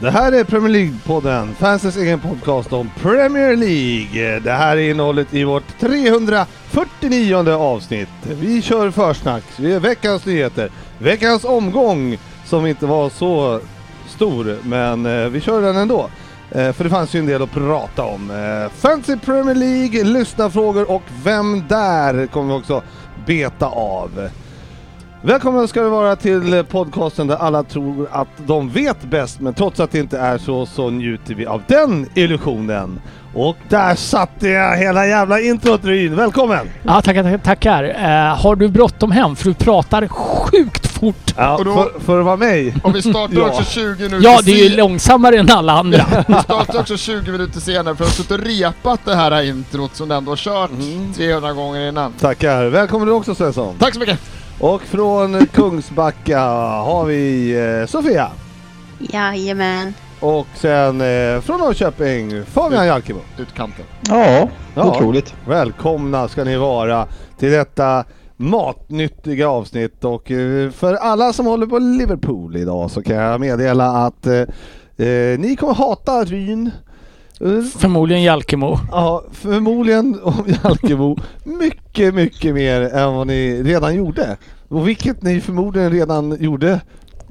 Det här är Premier League-podden, fansens egen podcast om Premier League. Det här är innehållet i vårt 349 avsnitt. Vi kör försnack, vi är veckans nyheter, veckans omgång som inte var så stor, men eh, vi kör den ändå. Eh, för det fanns ju en del att prata om. Eh, Fancy Premier League, lyssnarfrågor och Vem där? kommer vi också beta av. Välkomna ska det vara till podcasten där alla tror att de vet bäst, men trots att det inte är så, så njuter vi av den illusionen. Och där satte jag hela jävla introt Ryn, välkommen! Ja, tackar, tackar. tackar. Eh, har du bråttom hem? För du pratar sjukt fort. Ja, Och då- för, för att vara mig. Och vi startar Ja. också 20 minuter Ja, det är ju långsammare än alla andra. Vi startar också 20 minuter senare för att ha suttit och repat det här introt som du ändå har kört Mm. 300 gånger innan. Tackar, välkommen du också Svensson. Tack så mycket! Och från Kungsbacka har vi eh, Sofia. Jajamän. Och sen eh, från Norrköping, Fabian Jalkemo. Utkanten. Ja, Ja. otroligt. Välkomna ska ni vara till detta matnyttiga avsnitt och eh, för alla som håller på Liverpool idag så kan jag meddela att eh, eh, ni kommer hata Ryn. Förmodligen Jalkemo. Ja, förmodligen om Jalkemo mycket, mycket mer än vad ni redan gjorde. Och vilket ni förmodligen redan gjorde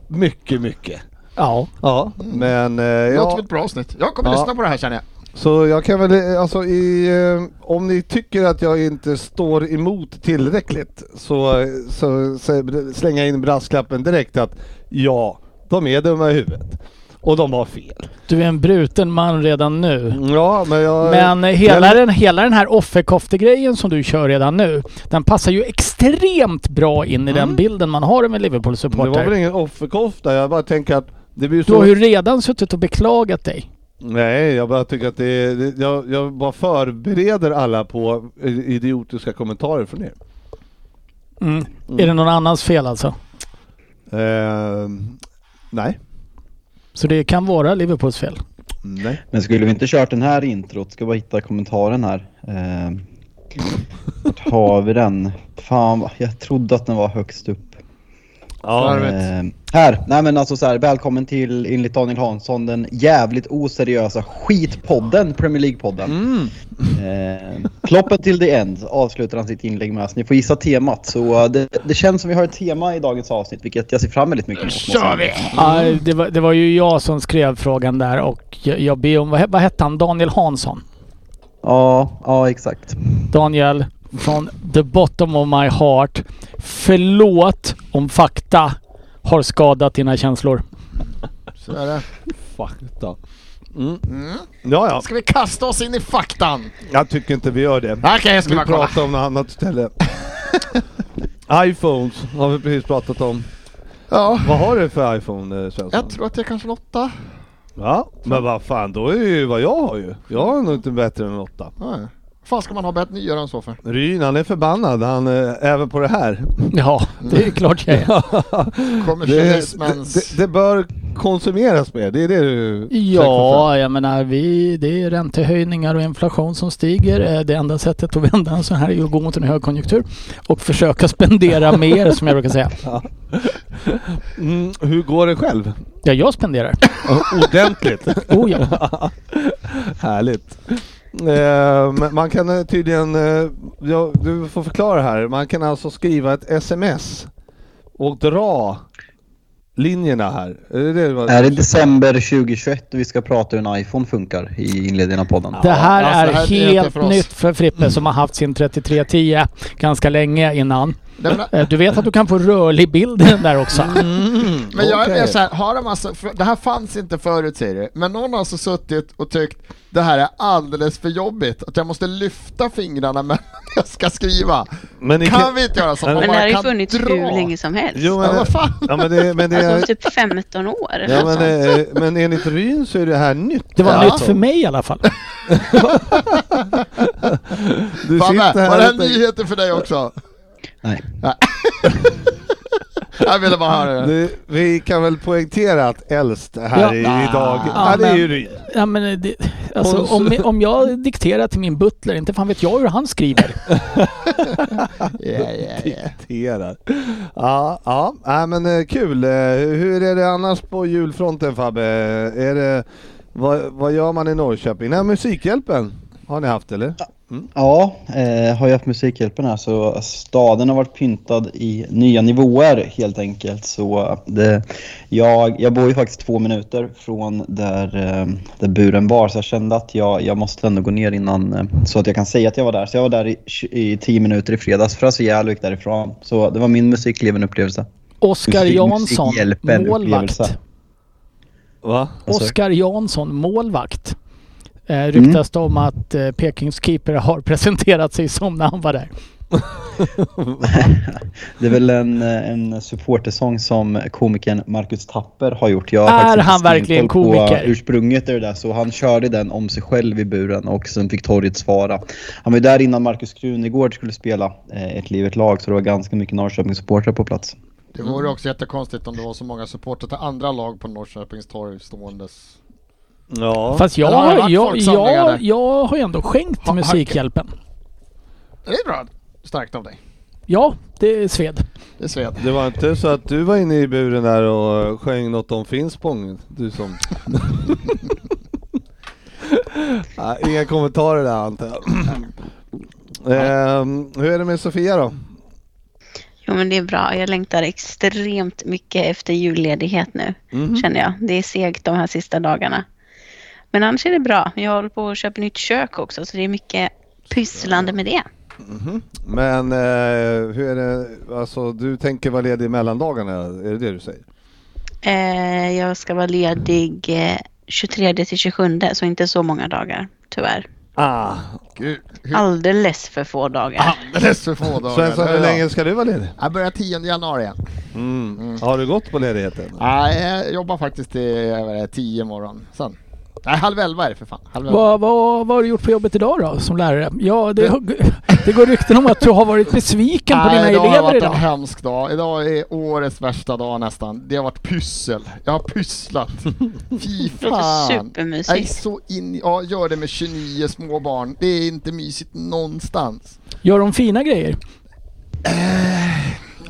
mycket, mycket. Ja. Ja, men eh, Det låter ja, som ett bra avsnitt. Jag kommer Ja. lyssna på det här känner jag. så jag kan väl, eh, alltså i, eh, om ni tycker att jag inte står emot tillräckligt så, så, så slänga in brasklappen direkt att ja, de är dumma i huvudet. Och de har fel. Du är en bruten man redan nu. Ja, men jag... Men eh, hela, Men- den, hela den här offerkoftegrejen som du kör redan nu, den passar ju extremt bra in i den Mm. bilden man har med Det var väl Liverpool-supporter. ingen offerkofta, jag bara tänker att det blir Du har så... ju redan suttit och beklagat dig. Nej, jag bara tycker att det är... det- Jag, jag bara förbereder alla på eh, idiotiska kommentarer från er. Mm. Är det någon annans fel alltså? Ehm, nej. Så det kan vara Liverpools fel. Nej. Men skulle vi inte kört den här introt? Ska bara hitta kommentaren här. Eh, vart har vi den? Fan, jag trodde att den var högst upp. Ja. Eh, här! Nej men alltså så här, välkommen till, enligt Daniel Hansson, den jävligt oseriösa skitpodden, Premier League-podden. mm. Eh, Kloppen till the end avslutar han sitt inlägg med. Så ni får gissa temat. Så eh, det, det känns som vi har ett tema i dagens avsnitt, vilket jag ser fram väldigt mycket emot. jag kör vi! Ja, det, var, det var ju jag som skrev frågan där och jag, jag ber om, vad, vad hette han? Daniel Hansson? Ja, ja exakt. Daniel, från the bottom of my heart. Förlåt om fakta har skadat dina känslor. Så är det. Fakta. Mm. Mm. Ja, ja. Ska vi kasta oss in i faktan? Jag tycker inte vi gör det. Okej, jag ska Vi bara kolla. pratar om något annat istället. iPhones har vi precis pratat om. Ja, Vad har du för iPhone eh, Svensson? jag tror att det är kanske en åtta. Ja, men vad fan då är ju vad jag har ju. Jag har nog inte bättre än åtta. Nej. Fan ska man ha bättre nyare än så för? Ryn han är förbannad han, eh, även på det här. Ja, det är klart jag är. det, Kommersialismens... det, det bör konsumeras mer, det är det du Ja, jag menar vi, det är räntehöjningar och inflation som stiger. Eh, Det enda sättet att vända en sån här är ju att gå mot en högkonjunktur och försöka spendera mer som jag brukar säga. Mm, hur går det själv? Ja, jag spenderar. Ordentligt. Oh ja. Härligt. Eh, man kan eh, tydligen, eh, ja, du får förklara här, man kan alltså skriva ett sms och dra linjerna här. Är det det Är det december 2021 och vi ska prata hur en iPhone funkar i inledningen av podden? Det här alltså, är det här är helt för oss. nytt för Frippe som har haft sin 3310 ganska länge innan. Eh, Du vet att du kan få rörlig bild i den där också. men jag är Okej. mer såhär, har de alltså, det här fanns inte förut säger du, men någon har alltså suttit och tyckt det här är alldeles för jobbigt, att jag måste lyfta fingrarna när jag ska skriva. Men ni Kan vi inte göra så? Men det har ju kan funnits dra? hur länge som helst. Jo, Ja, men, vad fan? ja, men, det, men, det, Alltså typ 15 år. ja, men, eh, men enligt Ryn så är det här nytt. Det var Ja. nytt för mig i alla fall. Du sitter var det här nyheter för dig också? Nej. Jag ville bara höra det. Vi kan väl poängtera att äldst här Ja. i, idag, ja, Ja, det är ju Ryn. Ja, men det, alltså, om, om jag dikterar till min butler, inte fan vet jag hur han skriver. Yeah, yeah, yeah. Dikterar. Ja, ja, nej, men eh, kul. Eh, Hur är det annars på julfronten Fabbe? Är det, vad, vad gör man i Norrköping? Nej, Musikhjälpen har ni haft eller? Ja, eh, har ju haft Musikhjälpen här så staden har varit pyntad i nya nivåer helt enkelt. Så det, jag, jag bor ju faktiskt två minuter från där, eh, där buren var så jag kände att jag, jag måste ändå gå ner innan eh, så att jag kan säga att jag var där. Så jag var där i, i tio minuter i fredags för att Järvik därifrån. Så det var min musikleven-upplevelse. Oskar Jansson, målvakt. upplevelse. Va? Oskar Jansson, målvakt. Eh, ryktas det om att eh, Pekings keeper har presenterat sig som när han var där. Det är väl en, eh, en supportersång som komikern Marcus Tapper har gjort. Jag har Är han verkligen komiker? ursprunget är det där, så han körde den om sig själv i buren och sen fick torget svara. Han var ju där innan Markus Krunegård skulle spela eh, Ett liv, ett lag, så det var ganska mycket Norrköpingssupportrar på plats. Det vore också jättekonstigt om det var så många supportrar till andra lag på Norrköpings torg ståendes. Ja. Fast jag, har jag, jag, där? jag har ju ändå skänkt Ha- ha- Musikhjälpen. Det är bra. Starkt av dig. Ja, det är sved. Det är Sved. Det var inte så att du var inne i buren där och sjöng något om Finspång? Du som... Nej, inga kommentarer där antar jag. Ehm, hur är det med Sofia då? Jo men det är bra. Jag längtar extremt mycket efter julledighet nu. Mhm. Känner jag. Det är segt de här sista dagarna. Men annars är det bra. Jag håller på att köpa nytt kök också så det är mycket pysslande med det. Men eh, hur är det, alltså du tänker vara ledig i mellandagarna, är det det du säger? Eh, jag ska vara ledig eh, 23 till 27 så inte så många dagar tyvärr. Ah, Gud, hur Alldeles för få dagar. alldeles för få dagar. Svensson, hur länge ska du vara ledig? Jag börjar 10 januari igen. Mm. Har du gått på ledigheten? Nej, jag jobbar faktiskt till är det, 10 morgon. Sen. Nej, halv elva är det för fan. Halv elva. Vad, vad, vad har du gjort på jobbet idag då som lärare? Ja, det, det går rykten om att du har varit besviken på dina Nej, idag har elever varit idag. en hemsk dag. Idag är årets värsta dag nästan. Det har varit pyssel. Jag har pysslat. Fy Det fan. Jag är så in Ja, gör det med 29 små barn. Det är inte mysigt någonstans. Gör de fina grejer?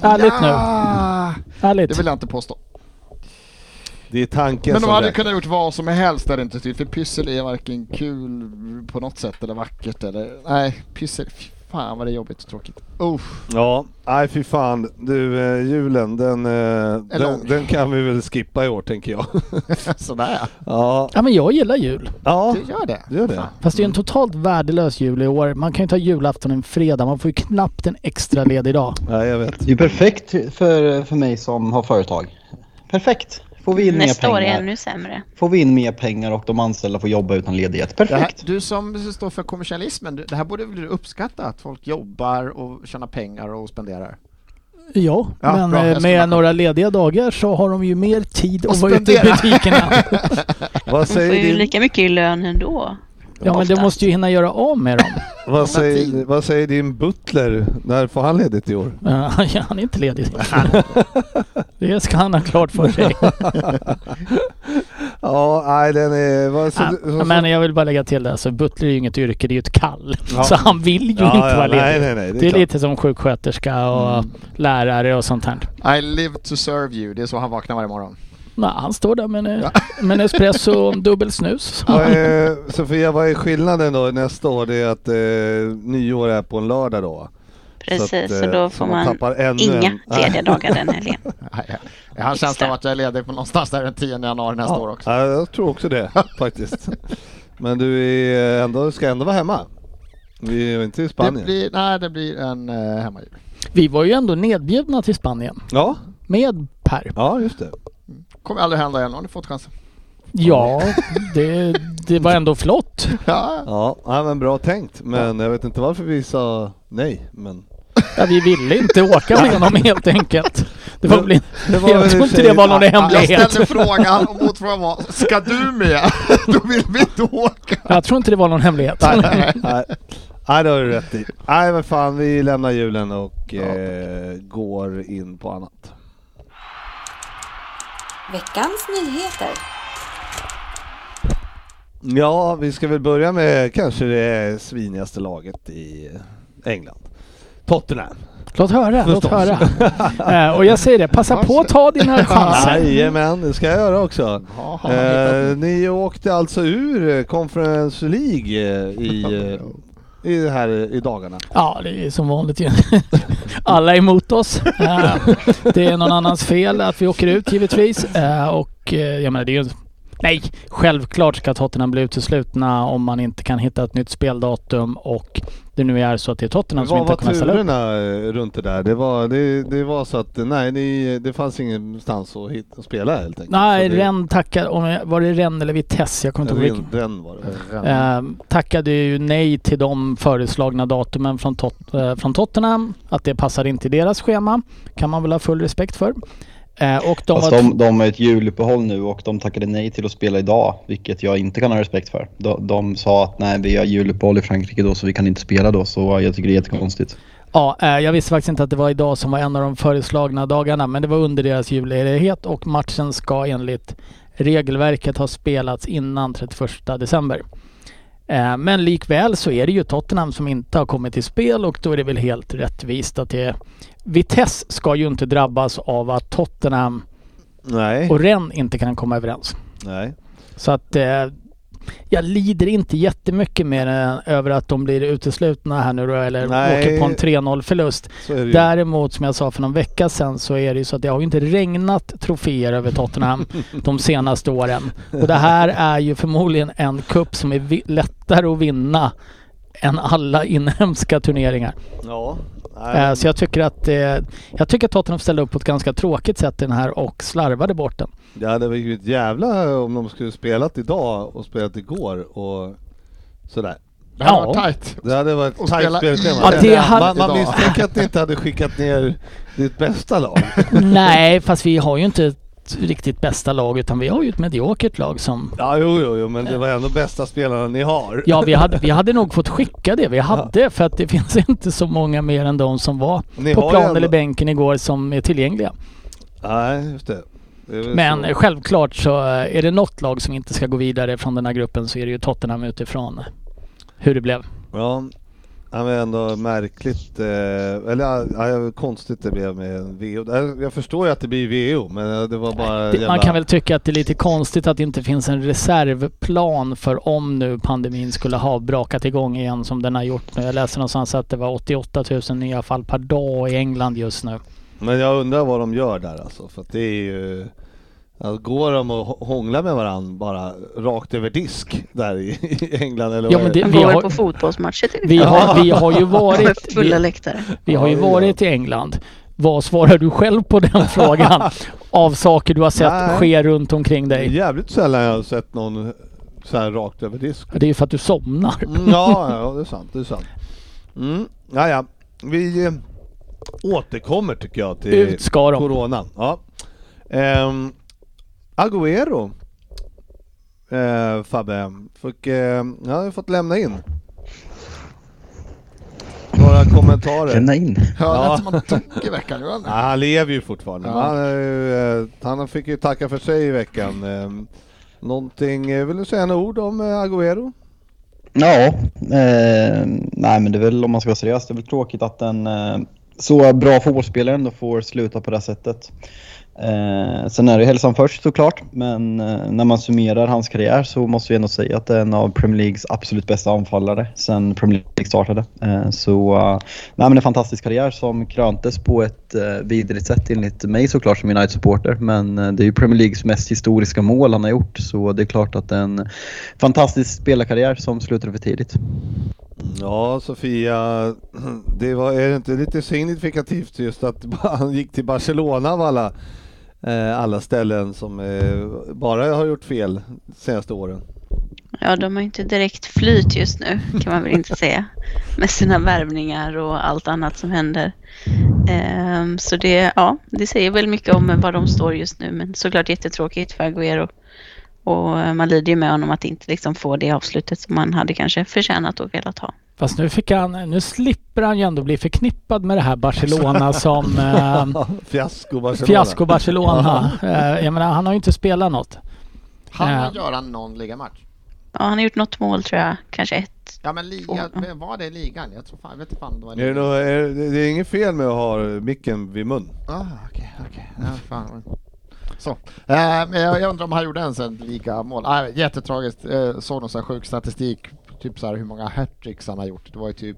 Ärligt nu. Ah, Det Ärligt. vill jag inte påstå. Det är tanken Men de som hade räknas. kunnat gjort vad som helst är det inte typ. För pyssel är varken kul på något sätt eller vackert eller... Nej, pyssel. Fy fan vad det är jobbigt och tråkigt. Uff. Ja, nej fy fan. Du, eh, julen den, eh, den, den kan vi väl skippa i år tänker jag. Sådär ja. ja, Ja men jag gillar jul. ja, Du gör det. du gör det. Fast det är en totalt värdelös jul i år. Man kan ju ta julafton en fredag. Man får ju knappt en extra ledig dag. Nej, jag vet. Det är perfekt för, för mig som har företag. Perfekt! Får vi in Nästa mer år är pengar. ännu sämre. Får vi in mer pengar och de anställda får jobba utan ledighet. Det här, Perfekt! du som står för kommersialismen, det här borde väl du uppskatta? Att folk jobbar och tjänar pengar och spenderar? Ja, Ja, men bra. eh, med några lediga dagar så har de ju mer tid Och att vara ute i butikerna. Vad De får säger, ju din, lika mycket i lön ändå. Ja men du måste ju hinna göra av med dem. vad, säger, vad säger din butler? När får han ledigt i år? Ja, han är inte ledig. Det ska han ha klart för sig. Ja, nej den är... Vad, så, Ja, så, men jag vill bara lägga till det, alltså butler är ju inget yrke, det är ju ett kall. Ja. Så han vill ju ja, inte ja, vara ledig. nej, nej, nej, det är klart. lite som sjuksköterska och Mm. lärare och sånt här. I live to serve you, det är så han vaknar varje morgon. Nej, han står där med en, med en espresso och en dubbel snus. Vad är, Sofia, vad är skillnaden då nästa år? Det är att eh, nyår är på en lördag då? Precis, att, så, eh, då så får man man inga en- lediga dagar den helgen. Jag har en känsla av att jag är ledig på någonstans där den 10 januari nästa år också. Ja, jag tror också det faktiskt. Men du är ändå, ska ändå vara hemma? Vi är inte i Det Spanien. blir, nej, det blir en uh, hemmajul. Vi var ju ändå nedbjudna till Spanien Ja, med Per. ja just det. Kommer aldrig hända igen. Har ni fått chansen? Ja, det, det var ändå flott. Ja. Ja, ja men bra tänkt. Men jag vet inte varför vi sa nej. Men Ja, vi ville inte åka med honom helt enkelt. Det var väl, det var jag tror inte det var någon Jag hemlighet. ställde frågan och motfrågan var, ska du med? Då vill vi inte åka. Jag tror inte det var någon hemlighet. nej, nej, det har du rätt i. Nej men fan, vi lämnar julen och eh, går in på annat. Veckans nyheter. Ja, vi ska väl börja med kanske det svinigaste laget i England. Tottenham. Låt höra, låt Förstås. höra. Eh, och jag säger det, passa på att ta dina chanser. Jajamän, det ska jag göra också. Hittat- Eh, ni åkte alltså ur Conference League i, eh, i, det här, i dagarna. Ja, det är som vanligt ju. Alla är emot oss. Eh, det är någon annans fel att vi åker ut givetvis. Eh, och eh, jag menar, det är. Nej, självklart ska Tottenham bli uteslutna om man inte kan hitta ett nytt speldatum och det nu är så att det är Tottenham som Vad inte var kommer ställa upp. turerna eh, runt det där? Det var, det, det var så att nej, ni, det fanns ingenstans att, hitta, att spela helt enkelt. Nej, det, Rennes tackade, om jag, var det Rennes eller Vitesse? Jag kommer inte ihåg. Ren, Ren var det. Eh, tackade ju nej till de föreslagna datumen från, tot, eh, från Tottenham. Att det passade inte i deras schema. Kan man väl ha full respekt för. Eh, och de var... de, de har ett juluppehåll nu och de tackade nej till att spela idag, vilket jag inte kan ha respekt för. De, de sa att nej, vi har juluppehåll i Frankrike då så vi kan inte spela då, så jag tycker det är jättekonstigt. Ja, eh, jag visste faktiskt inte att det var idag som var en av de föreslagna dagarna. Men det var under deras julledighet och matchen ska enligt regelverket ha spelats innan 31 december. Eh, Men likväl så är det ju Tottenham som inte har kommit till spel och då är det väl helt rättvist att det... Vitesse ska ju inte drabbas av att Tottenham Nej, och Rennes inte kan komma överens. nej. Så att eh, jag lider inte jättemycket mer över att de blir uteslutna här nu då, eller Nej. åker på en 3-0 förlust. Däremot som jag sa för någon vecka sedan så är det ju så att det har ju inte regnat troféer över Tottenham de senaste åren. Och det här är ju förmodligen en kupp som är lättare att vinna än alla inhemska turneringar. Ja. Eh, Nej, Så jag tycker att eh, jag tycker att Tottenham ställde upp på ett ganska tråkigt sätt i den här och slarvade bort den. Ja det var ju ett jävla om de skulle spelat idag och spelat igår och sådär. Det här Ja. var tajt. Det hade varit Och tajt spelschema. Ja, hade- man, man misstänker att ni inte hade skickat ner ditt bästa lag. Nej, fast vi har ju inte ett riktigt bästa lag utan vi har ju ett mediokert lag som... Ja jo, jo, jo men det var ändå bästa spelarna ni har. Ja, vi hade, vi hade nog fått skicka det vi hade för att det finns inte så många mer än de som var Ni på plan ändå- eller bänken igår som är tillgängliga. Nej just det. det Men så. självklart så eh, är det något lag som inte ska gå vidare från den här gruppen så är det ju Tottenham utifrån hur det blev. Ja, ja men ändå märkligt, eh, eller ja, konstigt det blev med VO. Jag- Jag förstår ju att det blir VO men det var bara Det, jävla... man kan väl tycka att det är lite konstigt att det inte finns en reservplan för om nu pandemin skulle ha brakat igång igen som den har gjort nu. Jag läste någonstans att det var 88 000 nya fall per dag i England just nu. Men jag undrar vad de gör där alltså, för att det är ju... Alltså, går de och hå- hånglar med varandra bara rakt över disk där i, i England eller Ja, men det- De vi har- på fotbollsmatcher till Vi har, vi har ju varit, fulla vi, läktare. vi har ju varit i England. Vad svarar du själv på den frågan? Av saker du har sett Nej. ske runt omkring Det är dig? jävligt sällan jag har sett någon så här rakt över disk. Det är ju för att du somnar. Mm, ja, ja, det är sant. Det är sant. Mm. Ja, ja. Vi eh, återkommer tycker jag till Ut ska de. Corona. Ja. Ehm, Agüero, eh, Fabbe, fick, eh, jag har fått lämna in. Några kommentarer. Lämna in. Ja, Ja. lät som han tog i veckan. Gjorde han Ja, det? han lever ju fortfarande. Ja. Han, eh, han fick ju tacka för sig i veckan. Ehm, någonting, eh, vill du säga några ord om eh, Agüero? Ja, eh, nej men det är väl om man ska vara seriös, det är väl tråkigt att en eh, så bra fotbollsspelare ändå får sluta på det här sättet. Eh, sen är det hälsan först såklart, men eh, när man summerar hans karriär så måste vi ändå säga att det är en av Premier Leagues absolut bästa anfallare sen Premier League startade. Eh, så eh, nej, men en fantastisk karriär som kröntes på ett eh, vidrigt sätt enligt mig såklart som United-supporter. Men eh, det är ju Premier Leagues mest historiska mål han har gjort så det är klart att det är en fantastisk spelarkarriär som slutade för tidigt. Ja, Sofia, det var, är det inte lite signifikativt just att han gick till Barcelona av alla, eh, alla ställen som eh, bara har gjort fel de senaste åren? Ja, de har inte direkt flyt just nu kan man väl inte säga. Med sina värvningar och allt annat som händer. Ehm, så det, ja, det säger väl mycket om var de står just nu. Men såklart jättetråkigt för Agüero. Och eh, man lider ju med honom att inte liksom få det avslutet som man hade kanske förtjänat och velat ha. Fast nu fick han, nu slipper han ju ändå bli förknippad med det här Barcelona som eh, Fiasko Barcelona. fiasko Barcelona. Eh, jag menar, han har ju inte spelat något. Han Ja. han göra någon ligamatch? Ja, han har gjort något mål tror jag, kanske ett. Ja men liga, var det ligan? Jag tror fan, jag vet inte fan det var Är det, ligan. nå- är, det det är inget fel med att ha micken vid mun? Ah, okej, okej. Ja, fan. Så. Eh, jag, undrar om han gjorde ens en ligamål. Ah, jättetragiskt. Eh, såg någon sån här sjuk statistik, typ så här hur många hattricks han har gjort. Det var ju typ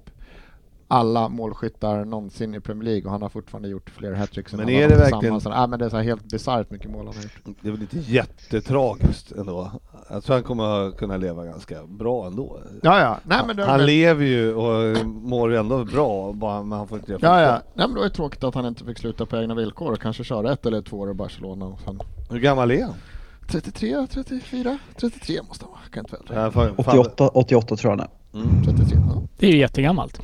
alla målskyttar någonsin i Premier League och han har fortfarande gjort fler hattricks än Men alla är det tillsammans. verkligen- Ah, men det är så här helt bisarrt mycket mål han har gjort. Det är väl inte jättetragiskt ändå. Jag tror han kommer att kunna leva ganska bra ändå. Ja, ja. Nej, men det, han lever ju och mår ju ändå bra, bara, men han får inte göra Ja, ja. Nej, men det var ju tråkigt att han inte fick sluta på egna villkor och kanske köra ett eller två år i Barcelona. Och sen Hur gammal är han? 33, 34, 33 måste han vara. Kan inte väl. Ja, fan- fan- 88, 88 tror jag han är. Mm. 33, ja. Det är ju jättegammalt.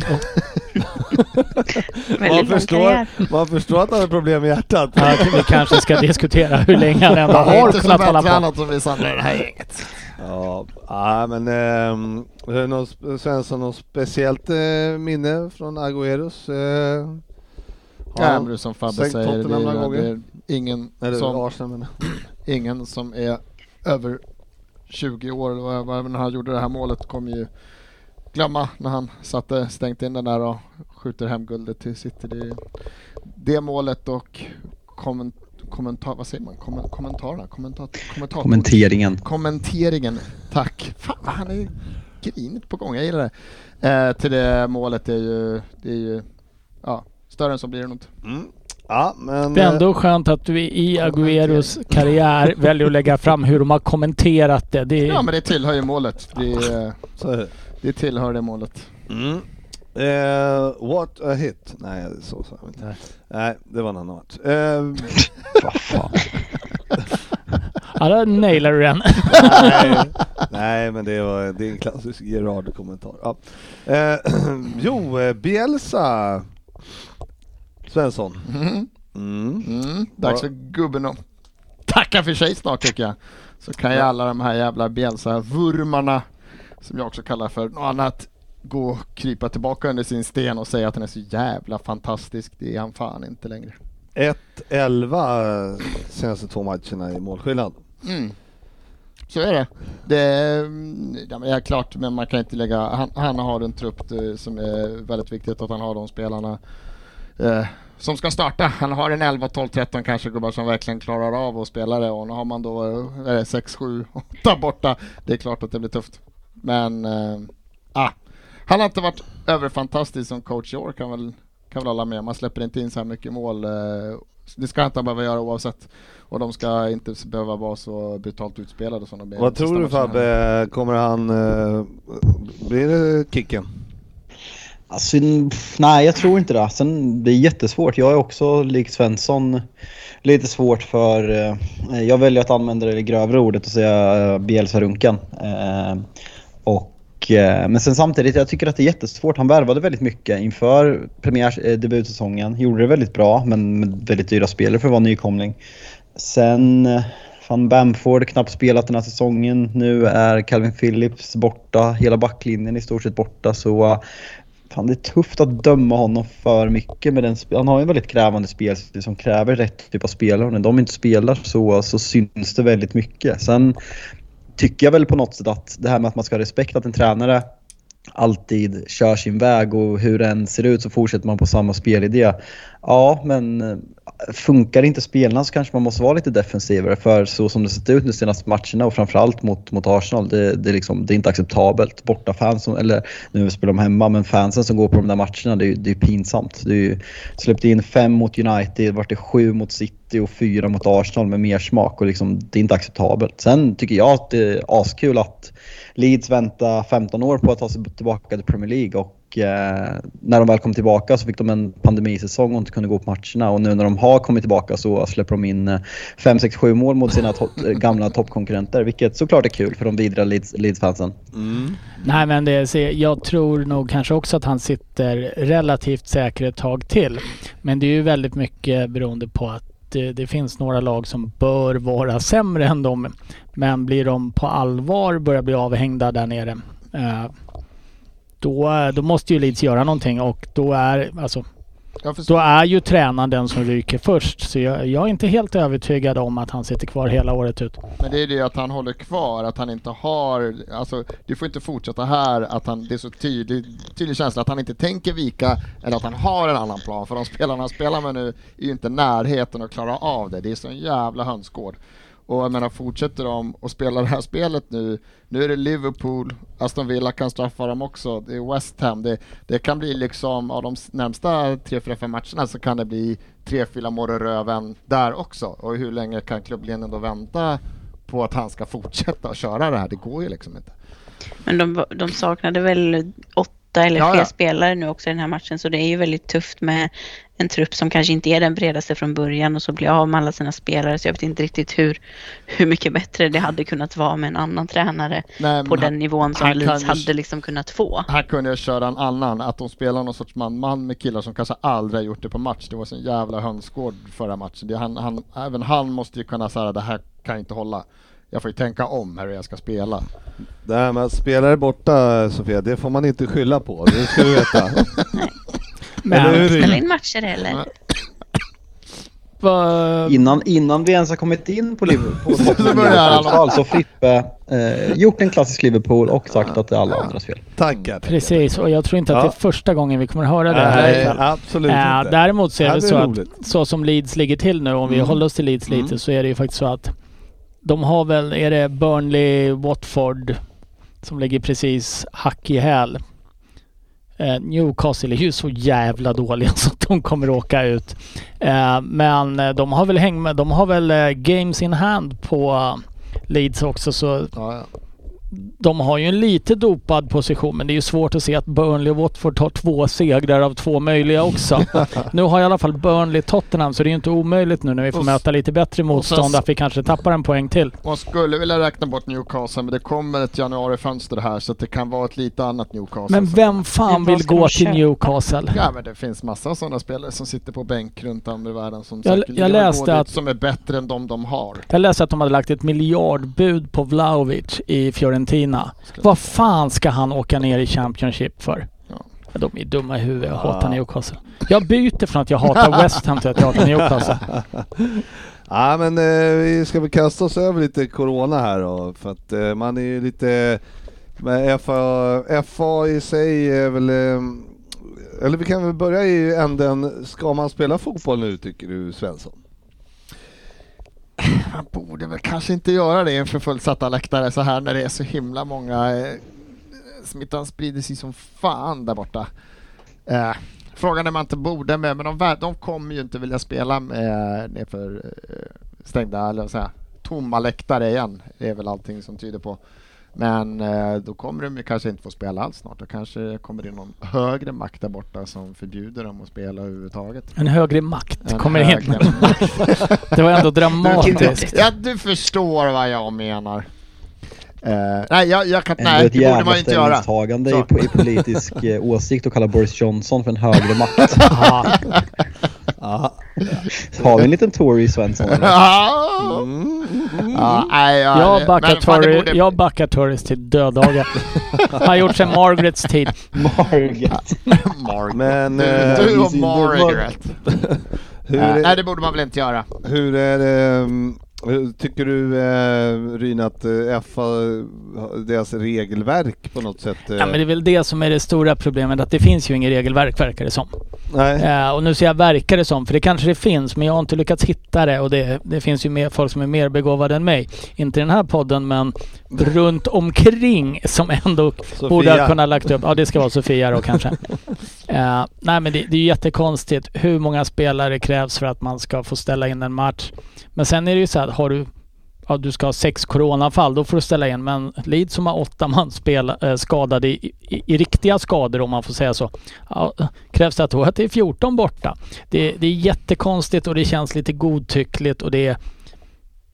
Man förstår, man förstår att han har problem med hjärtat. Ja, vi kanske ska diskutera hur länge han ändå har kunnat hålla på. vältränad som vissa andra i det här gänget. Ja, ja men ehm, är det någon, Svensson, något speciellt eh, minne från Agüeros? Eh, har Ja, men som Fabbe säger, det är, det är ingen, Eller som, Arsenal ingen som är över 20 år, eller vad- han gjorde det här målet, kommer ju glömma när han satte stängt in den där och skjuter hem guldet till City. Det, det målet och komment, kommentar, vad säger man? Kommen, kommentarerna? Kommentat, Kommenteringen. kommenteringen, tack. Fan han är grinigt på gång, jag gillar det. Eh, till det målet är ju, det är ju, ja, större än så blir det nog inte. Mm. Ja, men... Det är eh, ändå skönt att du i Agüeros karriär väljer att lägga fram hur de har kommenterat det. det är, Ja men det tillhör ju målet. Det, eh, Så är det. Det tillhör det målet. Mm. Eh, what a hit. Nej, så sa jag inte. Nej, det var annat. Eh, Vad fan. ja, där nailar du den. nej, nej, men det, var, det är en klassisk Gerard-kommentar. Ja. Eh, jo, eh, Bielsa. Svensson. Mm. Mm. Mm. Dags för gubben att tacka för sig snart tycker jag. Så kan ju alla de här jävla Bielsa-vurmarna, som jag också kallar för något annat, gå och krypa tillbaka under sin sten och säga att han är så jävla fantastisk. Det är han fan inte längre. 1-11 senaste två matcherna i målskillnad. Mm. Så är det. Det är, det är klart, men man kan inte lägga... Han, han har en trupp eh, som är väldigt viktigt att han har de spelarna eh, som ska starta. Han har en 11, 12, 13 kanske gubbar som verkligen klarar av att spela det och nu har man då eh, 6, 7, 8 borta. Det är klart att det blir tufft. Men eh, ah, han har inte varit överfantastisk som coach i år kan väl, kan väl alla med. Man släpper inte in så här mycket mål. Eh, det ska inte behöva göra oavsett. Och de ska inte behöva vara så brutalt utspelade som de är. Vad tror du. Fabbe, kommer han... Eh, blir det kicken? Alltså, nej, jag tror inte det. Sen, det är jättesvårt. Jag är också, likt Svensson, lite svårt för... Eh, jag väljer att använda det grövre ordet och säga eh, Bielsa-runken. Och, eh, Eh, men sen samtidigt, jag tycker att det är jättesvårt. Han värvade väldigt mycket inför premiär, eh, debutsäsongen. Gjorde det väldigt bra, men med väldigt dyra spelare för att vara nykomling. Sen... Eh, fan Bamford knappt spelat den här säsongen. Nu är Calvin Phillips borta. Hela backlinjen är i stort sett borta. Så Fan, det är tufft att döma honom för mycket med den Han har ju en väldigt krävande spelstil som kräver rätt typ av spelare. Och när de inte spelar så, så syns det väldigt mycket. Sen tycker jag väl på något sätt att det här med att man ska ha respekt att en tränare alltid kör sin väg och hur den ser ut så fortsätter man på samma spelidé. Ja, men funkar inte spelarna så kanske man måste vara lite defensivare för så som det sett ut de senaste matcherna och framförallt mot, mot Arsenal, det, det, är liksom, det är inte acceptabelt. Bortafans, som, eller nu spelar de hemma, men fansen som går på de där matcherna, det är ju det är pinsamt. Det är ju, släppte in fem mot United, vart det sju mot City och fyra mot Arsenal med mer smak och liksom, det är inte acceptabelt. Sen tycker jag att det är askul att Leeds väntar 15 år på att ta sig tillbaka till Premier League och eh, när de väl kom tillbaka så fick de en pandemisäsong och inte kunde gå på matcherna och nu när de har kommit tillbaka så släpper de in 5, 6, 7 mål mot sina to- eh, gamla toppkonkurrenter vilket såklart är kul för de vidriga Leeds- Leeds-fansen. Nej men det, jag tror nog kanske också att han sitter relativt säker ett tag till. Men det är ju väldigt mycket beroende på att det, det finns några lag som bör vara sämre än dem. Men blir de på allvar börjar bli avhängda där nere. Eh, då, då måste ju Leeds göra någonting och då är, alltså, då är ju tränaren den som ryker först. Så jag, jag är inte helt övertygad om att han sitter kvar hela året ut. Men det är det att han håller kvar, att han inte har, alltså det får inte fortsätta här, att han, det är så tydlig, tydlig känsla att han inte tänker vika eller att han har en annan plan. För de spelarna han spelar med nu är ju inte närheten att klara av det. Det är så en jävla hönsgård. Och jag menar, fortsätter de och spela det här spelet nu, nu är det Liverpool, Aston Villa kan straffa dem också, det är West Ham, det, det kan bli liksom, av de närmsta 3-4-5 matcherna så kan det bli 3-4 mål i röven där också. Och hur länge kan klubbledningen då vänta på att han ska fortsätta att köra det här? Det går ju liksom inte. Men de, de saknade väl åtta eller Ja, fler ja. spelare nu också i den här matchen så det är ju väldigt tufft med en trupp som kanske inte är den bredaste från början och så blir av med alla sina spelare så jag vet inte riktigt hur, hur mycket bättre det hade kunnat vara med en annan tränare Nej, på den nivån som han Leeds hade liksom kunnat få. Här kunde jag köra en annan, att de spelar någon sorts man-man med killar som kanske aldrig gjort det på match. Det var så en jävla hönsgård förra matchen. Det, han, han, även han måste ju kunna säga det här kan inte hålla. Jag får ju tänka om hur jag ska spela. Det här med att spelare borta Sofia, det får man inte skylla på. Det ska du veta. Men Eller hur? Spela in matcher heller. Innan, innan vi ens har kommit in på Liverpool Så har alltså Frippe eh, gjort en klassisk Liverpool och sagt att det är alla andras fel. Tackar. Precis, och jag tror inte att det är första gången vi kommer att höra det här Nej, absolut Äh, inte. däremot så är det är så att så som Leeds ligger till nu, om vi Mm. håller oss till Leeds lite, Mm. så är det ju faktiskt så att de har väl, är det Burnley, Watford som ligger precis hack i häl. Eh, Newcastle är ju så jävla dåliga så att de kommer åka ut. Eh, men eh, de har väl häng med, de har väl eh, games in hand på eh, Leeds också så Ja, ja de har ju en lite dopad position men det är ju svårt att se att Burnley och Watford tar två segrar av två möjliga också. nu har i alla fall Burnley Tottenham så det är ju inte omöjligt nu när vi får Och möta lite bättre motstånd att vi kanske tappar en poäng till. Man skulle vilja räkna bort Newcastle, men det kommer ett januarifönster här så det kan vara ett lite annat Newcastle. Men vem fan vill gå till? Newcastle? Ja men det finns massa sådana spelare som sitter på bänk runt om i världen som Jag- jag läste att- som är bättre än de de har. Jag läste att de hade lagt ett miljardbud på Vlahovic i Fiorentina. Ska- Vad fan ska han åka ner i Championship för? Ja. De är dumma i huvudet och Ja. hatar Newcastle. Jag byter från att jag hatar West Ham till att jag hatar Newcastle. Ja men eh, vi ska väl kasta oss över lite Corona här då, för att eh, man är ju lite... Med FA, FA i sig är väl... Eh, eller vi kan väl börja i änden, ska man spela fotboll nu tycker du Svensson? Man borde väl kanske inte göra det inför fullsatta läktare så här när det är så himla många. Eh, smittan sprider sig som fan där borta. Eh, frågan är om man inte borde med, men de, de kommer ju inte vilja spela eh, med nerför eh, stängda, eller vad säga, tomma läktare igen. Det är väl allting som tyder på. Men eh, då kommer de ju kanske inte få spela alls snart. Då kanske kommer det någon högre makt där borta som förbjuder dem att spela överhuvudtaget. En högre makt En kommer in. högre Det var ändå dramatiskt. Ja, du förstår vad jag menar. Eh, nej, jag, jag kan, Ändå nej, ett det borde jävla man inte göra. Så. i, po- i politisk eh, åsikt att kalla Boris Johnson för en högre makt. Ja. Har vi en liten Tory Svensson eller? Ja, ja, nej, ja, jag, backar Torres, borde- jag backar Torres till döddagar. Har gjort sedan Margarets tid. Margaret. Margaret. Men, du, eh, du och Margaret. Hur, Eh, nej, är, det borde man väl inte göra. hur är det... mm, Tycker du eh, Ryn att eh, FA, deras regelverk på något sätt... Eh, Ja, men det är väl det som är det stora problemet, att det finns ju inget regelverk verkar det som. nej. Eh, och nu säger jag verkar det som, för det kanske det finns, men jag har inte lyckats hitta det och det, det finns ju mer folk som är mer begåvade än mig. Inte i den här podden, men runt omkring som ändå borde ha kunnat lagt upp. Ja, det ska vara Sofia då kanske. Uh, nej, men det, det är ju jättekonstigt hur många spelare krävs för att man ska få ställa in en match. Men sen är det ju så att har du Ja, du ska ha sex coronafall, då får du ställa in. Men Leeds som har åtta man spela, eh, skadade i, i, i riktiga skador om man får säga så. Ja, krävs det att då att det är 14 borta. Det, det är jättekonstigt och det känns lite godtyckligt och det är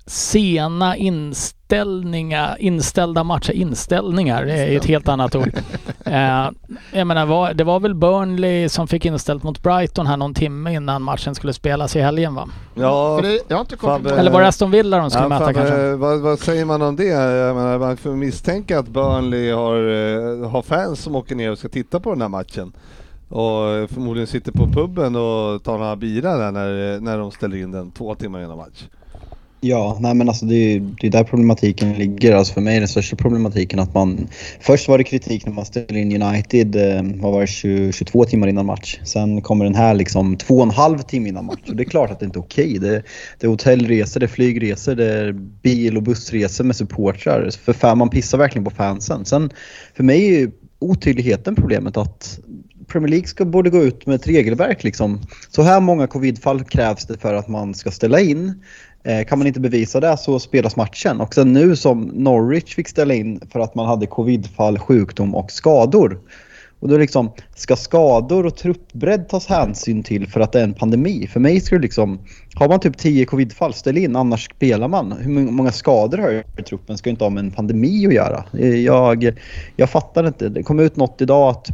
sena inställningar, inställda matcher, inställningar, det är ett helt annat ord. Eh, jag menar, var, det var väl Burnley som fick inställt mot Brighton här någon timme innan matchen skulle spelas i helgen va? Ja, För det, jag har inte Fabbe- ihåg. Eller var det Aston Villa de skulle ja, möta fan, kanske? eh, vad, vad säger man om det? Jag menar, man får misstänka att Burnley har, eh, har fans som åker ner och ska titta på den här matchen. Och eh, förmodligen sitter på puben och tar några bira där när, eh, när de ställer in den två timmar innan match. Ja, nej men alltså det är ju det är där problematiken ligger. Alltså för mig är den största problematiken att man... Först var det kritik när man ställde in United, eh, vad var det, 20, 22 timmar innan match. Sen kommer den här liksom två och en halv timme innan match. Och det är klart att det inte är okej. Det, det är hotellresor, det är flygresor, det är bil och bussresor med supportrar. För fan, man pissar verkligen på fansen. Sen, för mig är ju otydligheten problemet att Premier League ska, borde gå ut med ett regelverk liksom. Så här många covidfall krävs det för att man ska ställa in. Eh, kan man inte bevisa det så spelas matchen. Och sen nu som Norwich fick ställa in för att man hade covidfall, sjukdom och skador. Och då liksom, ska skador och truppbredd tas hänsyn till för att det är en pandemi? För mig skulle det liksom, har man typ 10 covidfall, ställ in, annars spelar man. Hur många skador har i truppen ska inte ha med en pandemi att göra. Eh, jag, jag fattar inte. Det kom ut något idag att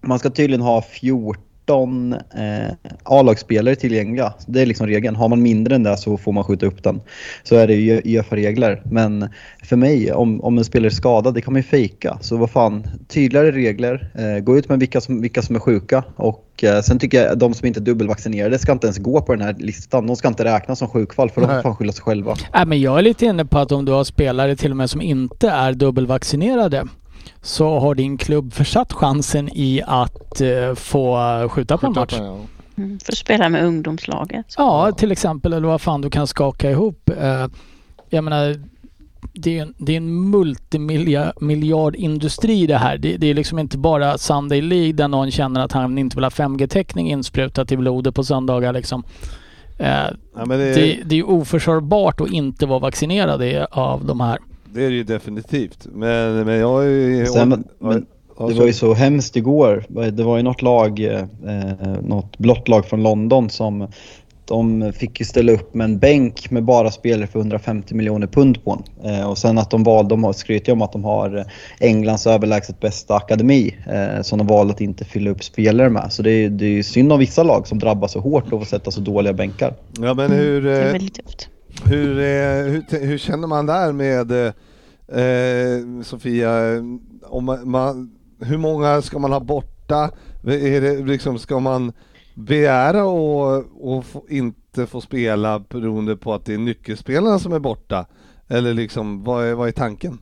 man ska tydligen ha 14 eh, A-lagsspelare tillgängliga. Det är liksom regeln. Har man mindre än det så får man skjuta upp den. Så är det ju Uefa-regler. Men för mig, om, om en spelare är skadad, det kan man ju fejka. Så vad fan, tydligare regler. Eh, gå ut med vilka som, vilka som är sjuka. Och eh, sen tycker jag de som inte är dubbelvaccinerade ska inte ens gå på den här listan. De ska inte räknas som sjukfall för de får Nej. fan skylla sig själva. Nej, men jag är lite inne på att om du har spelare till och med som inte är dubbelvaccinerade så har din klubb försatt chansen i att eh, få skjuta på en match. Mm, för att spela med ungdomslaget. Ja, till exempel. Eller vad fan du kan skaka ihop. Eh, jag menar, det är, ju en- det är en multimiljardindustri det här. Det, det är liksom inte bara Sunday League där någon känner att han inte vill ha 5G-täckning insprutat i blodet på söndagar liksom. Eh, Ja, men det, det, det är ju oförsvarbart att inte vara vaccinerad av de här. Det är det ju definitivt. Men, men jag är ju... Sen, men, Det var ju så hemskt igår. Det var ju något lag, eh, något blått lag från London som de fick ju ställa upp med en bänk med bara spelare för 150 miljoner pund på den. Eh, och sen att de valde, de skryter ju om att de har eh, Englands överlägset bästa akademi eh, som de valde att inte fylla upp spelare med. Så det är, det är ju synd om vissa lag som drabbas så hårt av att sätta så dåliga bänkar. Ja men hur, Det är eh, väldigt tufft hur, eh, hur, hur känner man där med eh, eh, Sofia? Om man, man, hur många ska man ha borta? Är det liksom, ska man begära och, och få, inte få spela beroende på att det är nyckelspelarna som är borta? Eller liksom, vad är, vad är tanken?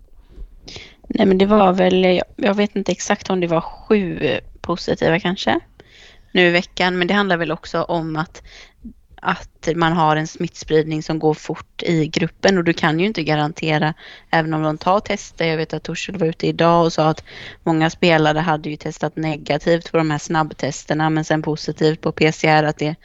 Nej men det var väl, jag- jag vet inte exakt om det var sju positiva kanske nu i veckan. Men det handlar väl också om att, att man har en smittspridning som går fort i gruppen och du kan ju inte garantera, även om de tar tester. Jag vet att Torshäll var ute idag och sa att många spelare hade ju testat negativt på de här snabbtesterna men sen positivt på PCR att det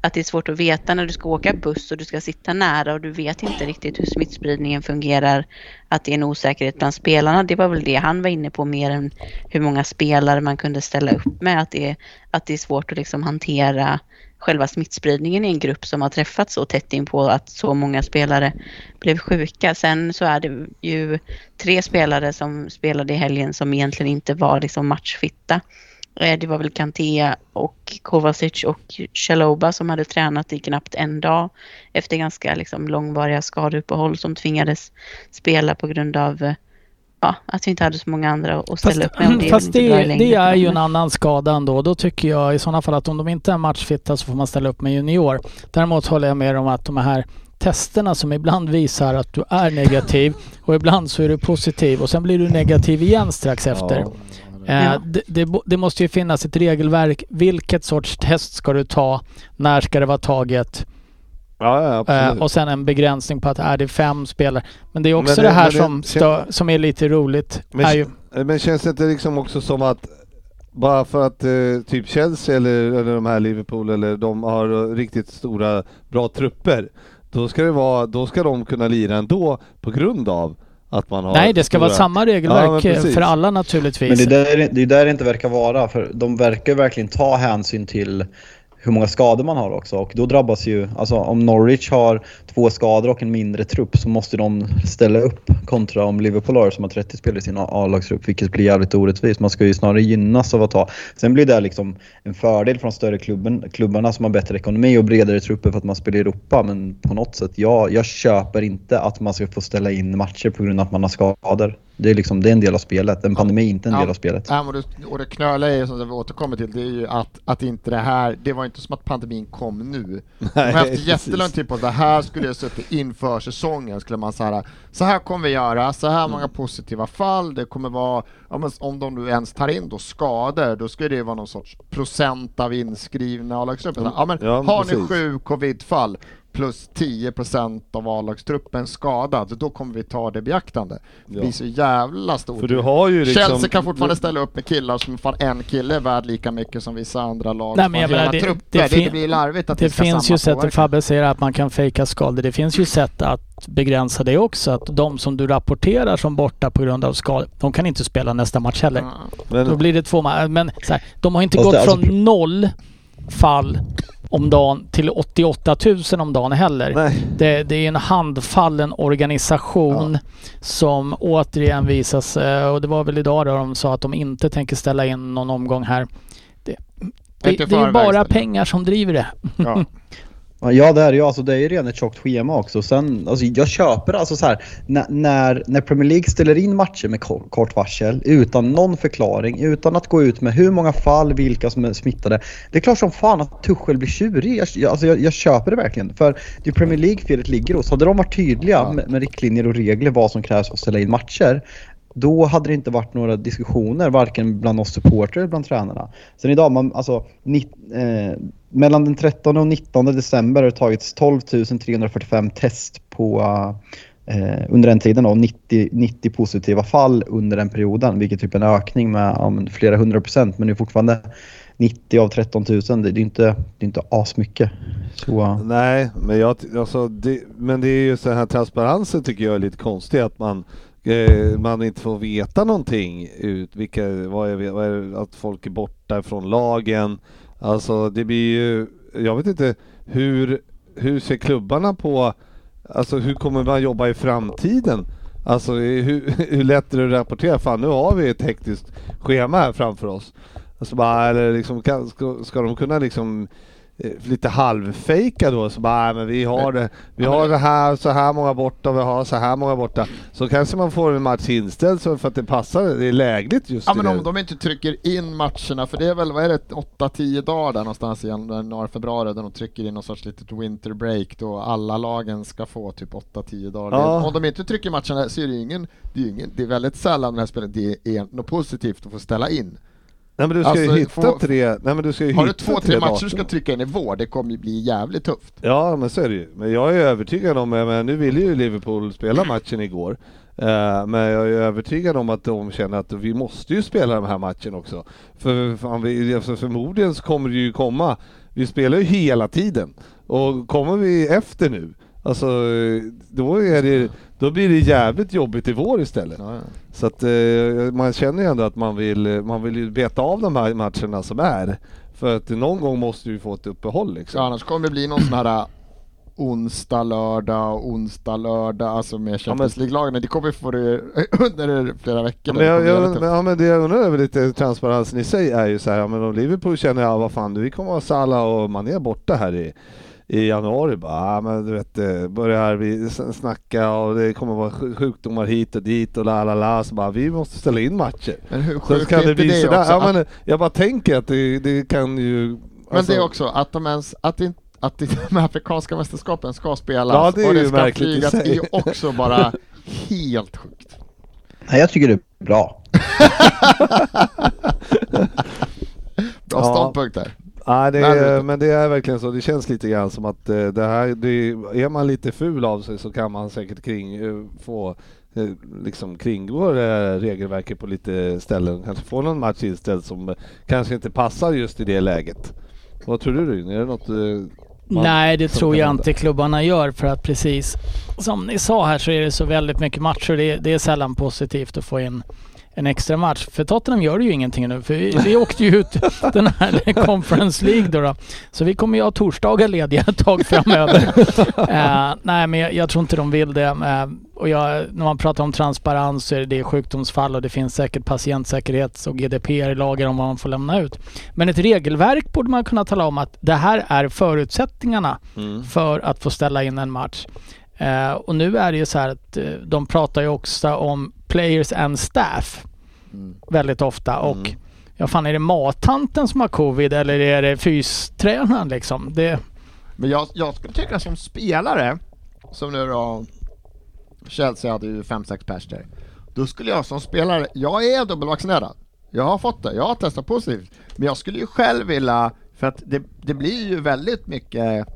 att det är svårt att veta när du ska åka buss och du ska sitta nära och du vet inte riktigt hur smittspridningen fungerar. Att det är en osäkerhet bland spelarna. Det var väl det han var inne på mer än hur många spelare man kunde ställa upp med. Att det, att det är svårt att liksom hantera själva smittspridningen i en grupp som har träffats så tätt in på att så många spelare blev sjuka. Sen så är det ju tre spelare som spelade i helgen som egentligen inte var liksom matchfitta. Eh, det var väl Kanté och Kovacic och Chaloba som hade tränat i knappt en dag efter ganska liksom långvariga skadeuppehåll som tvingades spela på grund av eh, ja, att vi inte hade så många andra att ställa Fast, upp med. och det fast det, det är ju en annan skada ändå. Då tycker jag i sådana fall att om de inte är matchfitta så får man ställa upp med junior. Däremot håller jag med om att de här testerna som ibland visar att du är negativ och ibland så är du positiv och sen blir du negativ igen strax efter. Ja. Eh, Ja. det, det, bo- det måste ju finnas ett regelverk. Vilket sorts test ska du ta? När ska det vara taget? Ja, ja, Eh, och sen en begränsning på att är det fem spelare. Men det är också Men det, det- här det som, kän- stö, som är lite roligt. Men, är ju, men känns det inte liksom också som att bara för att eh, typ Chelsea eller, eller de här Liverpool eller de har riktigt stora bra trupper, då ska det vara, då ska de kunna lira ändå på grund av att man har nej, det ska vara stora- samma Ja, regelverk men eh, för alla naturligtvis. Men det är, där, det är där det inte verkar vara, för de verkar verkligen ta hänsyn till hur många skador man har också och då drabbas ju, alltså om Norwich har två skador och en mindre trupp så måste de ställa upp kontra om Liverpool har som har 30 spelare i sin A-lagstrupp vilket blir jävligt orättvist. Man ska ju snarare gynnas av att ha. Sen blir det liksom en fördel från större klubben, klubbarna som har bättre ekonomi och bredare trupper för att man spelar i Europa men på något sätt, ja jag köper inte att man ska få ställa in matcher på grund av att man har skador. Det är liksom, det är en del av spelet. En pandemi är inte en Ja. del av spelet. Ja, men det, och det knöliga är som vi återkommer till, det är ju att, att inte det här, det var inte som att pandemin kom nu. De har haft jättelång tid på sig. det här skulle jag suttit inför säsongen, skulle man säga så här kommer vi göra, så här Mm. många positiva fall, det kommer vara, ja, men om de nu ens tar in då skador, då ska det vara någon sorts procent av inskrivna A-lagstrupper. Ja men Mm. Ja, har ni precis. sju covidfall plus 10% av A-lagstruppen skadad, då kommer vi ta det i beaktande. Det Ja. blir så jävla stort. För du har ju liksom... Chelsea kan fortfarande ställa upp med killar som fan en kille är värd lika mycket som vissa andra lag Nej, som men jag menar, det- trupper. det Det, fin- det blir larvigt att Det det ska finns samma ju sätt, påverkan. Fabbe säger att man kan fejka skador. Det finns ju sätt att begränsa det också. Att de som du rapporterar som borta på grund av skador, de kan inte spela nästa match heller. Då Men, blir det två matcher. Men så här, de har inte gått alltså- från noll fall om dagen till 88 000 om dagen heller. nej, Det, det är en handfallen organisation som återigen visas eh, och det var väl idag då de sa att de inte tänker ställa in någon omgång här. Det, det, det är bara istället. pengar som driver det. Ja. Ja det är ju. Alltså, det är ju redan ett tjockt schema också. Sen, alltså, jag köper alltså så här, när, när, Premier League ställer in matcher med ko- kort varsel utan någon förklaring, utan att gå ut med hur många fall, vilka som är smittade. Det är klart som fan att Tuchel blir tjurig. Jag, alltså, jag, jag köper det verkligen. För det är Premier League-felet ligger hos. Hade de varit tydliga med, med riktlinjer och regler vad som krävs för att ställa in matcher då hade det inte varit några diskussioner varken bland oss supportrar eller bland tränarna. Sen idag, man, alltså, ni, eh, mellan den 13 och 19 december har det tagits 12 345 test på, eh, under den tiden då, 90, 90 positiva fall under den perioden, vilket är typ en ökning med om, flera hundra procent, men det är fortfarande 90 av 13 000, det, är inte, det är inte asmycket. Så, nej, men jag, alltså, det, men det är ju så här transparensen tycker jag är lite konstig att man eh, man inte får veta någonting ut, vilka, vad är, vad är, att folk är borta från lagen. Alltså det blir ju, jag vet inte hur, hur ser klubbarna på, alltså hur kommer man jobba i framtiden? Alltså hur, hur lätt är det att rapportera? Fan nu har vi ett hektiskt schema här framför oss. Alltså bara, eller liksom, ska, ska de kunna liksom eh, lite halvfejka då, så bara, "Nej, men vi har det, vi har det här, så här många borta, vi har så här många borta. Så kanske man får en match inställd för att det passar, det är lägligt just Ja men det. om de inte trycker in matcherna, för det är väl, vad är det, 8-10 dagar där någonstans i januari, februari där de trycker in någon sorts litet winter break då alla lagen ska få typ 8-10 dagar. Ja. Om de inte trycker matcherna så är det ju ingen, det är, ingen, det är väldigt sällan det här spelet det är något positivt att få ställa in. Nej men du ska ju Alltså, hitta få- tre, nej men du ska ju Har du två, tre matcher datum. du ska trycka in i vår, det kommer ju bli jävligt tufft. Ja men så är det ju. Men jag är övertygad om, men nu ville ju Liverpool spela matchen igår. Eh, men jag är övertygad om att de känner att vi måste ju spela den här matchen också. För fan, vi, alltså förmodligen så kommer det ju komma, vi spelar ju hela tiden. Och kommer vi efter nu, alltså då, är det, då blir det jävligt jobbigt i vår istället. Ja, ja. Så att eh, man känner ju ändå att man vill, man vill ju beta av de här matcherna som är. För att någon gång måste vi få ett uppehåll liksom. Så annars kommer det bli någon sån här äh, onsdag, lördag, onsdag, lördag, alltså med Champions League-lagen. Det kommer få det under flera veckor. Men, jag, jag, men, ja, men det jag undrar över lite transparensen i sig är ju så här, ja, men om Liverpool känner ja vad fan vi kommer ha Salah och Mané borta här i, i januari bara, ja, men du vet eh, börjar vi snacka och det kommer vara sj- sjukdomar hit och dit och la la la så bara vi måste ställa in matcher. Men hur Så sjukt kan är det bli det sådär, också? ja, men jag bara tänker att det, det kan ju... men alltså- det är också att de ens, att, inte, att de afrikanska mästerskapen ska spelas Ja, det är och ju det ska flygas är ju också bara helt sjukt. Nej, jag tycker det är bra. Bra Ja. ståndpunkt där. Ja, det Nej, är, men- det är verkligen så. Det känns lite grann som att eh, det här, det, är man lite ful av sig så kan man säkert kring, eh, få eh, liksom kringgå det här regelverket på lite ställen. Kanske få någon match inställd som kanske inte passar just i det läget. Vad tror du Ryn? Är det något? man- Nej, det tror jag inte klubbarna gör för att precis som ni sa här så är det så väldigt mycket matcher. Det, det är sällan positivt att få in en extra match. För Tottenham gör det ju ingenting nu. För vi, vi åkte ju ut den här Conference League då, då. Så vi kommer ju ha torsdagar lediga ett tag framöver. Eh, nej, men jag, jag tror inte de vill det. Eh, och jag, när man pratar om transparens så är det sjukdomsfall och det finns säkert patientsäkerhets och GDPR-lagar om vad man får lämna ut. Men ett regelverk borde man kunna tala om att det här är förutsättningarna Mm. för att få ställa in en match. Eh, och nu är det ju så här att de pratar ju också om players and staff Mm. väldigt ofta och Mm. ja fan är det mattanten som har covid eller är det fystränaren liksom? Det, Men jag, jag skulle tycka som spelare, som nu då Chelsea hade ju 5-6 pers där. Då skulle jag som spelare, jag är dubbelvaccinerad. Jag har fått det, jag har testat positivt. Men jag skulle ju själv vilja, för att det, det blir ju väldigt mycket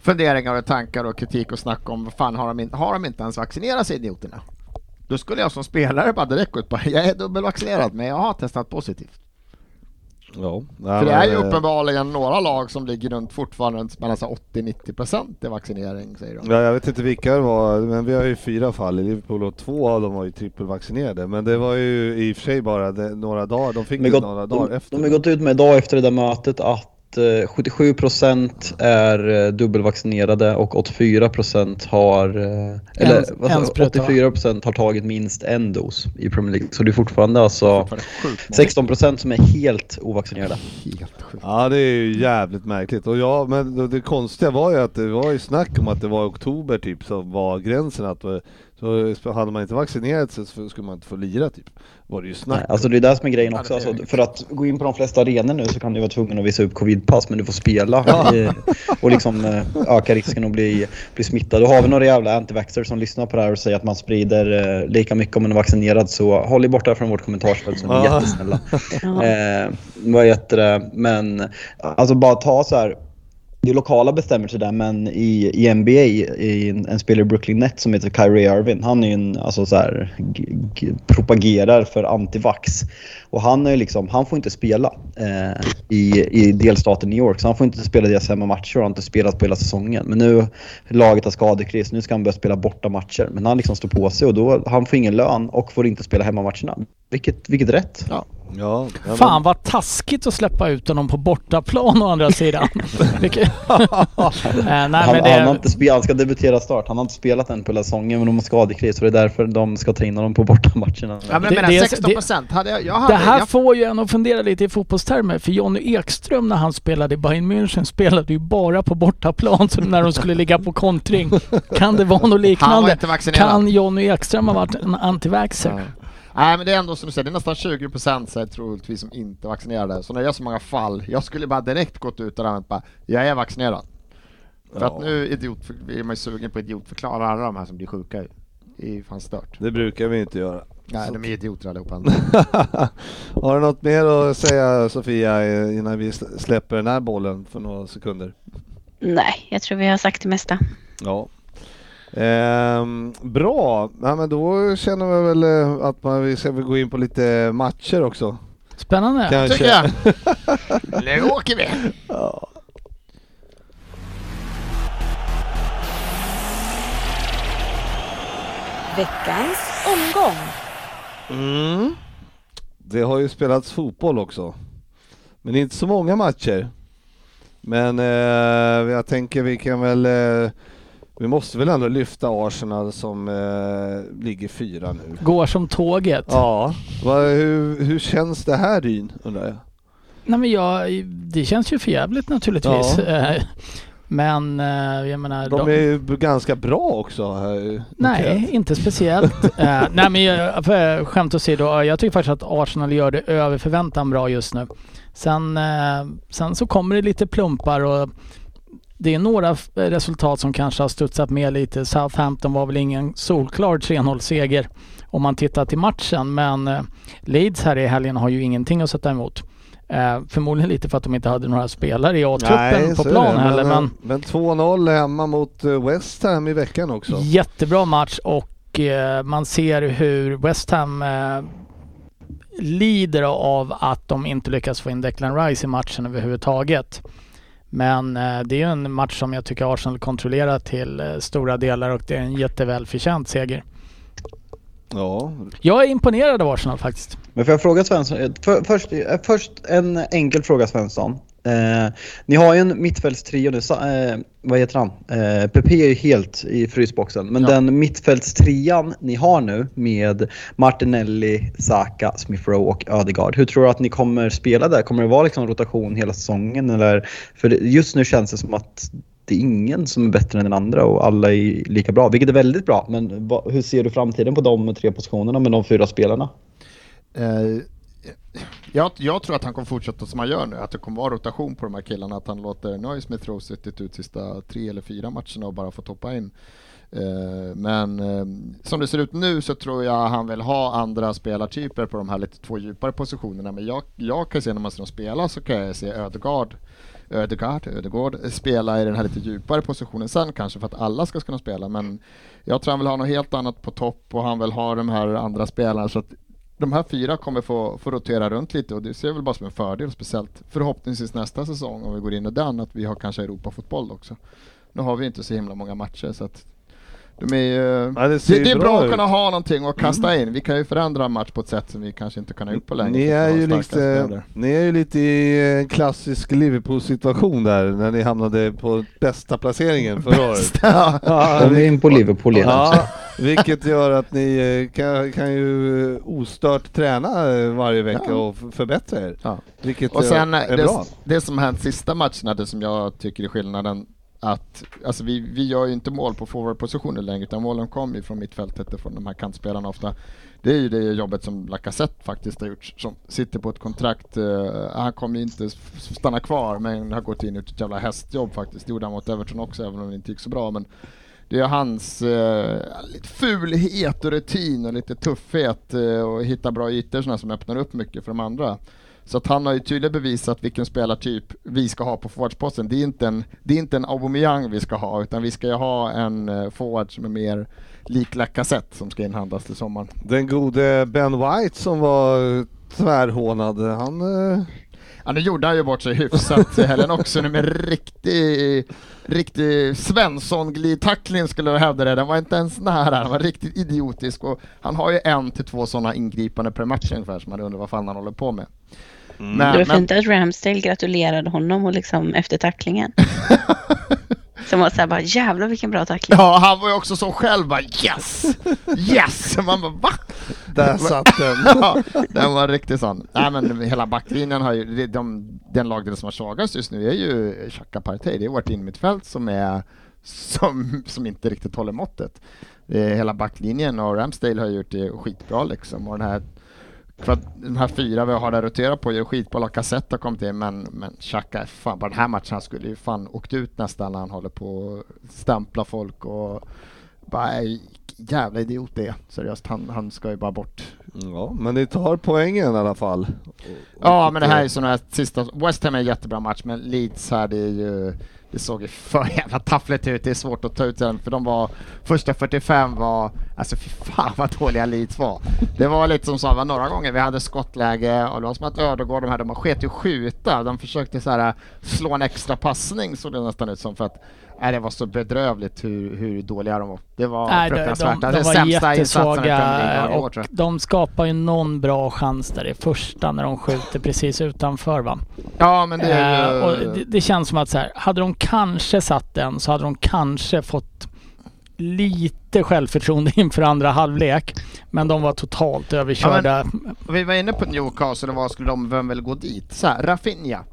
funderingar och tankar och kritik och snack om vad fan har de, in, har de inte ens vaccinerat sig idioterna? Då skulle jag som spelare bara direkt gå ut på, jag är dubbelvaccinerad men jag har testat positivt. Ja. För det är ju eh, uppenbarligen några lag som ligger runt fortfarande mellan så 80-90% i vaccinering säger de. Ja, jag vet inte vilka det var, men vi har ju fyra fall i Liverpool och två av dem var ju trippelvaccinerade. Men det var ju i och för sig bara några dagar, de fick De det några dagar de, efter. de har gått ut med idag efter det där mötet att eh, 77% är eh, dubbelvaccinerade och 84% har, eh, eller En- va? 84% har tagit minst en dos i Premier League. Så det är fortfarande alltså Fortfarande sjukt många. 16% som är helt ovaccinerade. Helt sjukt. Ja det är ju jävligt märkligt. Och ja, men det- konstiga var ju att det var ju snack om att det var i oktober typ som var gränsen att så hade man inte vaccinerat sig så skulle man inte få lira typ. Var det ju snack Nej, alltså det är det som är grejen Ja, också. Alltså, för att gå in på de flesta arenor nu så kan du vara tvungen att visa upp covidpass men du får spela eh, och liksom eh, öka risken att bli, bli smittad. Och har vi några jävla antivaxxers som lyssnar på det här och säger att man sprider eh, lika mycket om man är vaccinerad så håll er borta från vårt kommentarsfält så är ni Ja. jättesnälla. Ja. Eh, vad heter det? Men alltså bara ta så här. Det är lokala bestämmelser där men i, i NBA, i en, en spelare i Brooklyn Nets som heter Kyrie Irving, han är ju en, alltså så här, g- g- propagerar för antivax. Och han är ju liksom, han får inte spela eh, i, i delstaten New York, så han får inte spela deras hemmamatcher och har inte spelat på hela säsongen. Men nu, laget har skadekris, nu ska han börja spela borta matcher. Men han liksom står på sig och då, han får ingen lön och får inte spela hemmamatcherna. Vilket, vilket rätt. Ja. Ja, ja, fan vad taskigt att släppa ut honom på bortaplan å andra sidan. Eh, nej, han, men han, har det, inte spelat, han ska debutera start. Han har inte spelat än på hela säsongen men de har skadekris och det är därför de ska ta in honom på bortamatcherna. Ja men Det- menar det är- 16% hade jag, jag hade, det här jag, får ju en att fundera lite i fotbollstermer. För Jonny Ekström när han spelade i Bayern München spelade ju bara på bortaplan så när de skulle ligga på kontring. Kan det vara något han var liknande? inte vaccinerad. Kan Jonny Ekström ha varit en antivaxxer? Ja. Nej men det är ändå som du säger, det är nästan 20% så troligtvis som inte är vaccinerade. Så när det är så många fall, jag skulle bara direkt gått ut och använt bara, jag är vaccinerad. För Ja. att nu idiot, är man ju sugen på att idiotförklara alla de här som blir sjuka. Det är ju fan stört. Det brukar vi inte göra. Nej de är idioter allihopa. Har du något mer att säga Sofia innan vi sl- släpper den här bollen för några sekunder? Nej, jag tror vi har sagt det mesta. Ja. Ehm, bra, ja, men då känner vi väl eh, att man, vi ska gå in på lite matcher också. Spännande. Kanske. Tycker jag! Nu åker vi! Veckans omgång. Mm. Det har ju spelats fotboll också. Men inte så många matcher. Men eh, jag tänker vi kan väl... Eh, vi måste väl ändå lyfta Arsenal som eh, ligger fyra nu. Går som tåget. Ja, vad, hur, hur känns det här Ryn undrar jag? Nej men jag, det känns ju förjävligt naturligtvis. Ja. Eh, Men eh, jag menar... De är ju ganska bra också. Här, Nej, inte speciellt. Eh, nej men jag, för skämt åsido, jag tycker faktiskt att Arsenal gör det över förväntan bra just nu. Sen, sen så kommer det lite plumpar och det är några resultat som kanske har studsat med lite. Southampton var väl ingen solklar 3-0-seger om man tittar till matchen. Men eh, Leeds här i helgen har ju ingenting att sätta emot. Eh, förmodligen lite för att de inte hade några spelare i A-truppen på plan det. heller. Men, men 2-0 hemma mot eh, West Ham i veckan också. Jättebra match och eh, man ser hur West Ham eh, lider av att de inte lyckas få in Declan Rice i matchen överhuvudtaget. Men eh, det är ju en match som jag tycker Arsenal kontrollerar till eh, stora delar och det är en jättevälförtjänt seger. Ja, Jag är imponerad av Arsenal faktiskt. Men får jag fråga Svensson? eh, För, först, först en enkel fråga Svensson. Eh, ni har ju en mittfältstrio nu. Eh, vad heter han? Eh, Pepe är ju helt i frysboxen. Men Ja. den mittfältstrian ni har nu med Martinelli, Saka, Smith Rowe och Ödegaard. Hur tror du att ni kommer spela där? Kommer det vara liksom rotation hela säsongen? Eller? För just nu känns det som att det är ingen som är bättre än den andra och alla är lika bra. Vilket är väldigt bra. Men hur ser du framtiden på de tre positionerna med de fyra spelarna? Eh, jag, jag tror att han kommer fortsätta som han gör nu, att det kommer vara rotation på de här killarna, att han låter, nu har ju ut sista tre eller fyra matcherna och bara få toppa in. Eh, men eh, som det ser ut nu så tror jag han vill ha andra spelartyper på de här lite två djupare positionerna, men jag, jag kan se när man ser dem spela så kan jag se Ödegaard Ödegaard, Ödegaard spela i den här lite djupare positionen sen kanske för att alla ska kunna spela. Men jag tror han vill ha något helt annat på topp och han vill ha de här andra spelarna. Så att de här fyra kommer få, få rotera runt lite och det ser jag väl bara som en fördel speciellt förhoppningsvis nästa säsong om vi går in i den att vi har kanske Europafotboll också. Nu har vi inte så himla många matcher så att de är ju, Ja, det det, det är bra bra att kunna ha någonting att kasta in. Vi kan ju förändra en match på ett sätt som vi kanske inte kan ha gjort på länge. Ni är, vi ju lite, ni är ju lite i en klassisk Liverpool-situation där när ni hamnade på bästa placeringen förra året. Ja. Ja, Kom in på Liverpool igen. Ja, vilket gör att ni eh, kan, kan ju eh, ostört träna eh, varje vecka Ja. och förbättra er. Ja. Vilket Och sen är det, bra. det som hänt sista matcherna, det som jag tycker är skillnaden att alltså vi, vi gör ju inte mål på forwardpositioner längre utan målen kommer ju från mittfältet från de här kantspelarna ofta. Det är ju det jobbet som Lacazette faktiskt har gjort som sitter på ett kontrakt. eh, han kommer ju inte stanna kvar men har gått in i ett jävla hästjobb faktiskt. Det gjorde han mot Everton också även om det inte gick så bra. Men det är hans eh, lite fulhet och rutin och lite tuffhet eh, och hitta bra ytor såna som öppnar upp mycket för de andra. Så att han har ju tydligt bevisat vilken spelartyp vi ska ha på forwardsposten. Det är inte en, det är inte en Aubameyang vi ska ha, utan vi ska ju ha en eh, forward som är mer lik Lacazette som ska inhandlas till sommaren. Den gode Ben White som var tvärhånad, han... eh, Ja, nu gjorde han ju bort sig hyfsat i helgen också nu med riktig, riktig Svensson-glidtackling skulle jag hävda det. Den var inte ens nära, den var riktigt idiotisk och han har ju en till två sådana ingripande per match ungefär som man undrar vad fan han håller på med. Mm. Men- Det var men- fint att Ramsdale gratulerade honom och liksom efter tacklingen. Som var såhär bara jävlar vilken bra tackling. Ja, han var ju också så själv bara yes! Yes! Man bara va? Där satt den. ja, den var riktigt sån. Nej men hela backlinjen har ju, de, de, den lagdel som har svagast just nu är ju Xhaka Partey. Det är vårt innermittfält som är som, som inte riktigt håller måttet. Det är hela backlinjen och Ramsdale har gjort det skitbra liksom och den här för att de här fyra vi har där rotera på gör skitbra, Lacazette har kommit in men, men Xhaka, fan på den här matchen han skulle ju fan åkt ut nästan när han håller på att stämpla folk och bara jävla idiot det. Seriöst, han, han ska ju bara bort. Ja, men ni tar poängen i alla fall. Ja men det här är sådana här sista, West Ham är en jättebra match men Leeds här det är ju det såg ju för jävla taffligt ut, det är svårt att ta ut den för de var, första 45 var, alltså fy fan vad dåliga Leeds var. Det var lite som sa, var några gånger vi hade skottläge och det var som att Ödegård, de här, de sket ju skjuta, de försökte så här slå en extra passning såg det nästan ut som för att Nej, det var så bedrövligt hur, hur dåliga de var. Det var Nej, de, fruktansvärt. de, de är var sämsta jättesvaga år, och jag. de skapar ju någon bra chans där i första när de skjuter precis utanför va. Ja, men det. Eh, och det, det känns som att så här, hade de kanske satt den så hade de kanske fått lite självförtroende inför andra halvlek. Men de var totalt överkörda. Vi var inne på Newcastle och vad skulle de, vem vill gå dit? Så här, Rafinha.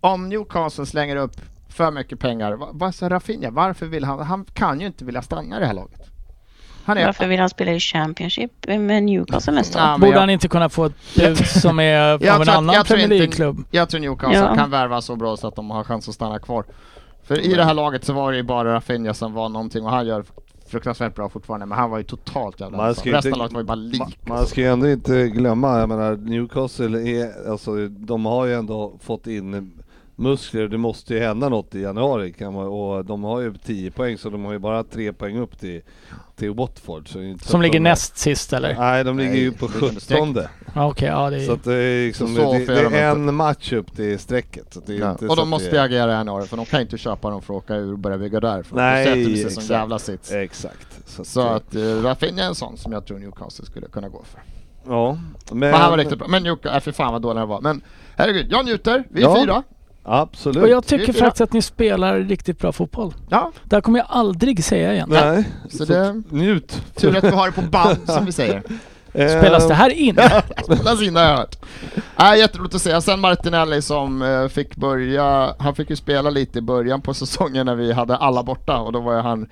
Om Newcastle slänger upp för mycket pengar, va- vad sa Rafinha? Varför vill han? Han kan ju inte vilja stanna i det här laget. Han är... Varför vill han spela i Championship med Newcastle nästa år? Ja, Borde jag- han inte kunna få ett bud som är av en annan jag tror Premier League-klubb? Jag tror Newcastle Ja. kan värva så bra så att de har chans att stanna kvar. För i det här laget så var det ju bara Rafinha som var någonting och han gör fruktansvärt bra fortfarande men han var ju totalt jävla Man ska Resten inte- av laget var ju bara lik. Ma- Man ska ju ändå inte glömma, jag menar Newcastle är, alltså de har ju ändå fått in muskler, det måste ju hända något i januari kan man, och de har ju 10 poäng så de har ju bara 3 poäng upp till, till Watford. Så inte så Som att ligger de, näst sist eller? Nej, de ligger Nej, ju på ligger under streck. 17 Ja, Okej, ja det Så är... att det är liksom, Så så det, det är inte. en match upp till strecket. Så att det är Ja. inte Och så de att måste är- agera i januari för de kan ju inte köpa dem för att åka ur och börja bygga därifrån. Nej, sätter sig som exakt. jävla sits. Exakt. Så att, Så att uh, Rafinha är en sån som jag tror Newcastle skulle kunna gå för. ja. Men, Men han var riktigt bra. Men Newcastle, äh, för fan vad dålig han var. Men herregud, jag njuter. Vi är Ja. fyra. Absolut. Och jag tycker faktiskt att ni spelar riktigt bra fotboll. Ja, Det här kommer jag aldrig säga igen. Nej, så så, det- njut. tur att vi har det på band som vi säger. Spelas det här in? Spelas in har jag hört. Äh, jätteroligt att se. Sen Martinelli som eh, fick börja, han fick ju spela lite i början på säsongen när vi hade alla borta och då var ju han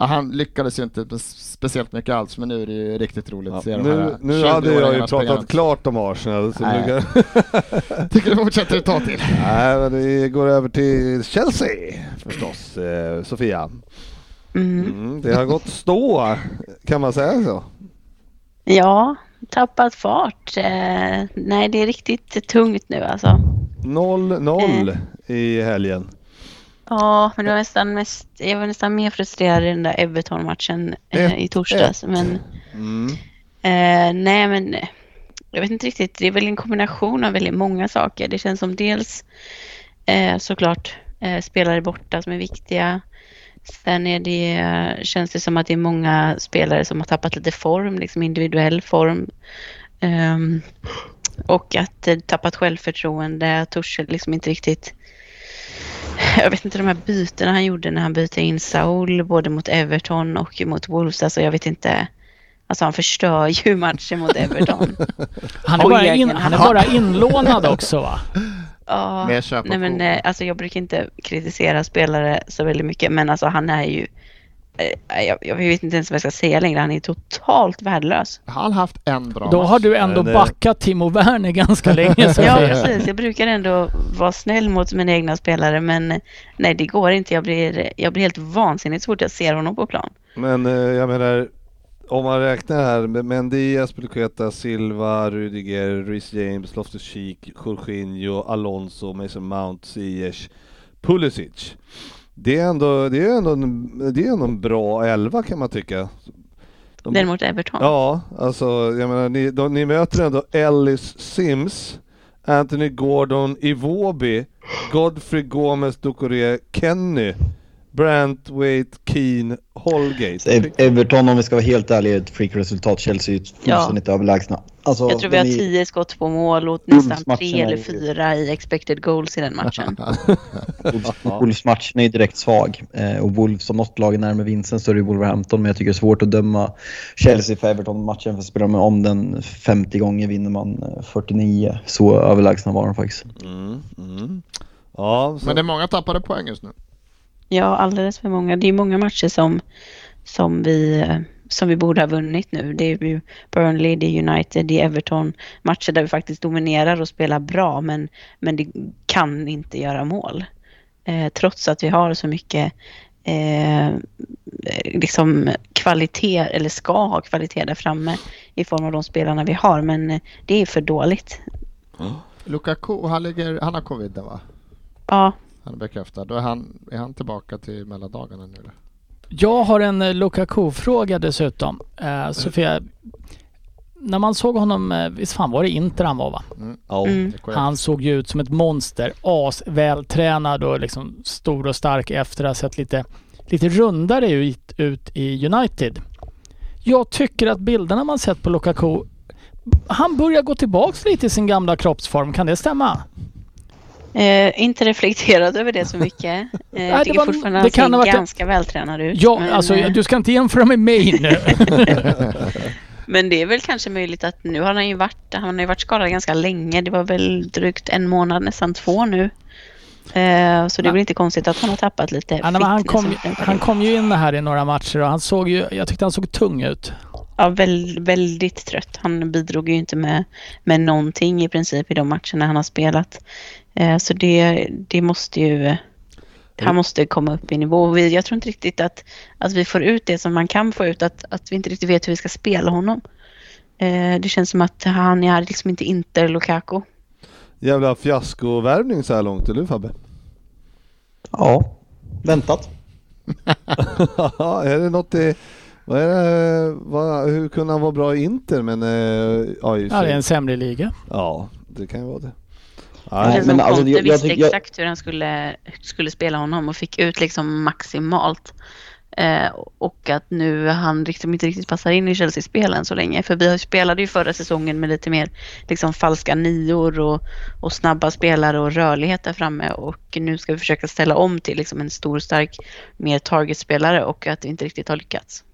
Ja, han lyckades ju inte spe- speciellt mycket alls men nu är det ju riktigt roligt Ja, att se de nu här nu hade jag ju 20-åringarna springa pratat runt. klart om Arsenal. Så Nej. nu kan... Tycker du fortsätter ett tag till? Nej, men vi går över till Chelsea förstås. Eh, Sofia. Mm. Mm, det har gått stå, kan man säga så? Ja, tappat fart. Eh, nej, det är riktigt tungt nu alltså. 0-0 i helgen. Ja, men det var nästan mest, jag var nästan mer frustrerad i den där Everton-matchen eh, i torsdags. Men Mm. eh, nej, men jag vet inte riktigt. Det är väl en kombination av väldigt många saker. Det känns som dels eh, såklart eh, spelare borta som är viktiga. Sen är det, känns det som att det är många spelare som har tappat lite form, liksom individuell form. Ehm, och att tappat självförtroende. Torshäll liksom inte riktigt jag vet inte de här bytena han gjorde när han bytte in Saul både mot Everton och mot Wolves. Alltså jag vet inte. Alltså han förstör ju matchen mot Everton. Han är, bara, in, han är bara inlånad också va? Ja, nej men eh, alltså jag brukar inte kritisera spelare så väldigt mycket men alltså han är ju jag, jag vet inte ens vad jag ska säga längre. Han är totalt värdelös. Har han haft en bra Då match? har du ändå eh, backat Timo Werner ganska länge Ja, Sofia. precis. Jag brukar ändå vara snäll mot mina egna spelare men eh, nej, det går inte. Jag blir, jag blir helt vansinnig så fort jag ser honom på plan. Men eh, jag menar, om man räknar här Mendy, Aspilicueta, Silva, Rudiger, Rhys James, Loftus-Cheek, Jorginho, Alonso, Mason Mount, Ziyech, Pulisic. Det är ändå, det är ändå, en, det är ändå en bra elva kan man tycka. De- Den mot Everton. Ja, alltså jag menar ni, de, ni möter ändå Ellis Sims, Anthony Gordon, Iwobi, Godfrey Gomez, Ducoré, Kenny, Brant, Waite, Keane, Holgate. Så Ev- Everton om vi ska vara helt ärliga är ett freak-resultat. Chelsea är fullständigt överlägsna. Alltså, Jag tror vi har är- tio skott på mål och nästan tre eller fyra i expected goals i den matchen. Wolves- Wolves-matchen är ju direkt svag. Eh, och Wolves som något lag är närmare vinsten så är det Wolverhampton. Men jag tycker det är svårt att döma Chelsea för Everton-matchen. För spelar man om den 50 gånger vinner man eh, 49. Så överlägsna var de faktiskt. Mm, mm. Ja, så, Men det är många tappade poäng just nu. Ja, alldeles för många. Det är många matcher som, som, vi, som vi borde ha vunnit nu. Det är ju Burnley, det är United, det är Everton. Matcher där vi faktiskt dominerar och spelar bra men, men det kan inte göra mål. Eh, trots att vi har så mycket eh, liksom kvalitet, eller ska ha kvalitet där framme i form av de spelarna vi har. Men det är för dåligt. Lukaku, han, ligger, han har covid va? Ja, Han är bekräftad. Då är han, är han tillbaka till mellandagarna nu? Jag har en eh, Lukaku-fråga dessutom. Eh, Sofia, när man såg honom, eh, visst fan var det Inter han var va? mm. Är korrekt. Han såg ju ut som ett monster. As, vältränad och liksom stor och stark efter att ha sett lite, lite rundare ut, ut i United. Jag tycker att bilderna man sett på Lukaku, han börjar gå tillbaks lite i sin gamla kroppsform. Kan det stämma? Eh, inte reflekterat över det så mycket. Eh, jag tycker var- fortfarande det kan han ha ser varit- ganska vältränad ut. Ja, men, alltså eh, du ska inte jämföra med mig nu. men det är väl kanske möjligt att nu har han ju varit, han har ju varit skadad ganska länge. Det var väl drygt en månad, nästan två nu. Eh, så det är väl inte konstigt att han har tappat lite Ja, han, kom, en han kom ju in här i några matcher och han såg ju, jag tyckte han såg tung ut. Ja, väl, väldigt trött. Han bidrog ju inte med, med någonting i princip i de matcherna han har spelat. Eh, så det, det måste ju... Han måste komma upp i nivå. Vi- Jag tror inte riktigt att, att vi får ut det som man kan få ut. Att, att vi inte riktigt vet hur vi ska spela honom. Eh, det känns som att han är liksom inte Inter Lukaku. Jävla fiaskovärvning så här långt, eller hur Fabbe? Ja, väntat. är det något i... Vad är det, vad, hur kunde han vara bra i Inter men... eh, Ja, Ja, det är en sämre liga. ja, det kan ju vara det. Känns men som alltså, jag- visste jag- exakt hur han skulle, skulle spela honom och fick ut liksom maximalt. Eh, och att nu han liksom inte riktigt passar in i Chelsea-spelen så länge. För vi spelade ju förra säsongen med lite mer liksom falska nior och, och snabba spelare och rörlighet där framme. Och nu ska vi försöka ställa om till liksom en stor, stark, mer targetspelare och att det inte riktigt har lyckats.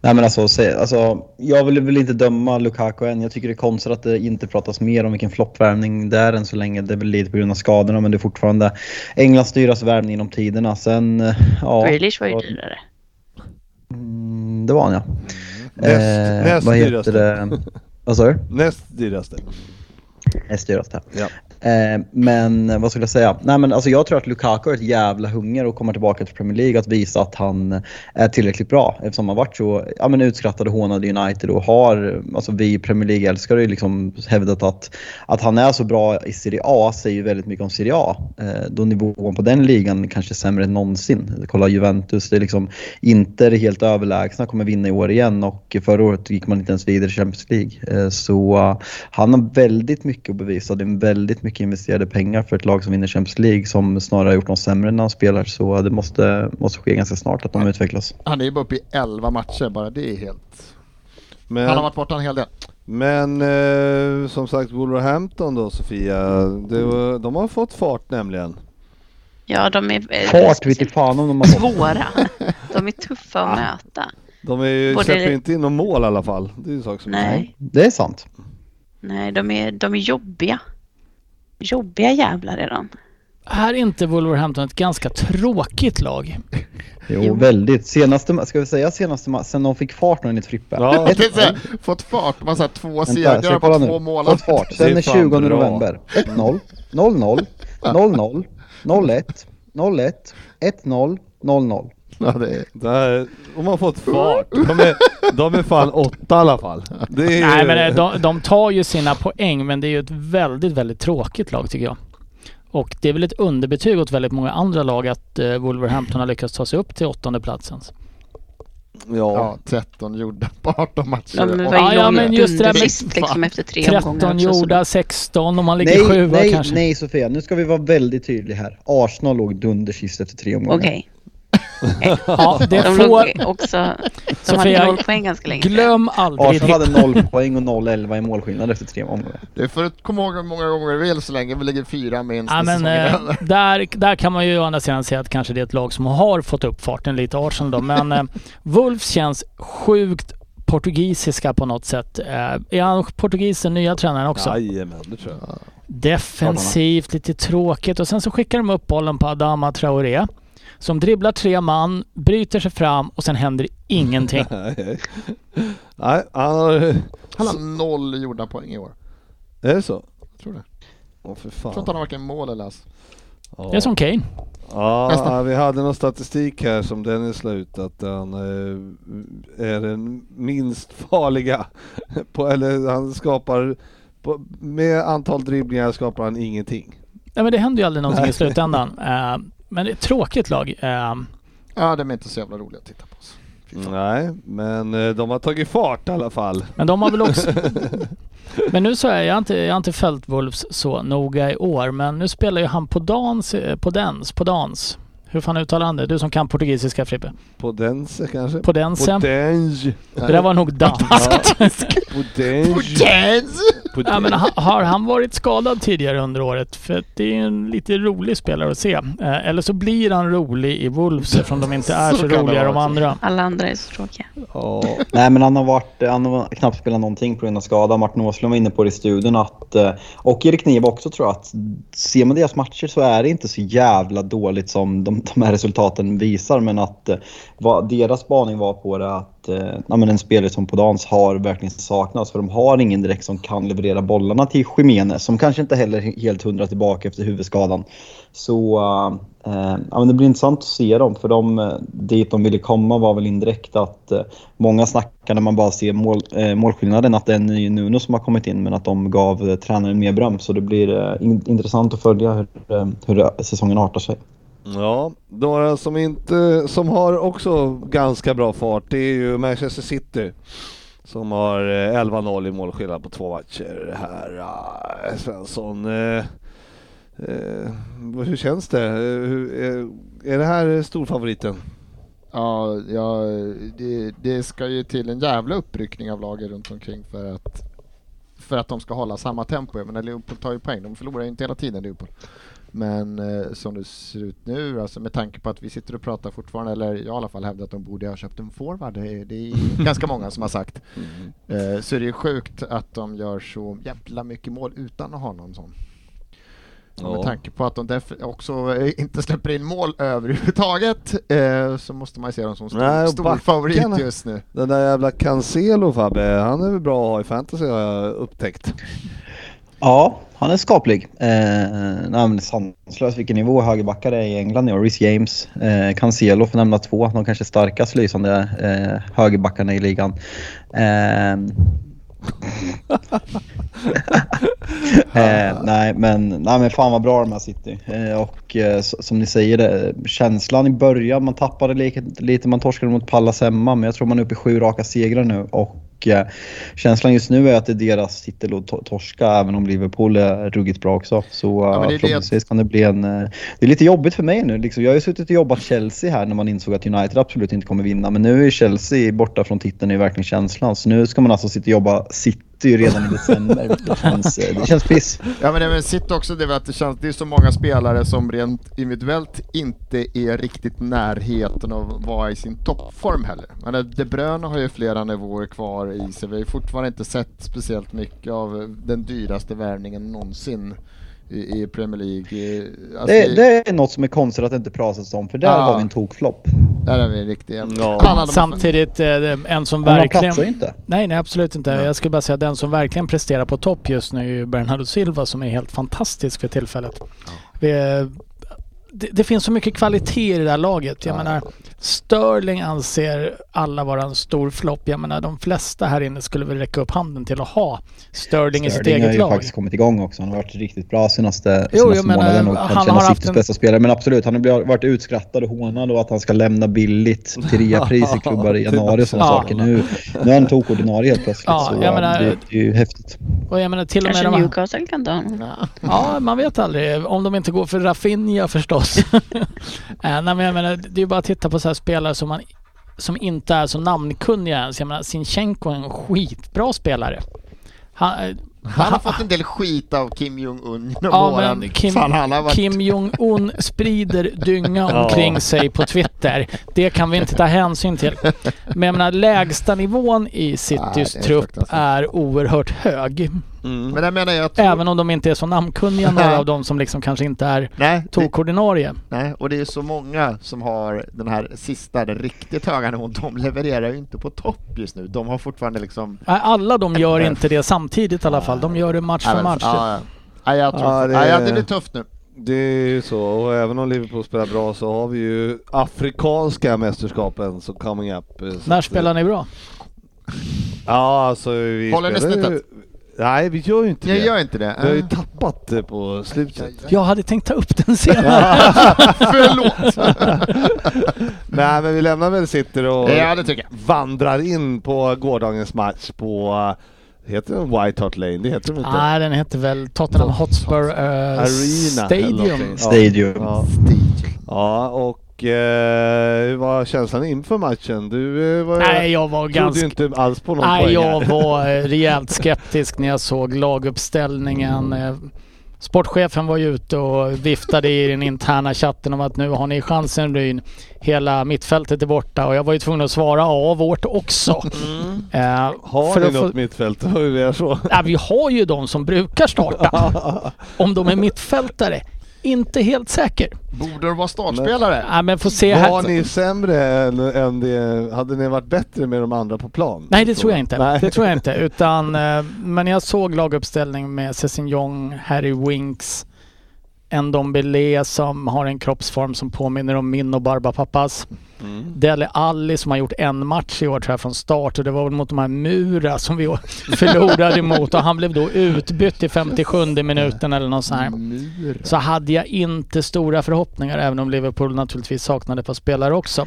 Nej men alltså, se, alltså, jag vill väl inte döma Lukaku än. Jag tycker det är konstigt att det inte pratas mer om vilken floppvärvning det är än så länge. Det är väl lite på grund av skadorna men det är fortfarande Englands dyraste värvning genom tiderna. Sen, eh, ja. Grealish var ju dyrare. Mm, det var han ja. Näst, näst vad dyraste. heter det? Vad sa du? Näst dyraste. Näst dyraste. Ja. Eh, men vad skulle jag säga? Nej, men alltså jag tror att Lukaku har ett jävla hunger och kommer tillbaka till Premier League att visa att han är tillräckligt bra eftersom han varit så ja, men utskrattad och hånad i United och har, alltså vi i Premier League älskar ju liksom hävdat att, att han är så bra i Serie A säger ju väldigt mycket om Serie A. Eh, då nivån på den ligan kanske är sämre än någonsin. Kolla Juventus, det är liksom Inter är helt överlägsna, kommer vinna i år igen och förra året gick man inte ens vidare i Champions League. Eh, så han har väldigt mycket att bevisa. Det är väldigt mycket investerade pengar för ett lag som vinner Champions League som snarare har gjort dem sämre när de spelar. Så det måste, måste ske ganska snart att de utvecklas. Han är ju bara uppe i 11 matcher bara, det är helt... Men, Han har varit borta en hel del. men eh, som sagt Wolverhampton då Sofia, det, de har fått fart nämligen. Ja, de är eh, Fart vete fan om de har fått. svåra. De är tuffa att möta. De är ju, Både- släpper inte in någon mål i alla fall. Det är ju sak som är Nej. Det är sant. Nej, de är, de är jobbiga. Jobbiga jävlar är de. Är inte Wolverhampton ett ganska tråkigt lag? Jo, Jo. väldigt. Senaste, ska vi säga senaste sen de fick fart nu enligt Frippe? Ja. Tänkte säga, fått fart, man har två segrar på två nu? månader. Fått fart. Sen är den fan 20 bra. november. 1-0, 0-0, 0-0, 0-1, 0-1, 1-0, 0-0. Ja, det är... Där, de har fått fart. De är, de är fan åtta i alla fall. Det är, Nej men eh, de, de tar ju sina poäng men det är ju ett väldigt, väldigt tråkigt lag tycker jag. Och det är väl ett underbetyg åt väldigt många andra lag att eh, Wolverhampton har lyckats ta sig upp till åttonde platsen. Ja, Ja, 13 gjorda på 18 matcher. Ja, ju ja, långt men just det där med- liksom efter tre omgångar 13 också, så gjorda, de- 16 och man ligger Nej, sjua nej, kanske. nej Sofia. Nu ska vi vara väldigt tydliga här. Arsenal låg dundersist efter tre omgångar. Okej. Ja, det De får... också... De Sofia, hade noll poäng ganska länge. Glöm aldrig Arsenal det. hade 0 poäng och 0-11 i målskillnad efter tre omgångar. För att komma ihåg hur många gånger vi vill så länge vi ligger fyra minst Ja, men, eh, där, där kan man ju å andra sidan säga att kanske det är ett lag som har fått upp farten lite, Arsenal då. Men eh, Wolves känns sjukt portugisiska på något sätt. Eh, är han portugis, den nya tränaren också? jajamän det tror jag. Defensivt, lite tråkigt och sen så skickar de upp bollen på Adama Traoré. Som dribblar tre man, bryter sig fram och sen händer ingenting. Nej, Nej, han har... Han har noll gjorda poäng i år. Är det så? Jag tror det. Åh för Jag tror inte fan. han har varken mål eller ass. Ja. Det är som Kane. Ja, Nästa. vi hade någon statistik här som Dennis la ut att han eh, är den minst farliga. På, eller han skapar, på, med antal dribblingar skapar han ingenting. Nej men det händer ju aldrig någonting Nej. i slutändan. Men det är ett tråkigt lag. Eh, Ja, de är inte så jävla roliga att titta på. Nej, men eh, de har tagit fart i alla fall. Men de har väl också... Men nu så är jag inte, jag har inte följt Wolves så noga i år, men nu spelar ju han på dans, eh, på dans, på dans. Hur fan uttalar han det? Du som kan portugisiska Frippe. Podense kanske? På dense. Podenge. Det där var nog danskt. Podenge. ja, men ha, har han varit skadad tidigare under året? För det är en lite rolig spelare att se. Eh, eller så blir han rolig i Wolves eftersom de inte är Så så, roliga de andra. Alla andra är så tråkiga. Ja, Nej men han har, varit, han har knappt spelat någonting på grund av skada. Martin Åslund var inne på det i studion att, eh, och Erik Niva också tror jag, att ser man deras matcher så är det inte så jävla dåligt som de, de här resultaten visar. Men att eh, vad deras spaning var på det att eh, ja, men en spelare som Podans har verkligen saknats. För de har ingen direkt som kan leverera bollarna till Jiménez som kanske inte heller är helt hundra tillbaka efter huvudskadan. Så eh, eh, ja, men det blir intressant att se dem för de, dit de ville komma var väl indirekt att eh, många snackar när man bara ser mål, eh, målskillnaden att det är en ny Nuno som har kommit in men att de gav eh, tränaren mer beröm så det blir eh, in, intressant att följa hur, hur säsongen artar sig. Ja, några som inte, som har också ganska bra fart, det är ju Manchester City. Som har eh, 11-0 i målskillnad på två matcher här. Ah, Svensson, eh, eh, hur känns det? Eh, hur, är, är det här storfavoriten? Ja, ja det, det ska ju till en jävla uppryckning av lagen runt omkring för att för att de ska hålla samma tempo. Jag menar Liverpool tar ju poäng, de förlorar ju inte hela tiden Liverpool. Men eh, som det ser ut nu, alltså med tanke på att vi sitter och pratar fortfarande, eller jag i alla fall hävdar att de borde ha köpt en forward, det är, det är ganska många som har sagt. Eh, så är det är sjukt att de gör så jävla mycket mål utan att ha någon sån. Och Med Ja. tanke på att de def- också eh, inte släpper in mål överhuvudtaget eh, så måste man ju se dem som stor, Nej, stor favorit just nu. Den där jävla Cancelo Fabbe, han är väl bra att ha i fantasy har jag upptäckt. Ja, han är skaplig. Eh, nej, sanslös vilken nivå högerbackar är i England i år. James, eh, Cancelo för att nämna två. De kanske starkast lysande eh, högerbackarna i ligan. Eh, eh, nej, men, nej men fan vad bra de här City. Eh, och eh, som ni säger, det, känslan i början, man tappade lite, lite, man torskade mot Pallas hemma men jag tror man är uppe i sju raka segrar nu. Och eh, känslan just nu är att det är deras titel att to- torska även om Liverpool är ruggigt bra också. Så det är eh, det- förhoppningsvis kan det bli en... eh, Det är lite jobbigt för mig nu. Liksom. Jag har ju suttit och jobbat Chelsea här när man insåg att United absolut inte kommer vinna. Men nu är Chelsea borta från titeln är verkligen känslan. Så nu ska man alltså sitta och jobba City redan i december. Det känns, eh, det känns piss. Ja men det men sitt också det är att det känns, det är så många spelare som rent individuellt inte är riktigt närheten av att vara i sin toppform heller. Men eh, De Bruyne har ju flera nivåer kvar i sig. Vi har ju fortfarande inte sett speciellt mycket av den dyraste värvningen någonsin i, i Premier League. Alltså, Det, det är något som är konstigt att det inte pratas om för där Ja. har vi en tokflopp. Där är vi. Ja. Han hade- Samtidigt eh, en som Men man verkligen... ju inte. Nej, nej absolut inte. Nej. Jag skulle bara säga den som verkligen presterar på topp just nu är ju Bernardo Silva som är helt fantastisk för tillfället. Vi, det, det finns så mycket kvalitet i det där laget. Jag Ja. menar, Sterling anser alla vara en stor flopp. Jag menar, de flesta här inne skulle väl räcka upp handen till att ha Sterling, i sitt Sterling har eget ju lag. faktiskt kommit igång också. Han har varit riktigt bra senaste, Jo, jag senaste menar, månaden och han kanske har haft en- bästa spelare. Men absolut, han har blivit- varit utskrattad och hånad och att han ska lämna billigt till reapris i klubbar i januari och sådana Ja. saker. Nu, nu är han tokordinarie helt plötsligt. Ja, så menar- det, det är ju häftigt. Och jag menar till och med Kanske de Newcastle kan ta honom. Ja, man vet aldrig. Om de inte går för Rafinha förstås. Äh, nej, men jag menar, det är bara att titta på så här spelare som, man, som inte är så namnkunniga ens. Jag menar, Sinchenko är en skitbra spelare. Han, Han har fått en del skit av Kim Jong-Un genom Ja, åren. men Kim, varit... Kim Jong-Un sprider dynga omkring sig på Twitter. Det kan vi inte ta hänsyn till. Men jag menar, lägsta nivån i Nej, Citys är trupp är oerhört hög. Mm. Men jag menar jag att... Även om de inte är så namnkunniga, några av dem som liksom kanske inte är Nej, det, tokordinarie. nej, och det är så många som har den här sista, den riktigt höga nivån. De levererar ju inte på topp just nu. De har fortfarande liksom... Nej, Alla de gör inte det samtidigt i alla fall. De gör det match för match. Ja, ja. Nej, jag tror... Ja, Ja, det- ja, det blir tufft nu. Det är ju så, och även om Liverpool spelar bra så har vi ju afrikanska mästerskapen som coming up. eh, så När spelar ni bra? Ja, alltså vi Håller ni spelar ju... snittet? Nej, vi gör ju inte Jag det. gör inte det. Vi har ju Äh. tappat det på slutet. Jag hade tänkt ta upp den senare. Förlåt! Nej, men vi lämnar väl City och ja, det tycker jag. vandrar in på gårdagens match på, eh, heter den White Hart Lane? Det heter de inte? Nej, den heter väl Tottenham Hotspur eh, Arena eller Stadium. Ja. Stadium. Ja, ja och eh, hur var känslan inför matchen? Du eh, var, Nej, jag var trodde ganska... inte alls på någon Nej, poäng jag här. var eh, rejält skeptisk när jag såg laguppställningen. Eh, Sportchefen var ju ute och viftade i den interna chatten om att nu har ni chansen Ryn. Hela mittfältet är borta och jag var ju tvungen att svara ja, vårt också. Eh, Mm. Har för ni att få- något mittfält? Hur är så? Ja, vi har ju de som brukar starta. Om de är mittfältare, inte helt säker. Borde de vara startspelare? Ja, men får se Var här. ni sämre än, än det? Hade ni varit bättre med de andra på plan? Nej, det tror jag inte. Nej. Det tror jag inte. Utan, eh, men jag såg laguppställning med Sessignon, Harry Winks, En Dombele som har en kroppsform som påminner om min och Barbapappas. Mm. Dele Alli som har gjort en match i år tror jag från start och det var väl mot de här Mura som vi förlorade emot och han blev då utbytt i 57 minuten eller något sånt här. Så hade jag inte stora förhoppningar även om Liverpool naturligtvis saknade ett par spelare också.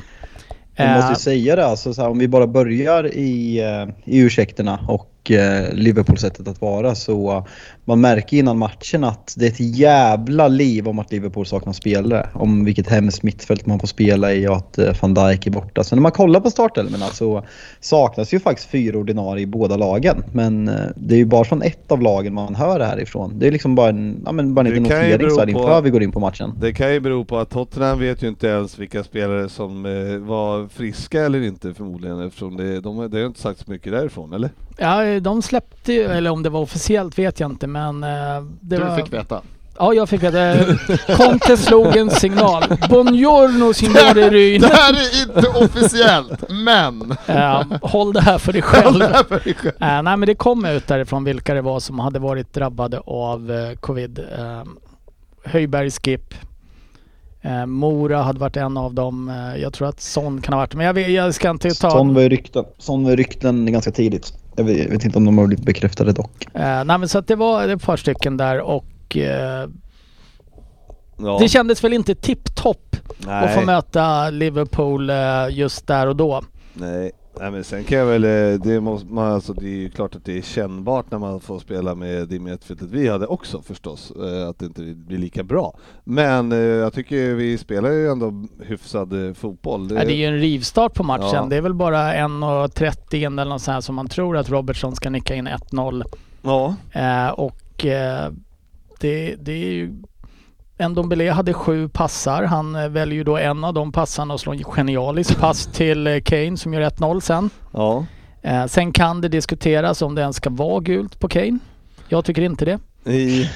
Vi måste Eh, ju säga det, alltså, så här, om vi bara börjar i, eh, i ursäkterna och eh, Liverpools sättet att vara så eh, man märker innan matchen att det är ett jävla liv om att Liverpool saknar spelare. Om vilket hemskt mittfält man får spela i och att eh, van Dijk är borta. Så när man kollar på startelvorna så saknas ju faktiskt fyra ordinarie i båda lagen. Men eh, det är ju bara från ett av lagen man hör det här ifrån. Det är liksom bara en, ja, men bara en liten notering så här bero på- inför vi går in på matchen. Det kan ju bero på att Tottenham vet ju inte ens vilka spelare som eh, var friska eller inte förmodligen eftersom det, de, det har inte sagt så mycket därifrån, eller? Ja, de släppte ju, eller om det var officiellt vet jag inte men eh, det Du var... fick veta. Ja, jag fick veta. Conte slog en signal. Buongiorno signore Ryn. Det här är inte officiellt, men... Eh, håll det här för dig själv. Det här för dig själv. Eh, nej men det kom ut därifrån vilka det var som hade varit drabbade av eh, covid. Eh, Höjberg Skip. Eh, Mora hade varit en av dem. Eh, jag tror att Son kan ha varit Men jag, vet, jag ska inte ta... Sån var ju rykten, sån var rykten ganska tidigt. Jag vet, jag vet inte om de har blivit bekräftade dock. Eh, nej men så att det var ett par stycken där och eh, Ja. det kändes väl inte tipptopp att få möta Liverpool eh, just där och då. Nej. Nej men sen kan jag väl, eh, det, måste man, alltså, det är ju klart att det är kännbart när man får spela med det mittfältet vi hade också förstås, eh, att det inte blir lika bra. Men eh, jag tycker vi spelar ju ändå hyfsad fotboll. Ja, det är ju en rivstart på matchen. Ja. Det är väl bara 1.30 in eller något sånt här som man tror att Robertson ska nicka in 1-0. Ja, Eh, och eh, det, det är ju... Ndombele hade sju passar. Han eh, väljer då en av de passarna och slår en genialisk pass till eh, Kane som gör 1-0 sen. ja. Eh, sen kan det diskuteras om det ens ska vara gult på Kane. Jag tycker inte det.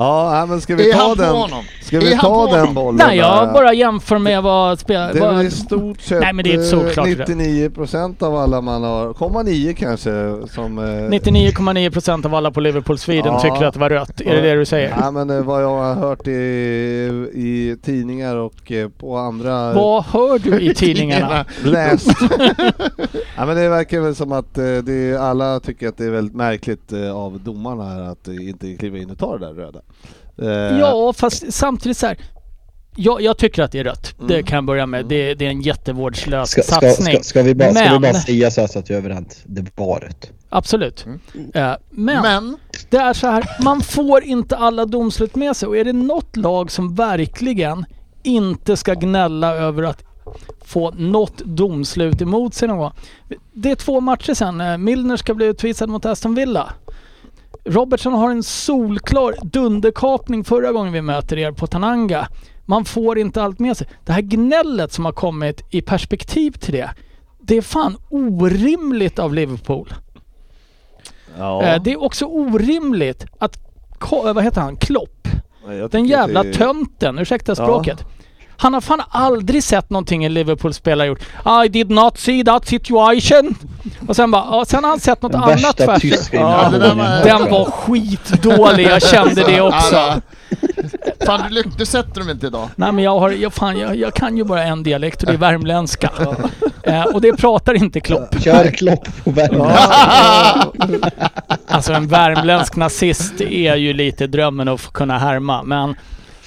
Ja, nej, men ska vi Är ta den? honom? Ska vi ta den bollen? Nej, jag bara jämför med vad spelare... Det är väl vad- i stort sett Nej, men det är ett solklart eh, rätt. 99% av alla man har, 0,9 kanske som... eh, 99,9% av alla på Liverpool Sweden Ja. tycker att det var rött. Är det det du säger? Ja men eh, vad jag har hört i, i tidningar och på andra Vad hör du i tidningarna? läst. ja men det verkar väl som att det, alla tycker att det är väldigt märkligt av domarna här att inte kliva in och ta det där röda. Eh, Ja, fast samtidigt så här. Jag, jag tycker att det är rött. Det Mm. kan jag börja med. Det, det är en jättevårdslös Ska, satsning. ska, ska, vi bara, ska vi Men- bara säga så här så att jag är överens? Det var rött. Absolut. Mm. Eh, men, Men, det är så här. Man får inte alla domslut med sig. Och är det något lag som verkligen inte ska gnälla över att få något domslut emot sig någon gång. Det är två matcher sen. Eh, Milner ska bli utvisad mot Aston Villa. Robertson har en solklar dunderkapning förra gången vi möter er på Tananga. Man får inte allt med sig. Det här gnället som har kommit i perspektiv till det. Det är fan orimligt av Liverpool. ja. Eh, Det är också orimligt att, eh, vad heter han, Klopp, den jävla det tönten, ursäkta språket. Han har fan aldrig sett någonting en Liverpool-spelare gjort. I did not see that situation. Och sen bara, ja, sen har han sett något Den annat tvärs. Ja, var- Den var skitdålig, jag kände det också. Fan du, lyck- du sätter dem inte idag. Nej men jag, har, jag, fan, jag, jag kan ju bara en dialekt och det är värmländska. Eh, och det pratar inte Klopp. Kör Klopp på värmen. Alltså en värmländsk nazist är ju lite drömmen att få kunna härma. Men,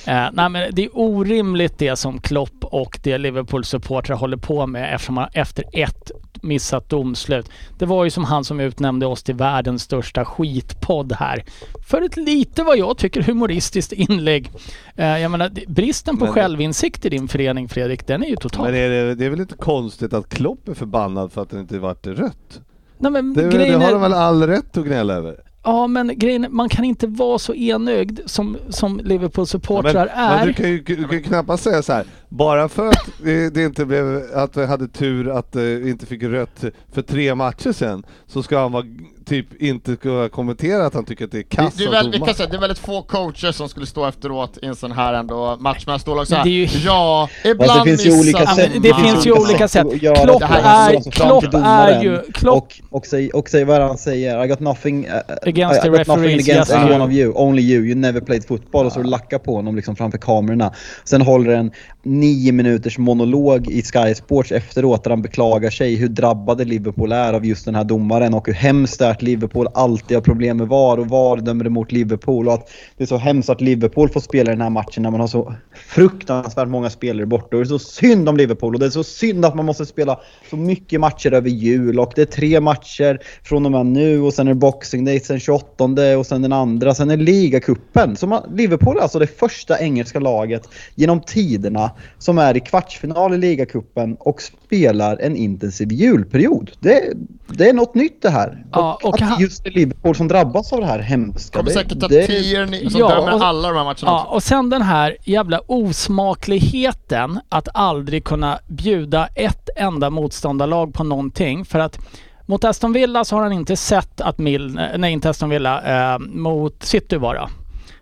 eh, nej, men det är orimligt det som Klopp och det Liverpool supportrar håller på med eftersom man, efter ett missat domslut. Det var ju som han som utnämnde oss till världens största skitpodd här. För ett lite vad jag tycker humoristiskt inlägg. Eh, jag menar, bristen på Men- självinsikt i din förening Fredrik, den är ju total. Men är det, det är väl inte konstigt att Klopp är förbannad för att det inte vart rött? nej, men Det, det har de väl all rätt att gnälla över? Ja men grejen man kan inte vara så enögd som, som Liverpool-supportrar men, är. men du kan ju du kan ju knappast säga så här. bara för att det, det inte blev, att vi hade tur att vi inte fick rött för tre matcher sen, så ska han vara typ inte ska kommentera att han tycker att det är Det, kass det, är väl, vi kan säga, det är väldigt få coacher som skulle stå efteråt i en sån här ändå match mellan storlag och säga Men det är ju- ja, ibland det finns ju olika sätt. det finns ju olika sätt. göra Klopp det är- Klopp är ju- Klopp- Och, och, säg, och säg vad han säger. I got nothing, uh, Against I, I got nothing referees, against yes, one of you. Only you. You never played football. Och så lackar på honom liksom framför kamerorna. Sen håller en nio minuters monolog i Sky Sports efteråt där han beklagar sig hur drabbade Liverpool är av just den här domaren och hur hemskt det är att Liverpool alltid har problem med VAR och VAR dömer emot Liverpool och att det är så hemskt att Liverpool får spela den här matchen när man har så fruktansvärt många spelare borta. Och det är så synd om Liverpool och det är så synd att man måste spela så mycket matcher över jul och det är tre matcher från och med nu och sen är det Boxing Day sen 28 och sen den andra, sen är ligacupen. Så man, Liverpool är alltså det första engelska laget genom tiderna som är i kvartsfinal i ligacupen och spelar en intensiv julperiod. Det, det är något nytt det här. Ja, och att han- det just Liverpool som drabbas av det här hemska. kommer säkert ta det- tio ni- som Ja, dömer och- alla de här matcherna Ja, också. och sen den här jävla osmakligheten att aldrig kunna bjuda ett enda motståndarlag på någonting. För att mot Aston Villa så har han inte sett att Milner, nej inte Aston Villa, eh, mot City bara,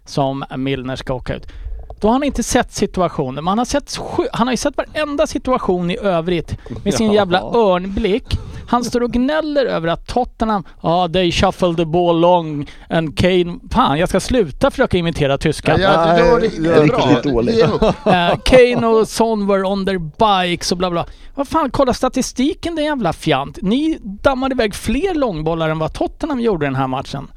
som Milner ska åka ut. Då har han inte sett situationen, men han har, sett, sju- han har ju sett varenda situation i övrigt med sin Ja. jävla örnblick. Han står och gnäller över att Tottenham, ja ah, they shuffle the ball long and Kane... Fan, jag ska sluta försöka imitera tyska. Ja, ja, det Nej, inte riktigt dåligt. Eh, Kane och Son were on their bikes och bla bla. Vad fan, kolla statistiken den jävla fjant. Ni dammade iväg fler långbollar än vad Tottenham gjorde den här matchen.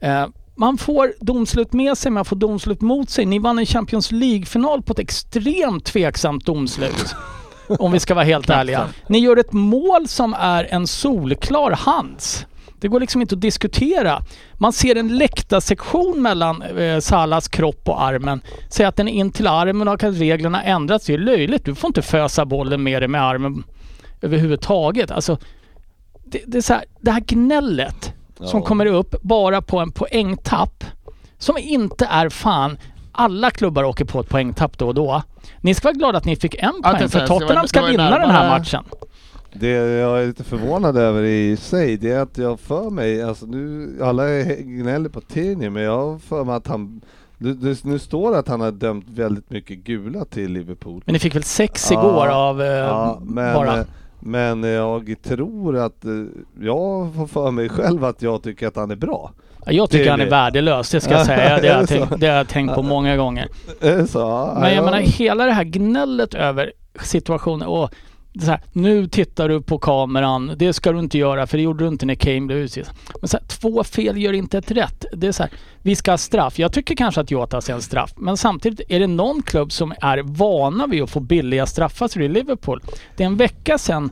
Eh, man får domslut med sig, man får domslut mot sig. Ni vann en Champions League-final på ett extremt tveksamt domslut. om vi ska vara helt ärliga. Ni gör ett mål som är en solklar hands. Det går liksom inte att diskutera. Man ser en läktarsektion mellan eh, Salas kropp och armen. Säger att den är in till armen och att reglerna ändrats. Det är löjligt. Du får inte fösa bollen med dig med armen överhuvudtaget. Alltså, det, det, är så här, det här gnället som Ja. kommer upp bara på en poängtapp som inte är fan alla klubbar åker på ett poängtapp då och då. Ni ska vara glada att ni fick en Ja, poäng det för Tottenham ska vinna den här matchen. Det jag är lite förvånad över i sig, det är att jag för mig, alltså nu, alla gnäller på Tierney, men jag för mig att han, det, nu står det att han har dömt väldigt mycket gula till Liverpool. Men ni fick väl sex Ja, igår av eh, Ja, men, bara? Men jag tror att, eh, jag får för mig själv att jag tycker att han är bra. Ja, Jag tycker han är värdelös, det ska jag säga. Det har jag, tänkt, det har jag tänkt på många gånger. Men jag ja. menar hela det här gnället över situationen och här, nu tittar du på kameran, det ska du inte göra för det gjorde du inte när Kane blev utvisad. Men så här, två fel gör inte ett rätt. Det är så här, vi ska ha straff. Jag tycker kanske att Jota ser en straff, men samtidigt är det någon klubb som är vana vid att få billiga straffar så det är Liverpool. Det är en vecka sedan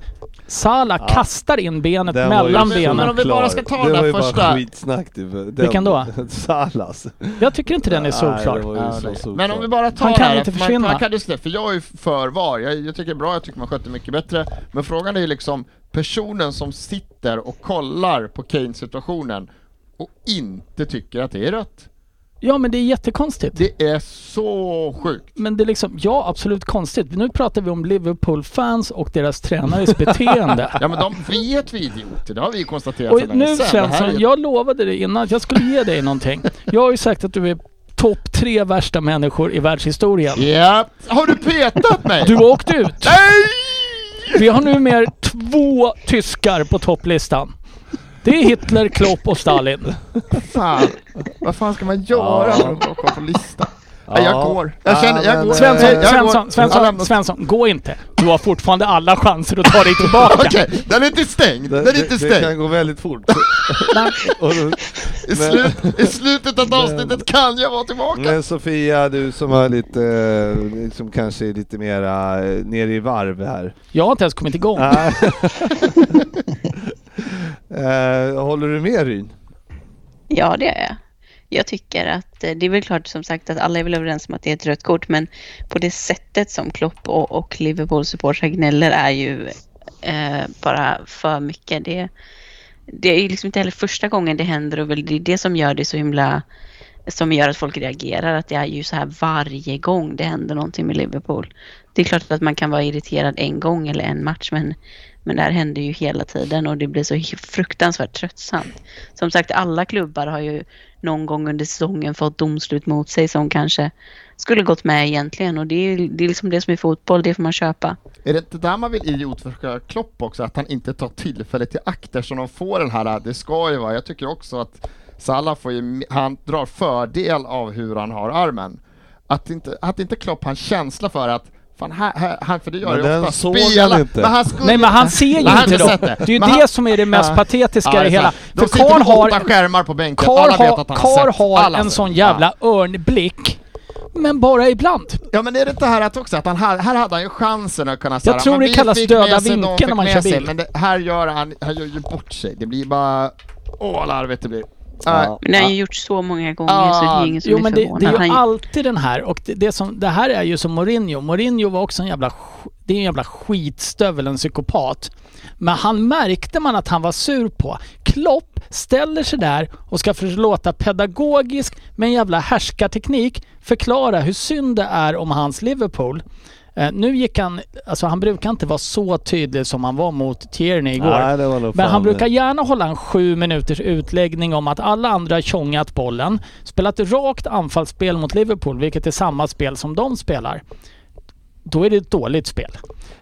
Salah Ja. kastar in benet Den ju mellan så Men benen. om vi bara ska ta den det var ju första- bara skitsnack typ. Den- Vilken då? Salas. Jag tycker inte den är solklar. Nej, Ja, så nej. solklart. Men om vi bara tar Han kan här, inte försvinna. Man, man kan just det, för jag är ju för VAR. Jag, jag tycker det är bra, jag tycker man sköter mycket bättre. Men frågan är ju liksom personen som sitter och kollar på Kane-situationen och inte tycker att det är rött. Ja men det är jättekonstigt. Det är så sjukt. Men det är liksom, ja absolut konstigt. Nu pratar vi om Liverpool-fans och deras tränares beteende. Ja men de vet vi idioter, det har vi konstaterat Och sedan länge nu sedan. Här Svensson, är- jag lovade dig innan att jag skulle ge dig någonting. Jag har ju sagt att du är topp tre värsta människor i världshistorien. Ja, har du petat mig? Du har åkt ut. Nej! Vi har nu mer två tyskar på topplistan. Det är Hitler, Klopp och Stalin. Fan, vad fan ska man göra Ja. för att åka på listan? Nej, jag Ja. går. Jag känner, jag går. eh, Svensson, Jag går. Svensson, Jag Svensson, lämnar- Svensson, gå inte. Du har fortfarande alla chanser att ta dig tillbaka. Okej, den är inte stängd. det, Den är det, inte det stängd. kan gå väldigt fort. I, slut, I slutet av avsnittet kan jag vara tillbaka. Men Sofia, du som har lite, liksom kanske är lite mera eh, nere i varv här. Jag har inte ens kommit igång. Eh, håller du med Ryn? Ja, det är jag. Jag tycker att eh, det är väl klart som sagt att alla är väl överens om att det är ett rött kort, men på det sättet som Klopp och, och Liverpool supportrar gnäller är ju eh, bara för mycket. Det, det är ju liksom inte heller första gången det händer och väl det är det som gör det så himla som gör att folk reagerar. Att det är ju så här varje gång det händer någonting med Liverpool. Det är klart att man kan vara irriterad en gång eller en match men, men det här händer ju hela tiden och det blir så fruktansvärt tröttsamt. Som sagt, alla klubbar har ju någon gång under säsongen fått domslut mot sig som kanske skulle gått med egentligen och det är, det är liksom det som är fotboll, det får man köpa. Är det inte där man vill idiotförsöka Klopp också, att han inte tar tillfället i akt eftersom de får den här, det ska ju vara, jag tycker också att Salah får ju, han drar fördel av hur han har armen. Att inte, att inte Klopp har en känsla för att Fan, här, här, han, för det gör Men den ofta, såg spela, han inte. Men han skulle, Nej men han ser ju inte dem. Det är ju Men det han- som är det mest Ja. patetiska Ja, i det det hela. För De sitter Karl har, åtta skärmar på bänken, Karl alla vet har, att han Karl har sett. har Alla en sett. sån jävla örnblick. Men bara ibland. Ja men är det inte här att också att han, här, här hade han ju chansen att kunna säga tror men det vi kallas fick döda sig, vinkeln när man kör sig, bil. Men det, här gör han, han gör ju bort sig. Det blir bara, åh vad larvigt det blir. Ja. Men det har ja. ju gjort så många gånger så det är ingen som Jo är men det, förvånad. det är ju alltid den här och det, det, som, det här är ju som Mourinho. Mourinho var också en jävla, det är en jävla skitstövel, en psykopat. Men han märkte man att han var sur på. Klopp ställer sig där och ska låta pedagogisk med en jävla härskarteknik förklara hur synd det är om hans Liverpool. Eh, nu gick han, alltså han brukar inte vara så tydlig som han var mot Tierney igår. Nej, Men han brukar gärna hålla en sju minuters utläggning om att alla andra har tjongat bollen, spelat rakt anfallsspel mot Liverpool, vilket är samma spel som de spelar. Då är det ett dåligt spel.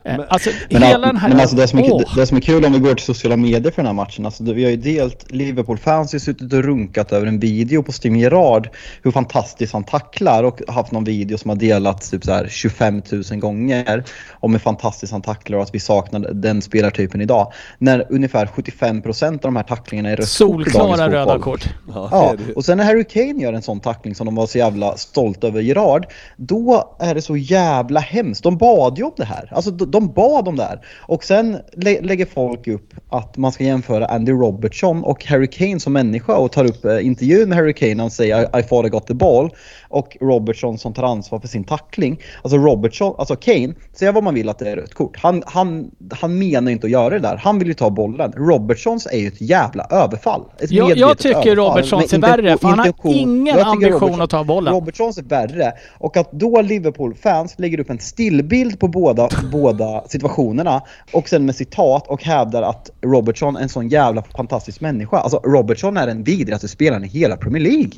Eh, Men- alltså Men, hela den här... men alltså det som, är, det som är kul om vi går till sociala medier för den här matchen, alltså vi har ju delt Liverpool-fans har suttit och runkat över en video på Steam Gerard hur fantastiskt han tacklar och haft någon video som har delats typ så här 25 000 gånger om hur fantastiskt han tacklar och att vi saknar den spelartypen idag. När ungefär 75% av de här tacklingarna är rött kort solklara röda kort. Ja, Ja, och sen när Harry Kane gör en sån tackling som de var så jävla stolt över Gerard, då är det så jävla hemskt. De bad ju om det här. Alltså de, bad om det här. Och sen lä lägger folk upp att man ska jämföra Andy Robertson och Harry Kane som människa och tar upp eh, intervjun med Harry Kane och säger I, I thought I got the ball och Robertson som tar ansvar för sin tackling. Alltså Robertson, alltså Kane, säga vad man vill att det är rött kort. Han, han, han menar inte att göra det där. Han vill ju ta bollen. Robertsons är ju ett jävla överfall. Ett Jag, jag tycker. Robertsons är värre, för han har ingen ambition att ta bollen. Robertsons är värre. Och att då Liverpool-fans lägger upp en stillbild på båda, båda situationerna och sen med citat och hävdar att Robertson är en sån jävla fantastisk människa. Alltså Robertson är den vidrigaste spelaren i hela Premier League.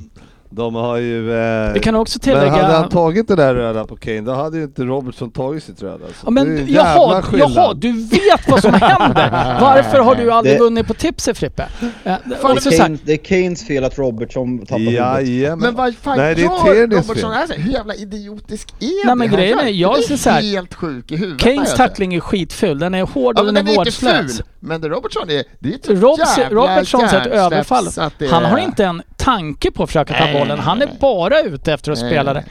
De har ju... Eh, Vi kan också Men hade tillägga... han tagit det där röda på Kane, då hade ju inte Robertson tagit sitt röda. Så Ja, men är jaha, jaha, du vet vad som händer! Varför har du aldrig Det- vunnit på tipset Frippe? Eh, Fan, det, så är Kane, det är Kanes fel att Robertson tappar huvudet. Jajamän. Men vad fan Nej, det är gör Robertson? fel. Alltså, hur jävla idiotisk är Nej, det men grejen är, jag Det ser så här- helt sjuk i huvudet. Kanes tackling är skitful, den är hård Ja, och den är är inte vårdslös. men det Robertson är, det är ett Robs, jävla Robertson är ett överfall. så Han har är- inte en tanke på att försöka ta Nej, bollen. Han är bara ute efter att spela det.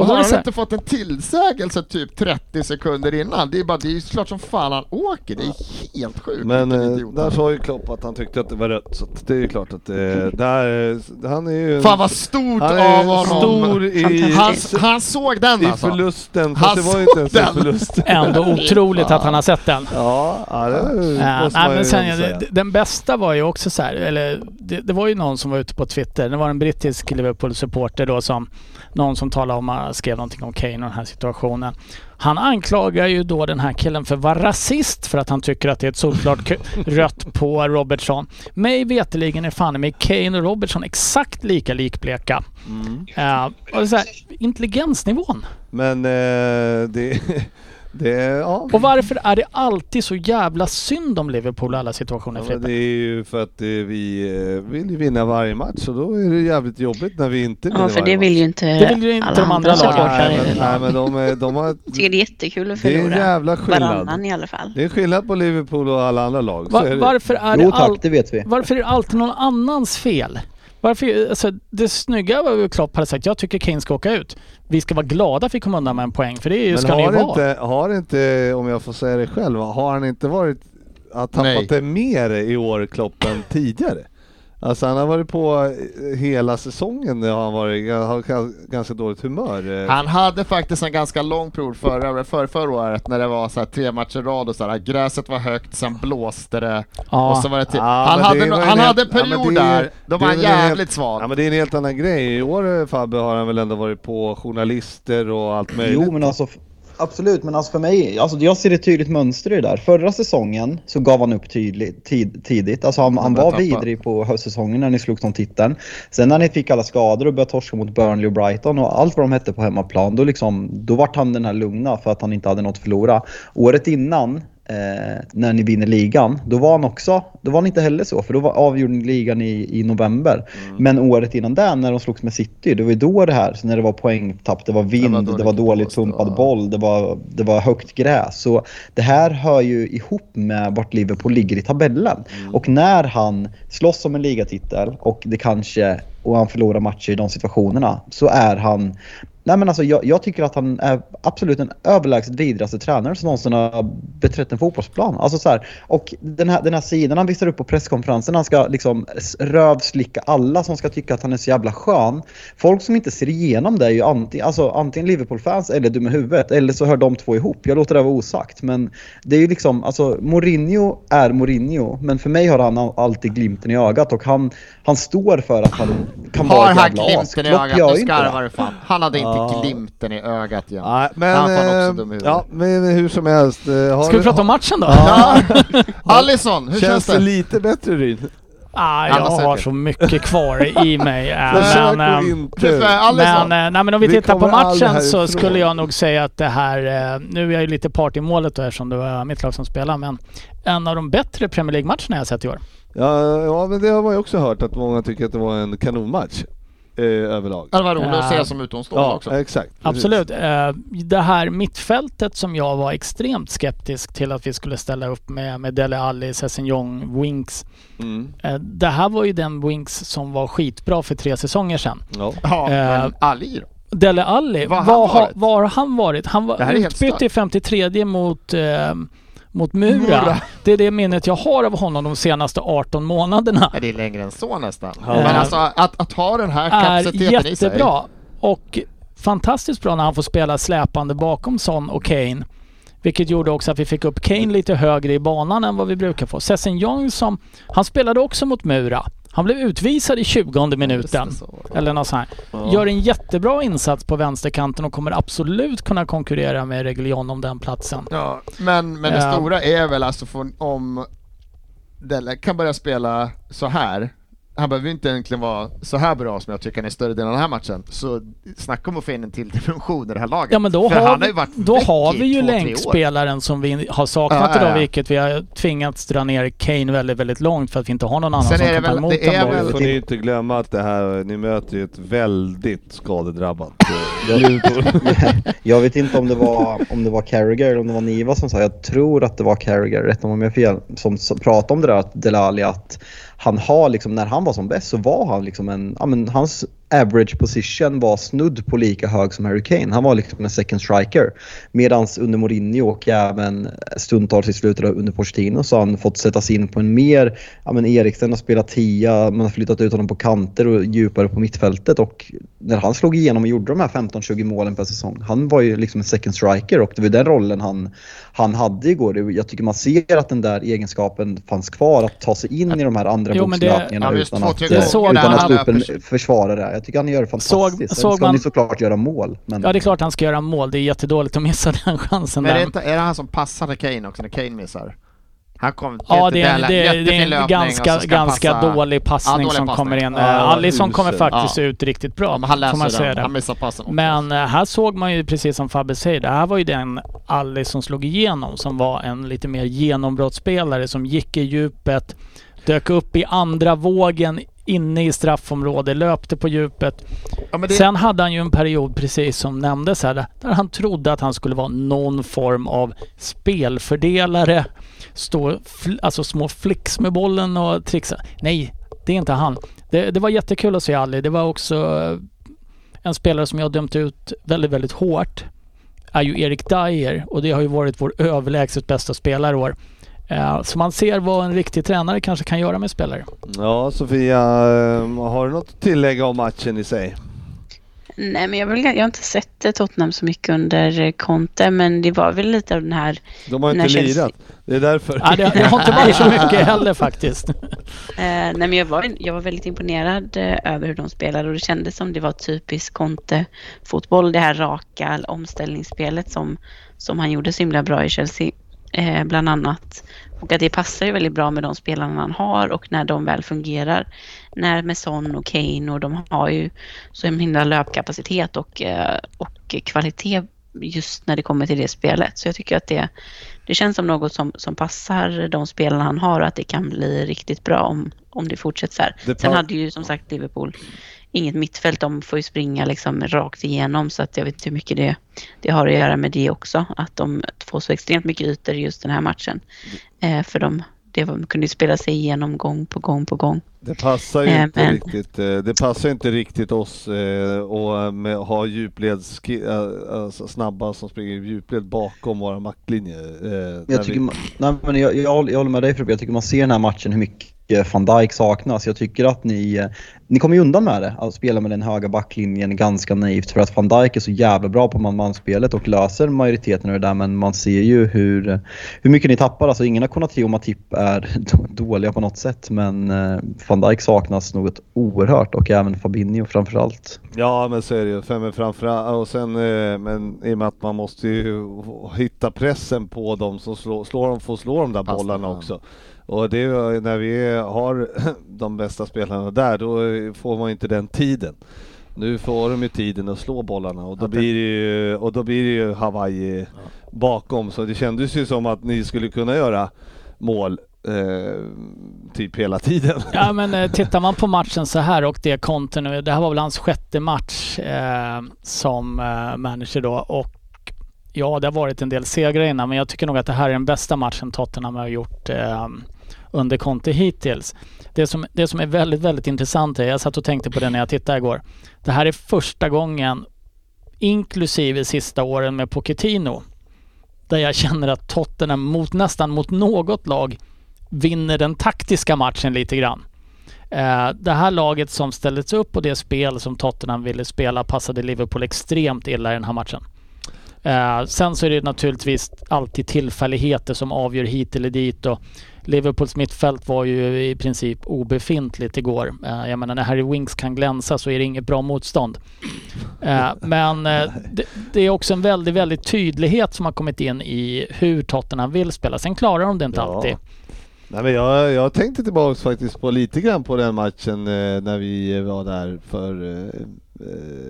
Och har han här, inte fått en tillsägelse typ 30 sekunder innan? Det är bara, det är klart som fan han åker, det är helt sjukt. Men eh, där sa ju Klopp att han tyckte att det var rött, så det är ju klart att det, där, han är ju... Fan vad stort han är av honom! stor i, Han, han såg den i alltså! förlusten, Han det var ju inte ens såg en den. förlust. Ändå otroligt att han har sett den. Ja, ja det Ja, måste nej, man men ju sen, ändå säga. den bästa var ju också så här, eller det, det var ju någon som var ute på Twitter, det var en brittisk Liverpool-supporter då som någon som talade om, skrev någonting om Kane och den här situationen. Han anklagar ju då den här killen för att vara rasist för att han tycker att det är ett solklart rött på Robertson. Mig veterligen är fan med Kane och Robertson exakt lika likbleka. Mm. Uh, och så här, intelligensnivån. Men eh, det, det, ja. Och varför är det alltid så jävla synd om Liverpool i alla situationer Ja, det är ju för att eh, vi eh, vill ju vinna varje match och då är det jävligt jobbigt när vi inte vinner Ja, för det vill ju match. inte, Det vill ju inte alla de andra andra lagen. Nej, men, det nej men de, är- de har... Jag tycker det är jättekul att Det är en förlora. jävla skillnad. Varannan i alla fall. Det är skillnad på Liverpool och alla andra lag. Så Va- är det. varför, är det Jo tack, all, det vet vi. varför är det alltid någon annans fel? Varför, alltså, det snygga var ju Klopp hade sagt, jag tycker Kane ska åka ut. Vi ska vara glada för att vi kom undan med en poäng, för det är ju- Men ska ni ju har vara. inte, har inte, om jag får säga det själv, har han inte varit, har tappat Nej. det mer i år Klopp än tidigare? Alltså han har varit på eh, hela säsongen, har han varit, han har ga- ganska dåligt humör. eh. Han hade faktiskt en ganska lång period förra, för, förra året när det var så här tre matcher rad och så här, gräset var högt, sen blåste det Ja. och så var det till. Ja, han hade, det han helt- hade en ja, period det är- där, då var han en helt- jävligt svag. Ja men det är en helt annan grej. I år eh, Fabbe har han väl ändå varit på journalister och allt möjligt. Jo men alltså absolut, men alltså för mig, alltså jag ser ett tydligt mönster i det där. Förra säsongen så gav han upp tydligt, tid, tidigt. Alltså han, han var tappa. vidrig på höstsäsongen när ni slogs om titeln. Sen när ni fick alla skador och började torska mot Burnley och Brighton och allt vad de hette på hemmaplan, då liksom, då vart han den här lugna för att han inte hade något att förlora. Året innan Eh, när ni vinner ligan, då var han också, då var han inte heller så, för då var, avgjorde ni ligan i, i november. Men året innan det, när de slogs med City, det var ju då det här, så när det var poängtapp, det var vind, det var, dåligt dåligt blåst, pumpad ja. boll, det var, det var högt gräs. Så det här hör ju ihop med vart Liverpool ligger i tabellen. Och när han slåss om en ligatitel och det kanske, och han förlorar matcher i de situationerna, så är han Nej men alltså jag, jag tycker att han är absolut den överlägset vidrigaste tränare som någonsin har beträtt en fotbollsplan. Alltså så här, och den här, den här sidan han visar upp på presskonferensen, han ska liksom rövslicka alla som ska tycka att han är så jävla skön. Folk som inte ser igenom det är ju antingen, alltså, antingen Liverpool-fans eller dumma huvudet, eller så hör de två ihop. Jag låter det vara osagt. Men det är ju liksom, alltså Mourinho är Mourinho, men för mig har han all- alltid glimten i ögat och han, han står för att han kan vara Har ett han jävla as. glimten i ögat, nu skarvar du fan. Han hade inte Ja. glimten i ögat igen. Nej, men, Han eh, också dum i ja, men hur som helst. eh, Har Ska vi prata om matchen då? Ja. Alisson, hur Känns känns det det? lite bättre Ryn? Ah, jag har så mycket kvar i mig. eh, men, eh, Alisson. Men, eh, nej, men om vi, Vi tittar på matchen så skulle jag nog säga att det här, eh, nu är jag ju lite part i målet då eftersom det var mitt lag som spelade, men en av de bättre Premier League-matcherna jag sett i år. Ja, ja, men det har man ju också hört att många tycker att det var en kanonmatch eh, överlag. Ja, Det var roligt att Ja. se som utomstående Ja, också. exakt. precis. Absolut. Eh, Det här mittfältet som jag var extremt skeptisk till att vi skulle ställa upp med, med Dele Alli, Sessignon, Winks. Mm. Eh, Det här var ju den Winks som var skitbra för tre säsonger sedan. Ja. Ja, men Eh, Ali då? Dele Alli, Var var, har han varit? var har han varit? Var utbytt i 53 mot, eh, mot Mura. Mura. Det är det minnet jag har av honom de senaste 18 månaderna. Ja, det är längre än så nästan. Ja. Men alltså att, att ha den här är kapaciteten i sig. jättebra. Och fantastiskt bra när han får spela släpande bakom Son och Kane. Vilket gjorde också att vi fick upp Kane lite högre i banan än vad vi brukar få. Sessignon som, han spelade också mot Mura. Han blev utvisad i 20 minuten. Eller något sånt här. Gör en jättebra insats på vänsterkanten och kommer absolut kunna konkurrera med Reguilon om den platsen. Ja, men, men det Ja. stora är väl alltså för, om Dele kan börja spela så här han behöver ju inte egentligen vara så här bra som jag tycker han är större delen av den här matchen. Så snacka om att få in en till dimension i det här laget. Ja men då För har, han har vi, ju varit då har vi ju länkspelaren som vi har saknat Ja, ja, idag, ja. vilket vi har tvingats dra ner Kane väldigt, väldigt långt för att vi inte har någon annan Sen som är kan ta väl- emot det är den Nu väl- bollen. får ni inte glömma att det här, ni möter ju ett väldigt skadedrabbat eh. Jag vet inte om det var, om det var Carragher eller om det var Niva som sa, jag tror att det var Carragher, rätt om jag har fel, som pratade om det där att Delali att han har liksom, när han var som bäst så var han liksom en, ja men hans average position var snudd på lika hög som Harry Kane. Han var liksom en second striker. Medan under Mourinho och även stundtals i slutet av- under Pochettino så har han fått sättas in på en mer, ja men Eriksen har spelat tia, man har flyttat ut honom på kanter och djupare på mittfältet och när han slog igenom och gjorde de här 15-20 målen per säsong, han var ju liksom en second striker och det var den rollen han, han hade igår. Jag tycker man ser att den där egenskapen fanns kvar, att ta sig in i de här andra Jo, men det- Ja, utan att, eh, utan att stå upp en försvarare. Jag tycker han gör det fantastiskt. Såg- såg ska man- han ju såklart göra mål. Men Ja det är klart han ska göra mål, det är jättedåligt att missa den chansen Men är det, inte, är det han som passade Kane också när Kane missar? Han kom Ja det är, en, det, är- det är en ganska, ganska passa- dålig passning Ja, dålig som passning. kommer in. Ja, Ja, Alisson kommer faktiskt Ja. ut riktigt bra. Ja, men han får man läser säga det. han missar passen också. Men eh, här såg man ju precis som Fabbe säger, det här var ju den Ali som slog igenom som var en lite mer genombrottsspelare som gick i djupet, dök upp i andra vågen inne i straffområdet, löpte på djupet. ja, det, Sen hade han ju en period precis som nämndes här där han trodde att han skulle vara någon form av spelfördelare. Stå alltså små flicks med bollen och trixa. Nej, det är inte han. Det, det var jättekul att se Ali. Det var också eh, en spelare som jag dömt ut väldigt, väldigt hårt. Är ju Erik Dyer och det har ju varit vår överlägset bästa spelare i år. Eh, Så man ser vad en riktig tränare kanske kan göra med spelare. Ja, Sofia, eh, har du något att tillägga om matchen i sig? Nej, men jag, vill, jag har inte sett eh, Tottenham så mycket under eh, Conte, men det var väl lite av den här... De har inte Chelsea- lirat. Det är därför. Ja, det, det har inte varit så mycket heller faktiskt. Eh, nej, men jag var, jag var väldigt imponerad över hur de spelade och det kändes som det var typiskt Conte-fotboll. Det här raka omställningsspelet som, som han gjorde så himla bra i Chelsea, eh, bland annat. Och att det passar ju väldigt bra med de spelarna han har och när de väl fungerar. När med Son och Kane och de har ju så himla löpkapacitet och, eh, och kvalitet just när det kommer till det spelet. Så jag tycker att det, det känns som något som, som passar de spelarna han har och att det kan bli riktigt bra om, om det fortsätter så här. Sen hade ju som sagt Liverpool inget mittfält. De får ju springa liksom rakt igenom så att jag vet inte hur mycket det, det har att göra med det också. Att de får så extremt mycket ytor i just den här matchen. Eh, för de, det var, de kunde ju spela sig igenom gång på gång på gång. Det passar ju Eh, inte men- riktigt. eh, Det passar inte riktigt oss eh, och med, ha djupleds eh, alltså snabba som springer i djupled bakom våra backlinje. eh, när Jag, tycker vi- man, nej, men jag, jag håller med dig Fredrik. Jag tycker man ser den här matchen hur mycket van Dijk saknas. Jag tycker att ni, eh, ni kommer ju undan med det. Att spela med den höga backlinjen ganska naivt för att van Dijk är så jävla bra på man-man-spelet och löser majoriteten av det där men man ser ju hur, hur mycket ni tappar. Alltså ingen av Konate och Matip är då- dåliga på något sätt men eh, van Dijk saknas något oerhört och även Fabinho framförallt. Ja men så är det ju, är framförallt och sen eh, men i och med att man måste ju hitta pressen på dem som slår, slår dem, får slå de där Passar, bollarna ja. också. Och det är ju när vi har de bästa spelarna där, då får man inte den tiden. Nu får de ju tiden att slå bollarna och då blir det ju, och då blir det ju Hawaii bakom. Så det kändes ju som att ni skulle kunna göra mål eh, typ hela tiden. Ja men eh, tittar man på matchen så här och det Conte nu, det här var väl hans sjätte match eh, som eh, manager då och ja det har varit en del segrar innan men jag tycker nog att det här är den bästa matchen Tottenham har gjort eh, under Conte hittills. Det som, det som är väldigt, väldigt intressant är, jag satt och tänkte på det när jag tittade igår. Det här är första gången, inklusive sista åren med Pochettino, där jag känner att Tottenham mot nästan mot något lag vinner den taktiska matchen lite grann. Eh, det här laget som ställdes upp och det spel som Tottenham ville spela passade Liverpool extremt illa i den här matchen. Eh, sen så är det naturligtvis alltid tillfälligheter som avgör hit eller dit och Liverpools mittfält var ju i princip obefintligt igår. Eh, jag menar när Harry Winks kan glänsa så är det inget bra motstånd. Eh, men eh, det, det är också en väldigt, väldigt tydlighet som har kommit in i hur Tottenham vill spela. Sen klarar de det inte Ja. alltid. Nej, men jag, jag tänkte tillbaks faktiskt på lite grann på den matchen när vi var där för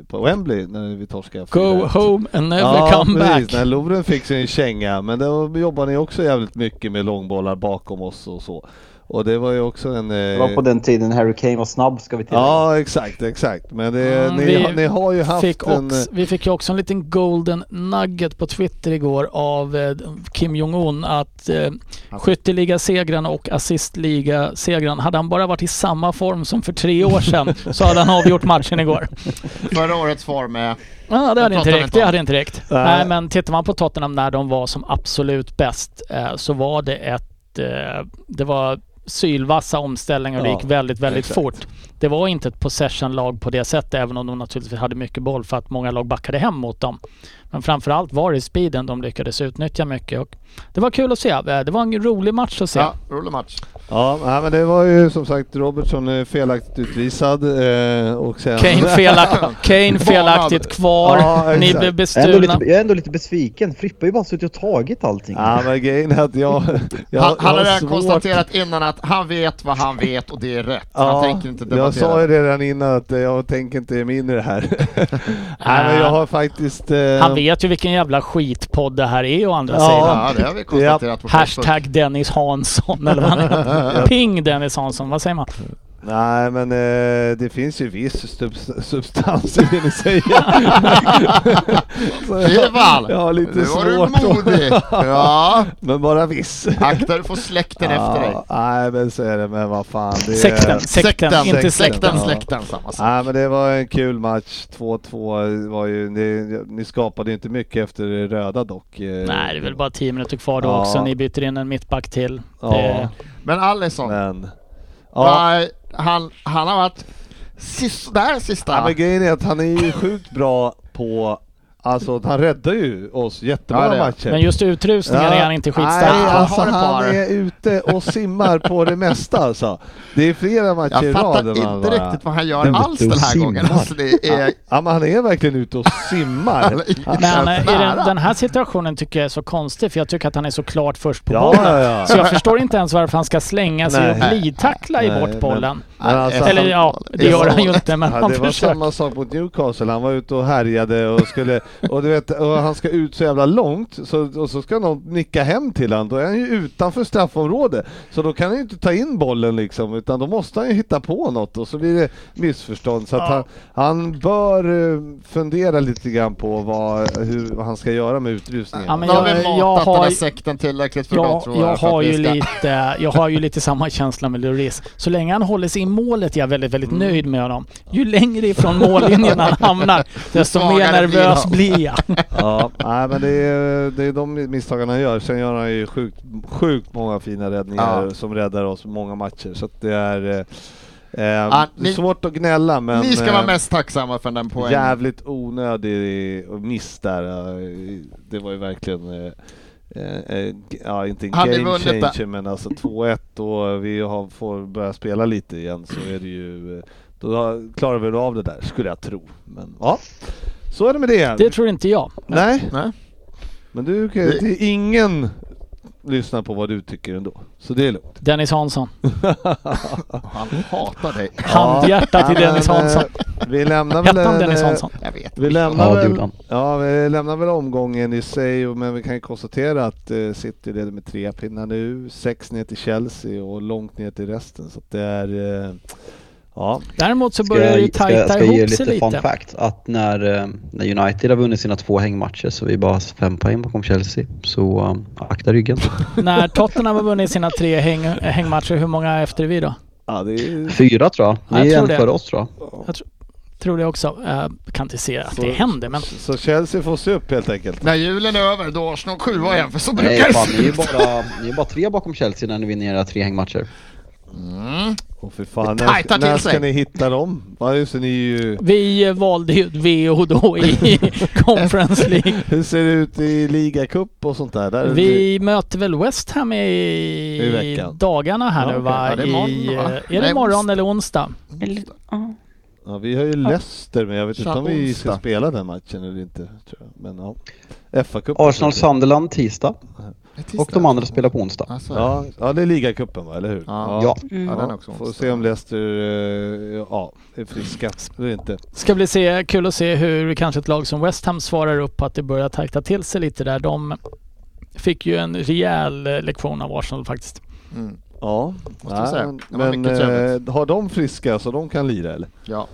på Wembley när vi torskade. Go 4-1. home and never ja, come precis, back. när Lovren fick sig en känga, men då jobbar ni också jävligt mycket med långbollar bakom oss och så. Och det var ju också en... Det var på Eh, den tiden Harry Kane var snabb ska vi tillägga. ja, exakt, exakt. Men det, Mm, ni, vi ni har ju haft Fick en... också, vi fick ju också en liten golden nugget på Twitter igår av eh, Kim Jong-Un att eh, skytteliga-segrarna och assistliga-segraren, hade han bara varit i samma form som för tre år sedan så hade han avgjort matchen igår. Förra årets form är... Ja, det hade inte räckt. inte Det hade inte räckt. Nej. Nej, men tittar man på Tottenham när de var som absolut bäst eh, så var det ett... Eh, det var sylvassa omställningar och det Ja, gick väldigt, väldigt exakt. fort. Det var inte ett possession-lag på det sättet, även om de naturligtvis hade mycket boll för att många lag backade hem mot dem. Men framförallt var det speeden de lyckades utnyttja mycket och det var kul att se. Eh, Det var en rolig match att se. Ja, rolig match. Ja, men det var ju som sagt Robertson är felaktigt utvisad eh, och sen... Kane, felak Kane felaktigt kvar. Ja, Ni blev Jag är, ändå bestulna. lite, jag är ändå lite besviken. Frippa har ju bara suttit och tagit allting. Ja men grejen är att jag... jag han han jag har redan svårt- konstaterat innan att han vet vad han vet och det är rätt. han Ja, tänker inte jag sa ju redan innan att jag tänker inte ge mig in i det här. Nej men jag har faktiskt... Eh, Han vet ju vilken jävla skitpodd det här är å andra Ja. sidan. Ja, det har vi konstaterat Facebook. Hashtag Dennis Hansson eller vad han heter. Ping Dennis Hansson, vad säger man? Nej, men eh, det finns ju viss subs- substans i det ni säger. Jag-! Ja, lite Nu var du modig! Ja, Men bara viss. akta du får släkten efter dig. Ja, Nej, men så är det. Men vad fan. Det är... Sekten, sekten, inte sekten, släkten. Ja. släkten, samma sak. Nej, men det var en kul match. 2-2 var ju... Ni, ni skapade inte mycket efter det röda dock. eh, Nej, det är väl bara 10 minuter kvar då Ja. också. Ni byter in en mittback till. Ja, Det- Men Alisson, men... Ja, va, han, han har varit sisådär sista... Ja, men grejen är att han är ju sjukt bra på, alltså han räddar ju oss jättemånga Ja, matcher. Men just utrustningen är han inte skitstark Nej, på. alltså han är ute och simmar på det mesta alltså. Det är flera matcher jag i fattar rad. där inte man bara- riktigt vad han gör Den alls den här simmar. gången. Alltså det är... Ja men han är verkligen ute och simmar. Men eh, inte den, den här situationen tycker jag är så konstig för jag tycker att han är så klart först på Ja, bollen. ja, ja. Så jag förstår inte ens varför han ska slänga sig Nej. och glidtackla i bort bollen. Men alltså, Eller han- ja, det gör han ju inte men Ja, han det var försöker. samma sak mot Newcastle, han var ute och härjade och skulle, och du vet, och han ska ut så jävla långt så, och så ska någon nicka hem till han då är han ju utanför straffområdet. Så då kan han ju inte ta in bollen liksom, utan då måste han ju hitta på något och så blir det missförstånd. Så att han, han bör eh, fundera lite grann på vad, hur, vad han ska göra med utrustningen. Ja, men jag- vi jag matat har den här ju- sekten tillräckligt för Jag, tror jag. jag, har ju ska- lite, jag har ju lite samma känsla med Lloris. Så länge han håller sig i målet är jag väldigt, väldigt Mm. nöjd med honom. Ju längre ifrån mållinjen han hamnar, desto mer nervös blir jag. Ja, nej, men det är, det är de misstagen han gör. Sen gör han ju sjukt, sjukt många fina räddningar Ja. som räddar oss många matcher. Så att det är eh, Ja, ni- svårt att gnälla men Ni ska vara eh, mest tacksamma för den poängen. jävligt onödig miss där. Det var ju verkligen eh, eh, eh, Ja, inte en Hade game changer men alltså 2-1 och vi har, får börja spela lite igen så är det ju Då klarar vi av det där skulle jag tro. Men ja, så är det med det. Det tror inte jag. Nej, Nej. men du, Det- det är ingen lyssnar på vad du tycker ändå. Så det är lugnt. Dennis Hansson. Han hatar dig. Handhjärta till Dennis Hansson. eh, Vi lämnar väl... Hette Dennis eh, Hansson? Jag vet. Vi lämnar, Ja, väl, ja, vi lämnar väl omgången i sig, och- men vi kan ju konstatera att eh, City leder med tre pinnar nu, sex ner till Chelsea och långt ner till resten. Så att det är... Ja, Däremot så Ska börjar det ju jag, ska, tajta ska jag ge ihop sig lite fun lite. fact att när, eh, när United har vunnit sina två hängmatcher så är vi bara fem poäng bakom Chelsea. Så um, akta ryggen. När Tottenham har vunnit sina tre häng, hängmatcher, hur många efter är vi då? ja det är... Fyra tror jag. Ja, jag Ni är en det. före oss tror jag. Tror det också. Jag kan inte se att Så- det händer men Så Chelsea får se upp helt enkelt. När julen är över då är Arsenal sjua igen, för så Nej brukar det fan, se ni är ut. bara, ni är bara tre bakom Chelsea när ni vinner era tre hängmatcher. Mm. Och för fan, Det när, till när ska sig. ni hitta dem? Ja, just det, ni ju... vi valde ju ett VO då i Conference League. Hur ser det ut i ligacup och sånt där? där Vi möter väl West Ham i, I dagarna här Ja, nu va? Ja, det är I, va? Är det onsdag. eller onsdag? Eller, ja. Vi har ju Leicester, men jag vet inte om vi ska onsdag. spela den matchen eller inte. Tror jag. Men ja. FA-cupen. Arsenal Sunderland tisdag och de andra spelar på onsdag. Alltså, Ja, ja, det är ligacupen va, eller hur? Ja. Ja. Mm. Ja, den är också Får se om Leicester eh, ja, är friska eller inte. Ska bli se, kul att se hur kanske ett lag som West Ham svarar upp på att det börjar tajta till sig lite där. De fick ju en rejäl eh, lektion av Arsenal faktiskt. Mm. Ja, säga. men, Det var eh, har de friska så de kan lira eller? Ja.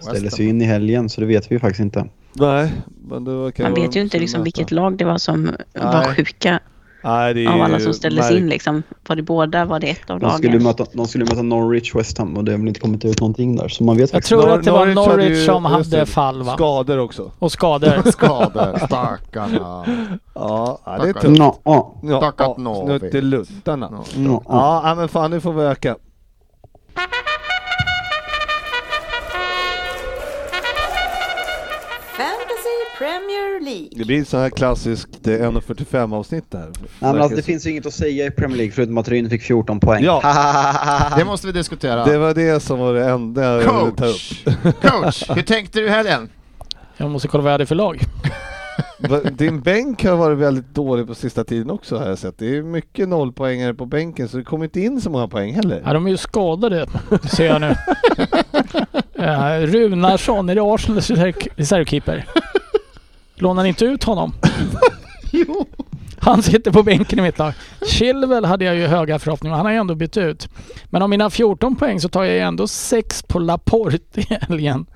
Ställer sig in i helgen så det vet vi faktiskt inte. Nej, men det kan Man vet ju inte liksom vilket lag det var som var Nej. sjuka Nej, det är av alla som ställdes märk- in liksom. Var det båda? Var det ett av De skulle, lagen? möta, de skulle möta Norwich West Ham och det har väl inte kommit ut någonting där. Så man vet Jag tror att det var Norwich hade Norwich som hade det, fall va? Skador också. Och skador. Skador, stackarna. Ja, det är tufft. Nå, ja. Ja, Tackat ja, Norwich. Snutteluttarna. Ja. Ja, ja, men fan nu får vi öka. League. Det blir så här klassiskt eh, 1.45 avsnitt där. Nej, men alltså, det finns ju inget att säga i Premier League förutom att Ryn fick 14 poäng. Ja. Det måste vi diskutera. Det var det som var det enda jag ville ta upp. Coach! Coach, hur tänkte du helgen? Jag måste kolla vad jag hade för lag. Din bänk har varit väldigt dålig på sista tiden också har jag sett. Det är mycket nollpoängare på bänken så det kommer inte in så många poäng heller. Ja, de är ju skadade ser jag nu. Runarsson, är det Arsenals reserv- reservkeeper? Lånar ni inte ut honom? Jo. Han sitter på bänken i mitt lag. Chilwell hade jag ju höga förhoppningar Han har ju ändå bytt ut. Men av mina 14 poäng så tar jag ju ändå 6 på Laporte i helgen.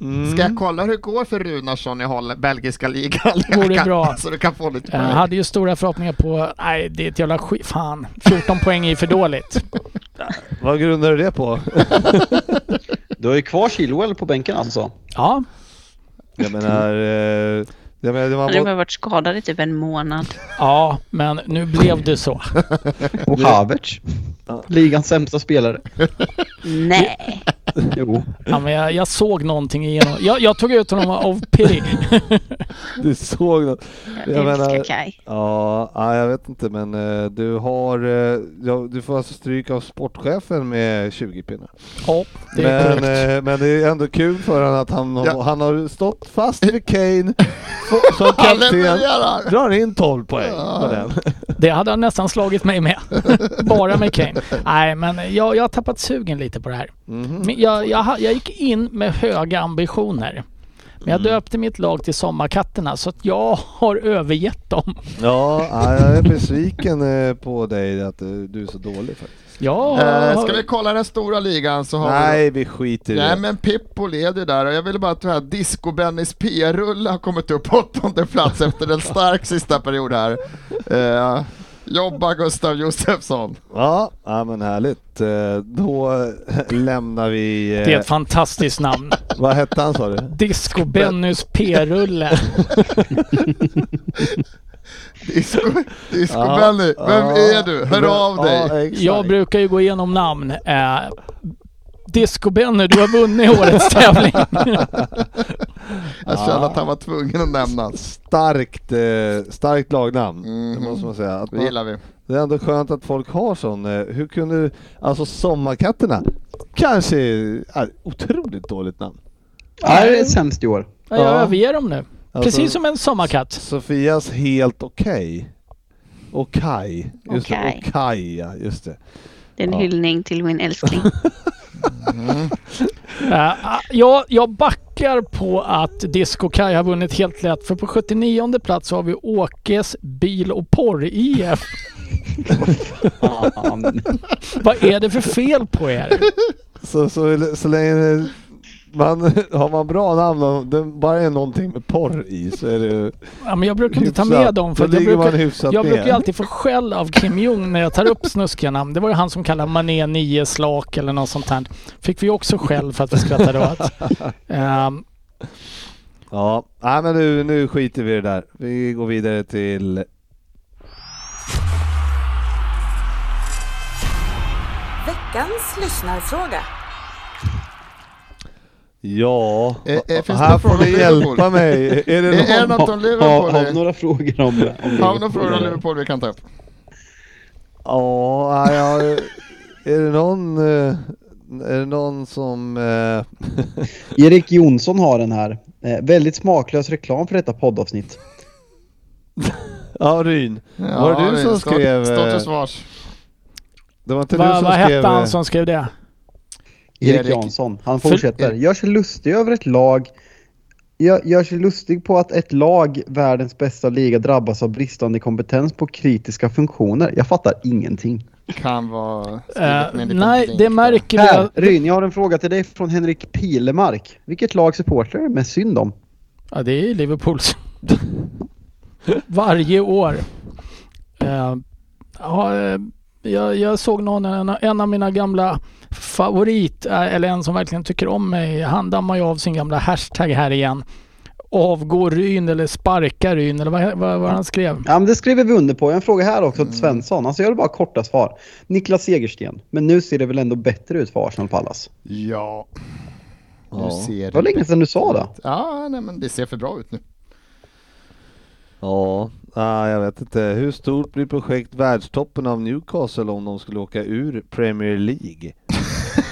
Mm. Ska jag kolla hur det går för Runarsson i Holl- belgiska ligan? Vore bra. Så du kan få lite Jag poäng. hade ju stora förhoppningar på... Nej, det är ett jävla skit. Fan. 14 poäng är ju för dåligt. Vad grundar du det på? Du har ju kvar Chilwell på bänken alltså. Ja, Jag menar... Eh, jag menar det Han var har ju bara varit skadad i typ en månad. ja, men nu blev det så. Och Havertz. Ligans sämsta spelare. Nej! Jo. Ja, men jag, jag såg någonting igenom. Jag, jag tog ut honom av pity. Du såg något. Jag, Jag menar- Kaj. Ja, ja, jag vet inte men eh, du har... eh, ja, du får alltså stryk av sportchefen med 20 pinnar. Ja, det är Men, korrekt. eh, men det är ändå kul för honom att han, Ja. han har stått fast vid Kane som kapten. Drar in 12 poäng Ja. på den. Det hade han nästan slagit mig med. Bara med Kane. Nej, men jag, jag har tappat sugen lite på det här. Mhm. Men jag, jag, jag gick in med höga ambitioner. Men jag Mm. döpte mitt lag till Sommarkatterna så att jag har övergett dem. Ja, ja, jag är besviken eh, på dig att eh, du är så dålig faktiskt. Jag Eh, ska vi kolla den stora ligan så har vi Nej, vi skiter i Nej det. men Pippo leder där och jag ville bara att Disco-Bennys P-rulle har kommit upp på åttonde plats efter en stark sista period här. Eh, jobba Gustav Josefsson. Ja, ja, men härligt. Eh, Då lämnar vi... eh, Det är ett fantastiskt namn. Vad hette han sa du? Disco Bennys P-rulle. Disco, Disco Ja, Benny, vem ja, är du? Hör av dig! Ja. Jag brukar ju gå igenom namn. Disco Benny, du har vunnit årets tävling. Jag känner att han var tvungen att nämnas. Starkt, eh, starkt lagnamn, det Mhm. måste man säga. Att Det man, gillar vi. det är ändå skönt att folk har sån. eh, Hur kunde, alltså Sommarkatterna, kanske är otroligt dåligt namn. Nej, det är sämst i år. Ja, jag Ja. överger dem nu. Alltså, Precis som en sommarkatt. Sofias helt okej. Okej, just Okej. det. Okej, ja, just det. Det är en Ja. hyllning till min älskling. Uh, jag, jag backar på att Disco Kaj har vunnit helt lätt. För på 79 plats så har vi Åkes Bil och Porr-IF. Vad är det för fel på er? Så, så, så länge man, har man bra namn och det bara är någonting med porr i så är det Ja, men jag brukar inte ta hyfsat. med dem för jag brukar, hyfsat jag brukar alltid få skäll av Kim Jong när jag tar upp snuskiga namn. Det var ju han som kallade Mané 9 slak eller något sånt här. Fick vi också skäll för att vi skrattade åt. Ehm, Ja, nej men nu, nu skiter vi i det där. Vi går vidare till Veckans lyssnarfråga. Ja, Eh, eh, det här några får frågor ni om Liverpool? hjälpa mig. Är det Är det någon? något om Har, Liverpool? har några frågor om, om Har vi några Liverpool, frågor om? Liverpool vi kan ta upp? Ja, ja, är det någon, eh, är det någon som... eh, Erik Jonsson har den här. Eh, väldigt smaklös reklam för detta poddavsnitt. Ja, Ryn. Var det du som stå- skrev, Stå eh, till svars. Det var inte du vad som vad skrev... hette eh, han som skrev det? Erik, Erik- Jansson. Han För- fortsätter. Gör sig lustig över ett lag gör, gör sig lustig på att ett lag, världens bästa liga, drabbas av bristande kompetens på kritiska funktioner. Jag fattar ingenting. Kan vara liten nej, det märker vi. Här, Ryn, jag har en fråga till dig från Henrik Pilemark. Vilket lag supportrar är mest synd om? Ja, det är Liverpools. Varje år. Eh, ja, eh, jag, jag såg någon, en, en av mina gamla favorit, eh, eller en som verkligen tycker om mig, han dammar ju av sin gamla hashtag här igen. Avgå Ryn eller sparka Ryn eller vad, vad, vad han skrev. Ja, men det skriver vi under på. Jag har en fråga här också till Svensson. Alltså jag har bara korta svar. Niklas Segersten. Men nu ser det väl ändå bättre ut för Arsenal Pallas? Ja. Nu Ja. ser Det var länge sedan du sa det. Ja, nej men det ser för bra ut nu. Ja, nej, jag vet inte. Hur stort blir projekt världstoppen av Newcastle om de skulle åka ur Premier League?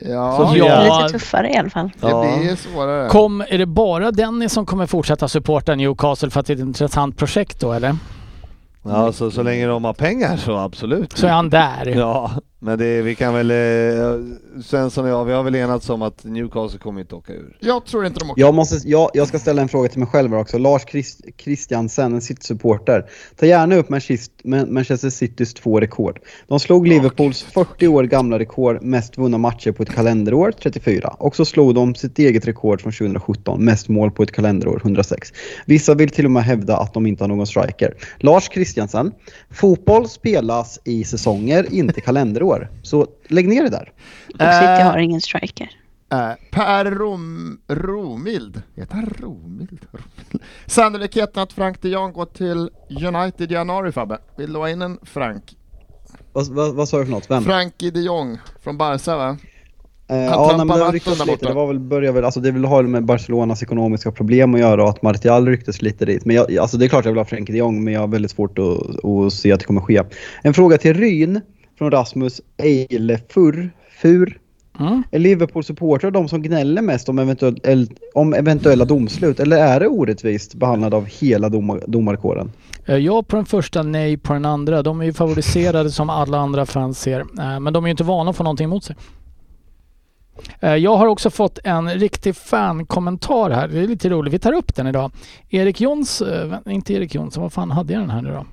Ja, Så Det Ja. är lite tuffare i alla fall. det Ja. blir svårare. Kom, är det bara Dennis som kommer fortsätta supporta Newcastle för att det är ett intressant projekt då eller? Ja, så, så länge de har pengar så absolut. Så är han där. Ja, Men det, vi kan väl, eh, Svensson och jag, vi har väl enats om att Newcastle kommer inte åka ur. Jag tror inte de åker. Jag, måste, jag, jag ska ställa en fråga till mig själv också. Lars Christ, Christiansen, en City-supporter. Ta gärna upp Manchester, Man- Manchester Citys två rekord. De slog Liverpools 40 år gamla rekord, mest vunna matcher på ett kalenderår, 34. Och så slog de sitt eget rekord från 2017, mest mål på ett kalenderår, 106. Vissa vill till och med hävda att de inte har någon striker. Lars Christiansen, fotboll spelas i säsonger, inte kalenderår. Så lägg ner det där. Och City har ingen striker. Eh, per Rom, Romild, heter han Romild? Romild? Sannolikheten att Frank de Jong går till United i januari Fabbe. Vill du ha in en Frank? Vad, vad, vad sa du för något? Vem? Frankie de Jong från Barca va? Eh, Han ja, nej, men det där lite. Det var väl, börjar väl, alltså det vill ha med Barcelonas ekonomiska problem att göra och att Martial ryktes lite dit. Men jag, alltså det är klart jag vill ha Frenkie de Jong, men jag har väldigt svårt att, att se att det kommer ske. En fråga till Ryn från Rasmus Eilefur. Fur. Mm. Är Liverpool supportrar de som gnäller mest om, eventuell, om eventuella domslut? Eller är det orättvist behandlad av hela domar, domarkåren? Eh, Ja på den första, nej på den andra. De är ju favoriserade som alla andra fans ser. Eh, Men de är ju inte vana att få någonting emot sig. Eh, Jag har också fått en riktig fan-kommentar här. Det är lite roligt. Vi tar upp den idag. Erik Jons, inte Erik Jonsson, vad fan hade jag den här nu då?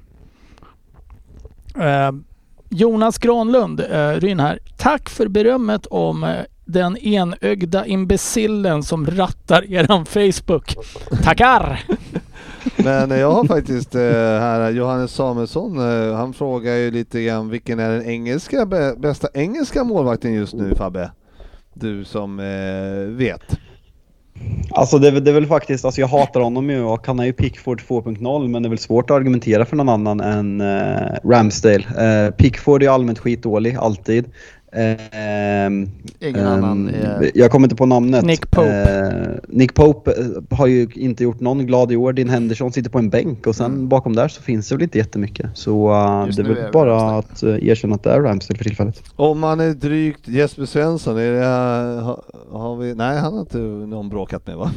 Jonas Granlund, eh, Ryn här. Tack för berömmet om eh, den enögda imbecillen som rattar eran Facebook. Tackar! Men eh, jag har faktiskt eh, här Johannes Samuelsson, eh, han frågar ju lite grann vilken är den engelska, bästa engelska målvakten just nu Fabbe? Du som eh, vet. Alltså det, är väl- det är väl faktiskt, alltså jag hatar honom ju och han är ju Pickford 2.0 men det är väl svårt att argumentera för någon annan än eh, Ramsdale. Eh, Pickford är allmänt skitdålig, alltid. Eh, Ingen ehm, annan är... Jag kommer inte på namnet. Nick Pope. Eh, Nick Pope eh, har ju inte gjort någon glad i år. Din Henderson sitter på en bänk och sen bakom där så finns det väl inte jättemycket. Så eh, Just det är väl är det bara Ramsdale. att eh, erkänna att det är Ramsdale för tillfället. Om man är drygt Jesper Svensson, är det, har, har vi, nej han har inte någon bråkat med va?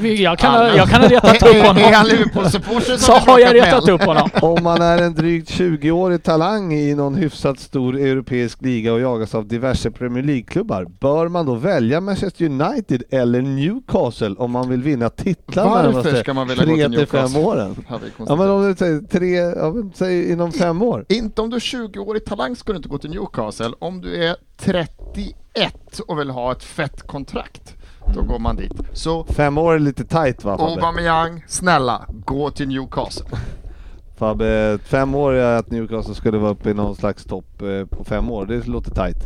Vi- jag, kan, ha- jag kan ha retat upp Är han honom. Liverpool-supporter Så har jag retat upp honom. Om man är en drygt 20-årig talang i någon hyfsat stor europeisk liga och jagas av diverse Premier League-klubbar, bör man då välja Manchester United eller Newcastle om man vill vinna titlar Varför ska man vilja gå till 3 till 5 Newcastle? åren? Ja men om du säger tre, ja, säg inom fem år. Inte om du är 20-årig talang ska du inte gå till Newcastle. Om du är 31 och vill ha ett fett kontrakt, då går man dit. Så Fem år är lite tight va Fabbe? Aubameyang, snälla, gå till Newcastle. Fabbe, fem år är att Newcastle skulle vara uppe i någon slags topp eh, på fem år, det låter tight.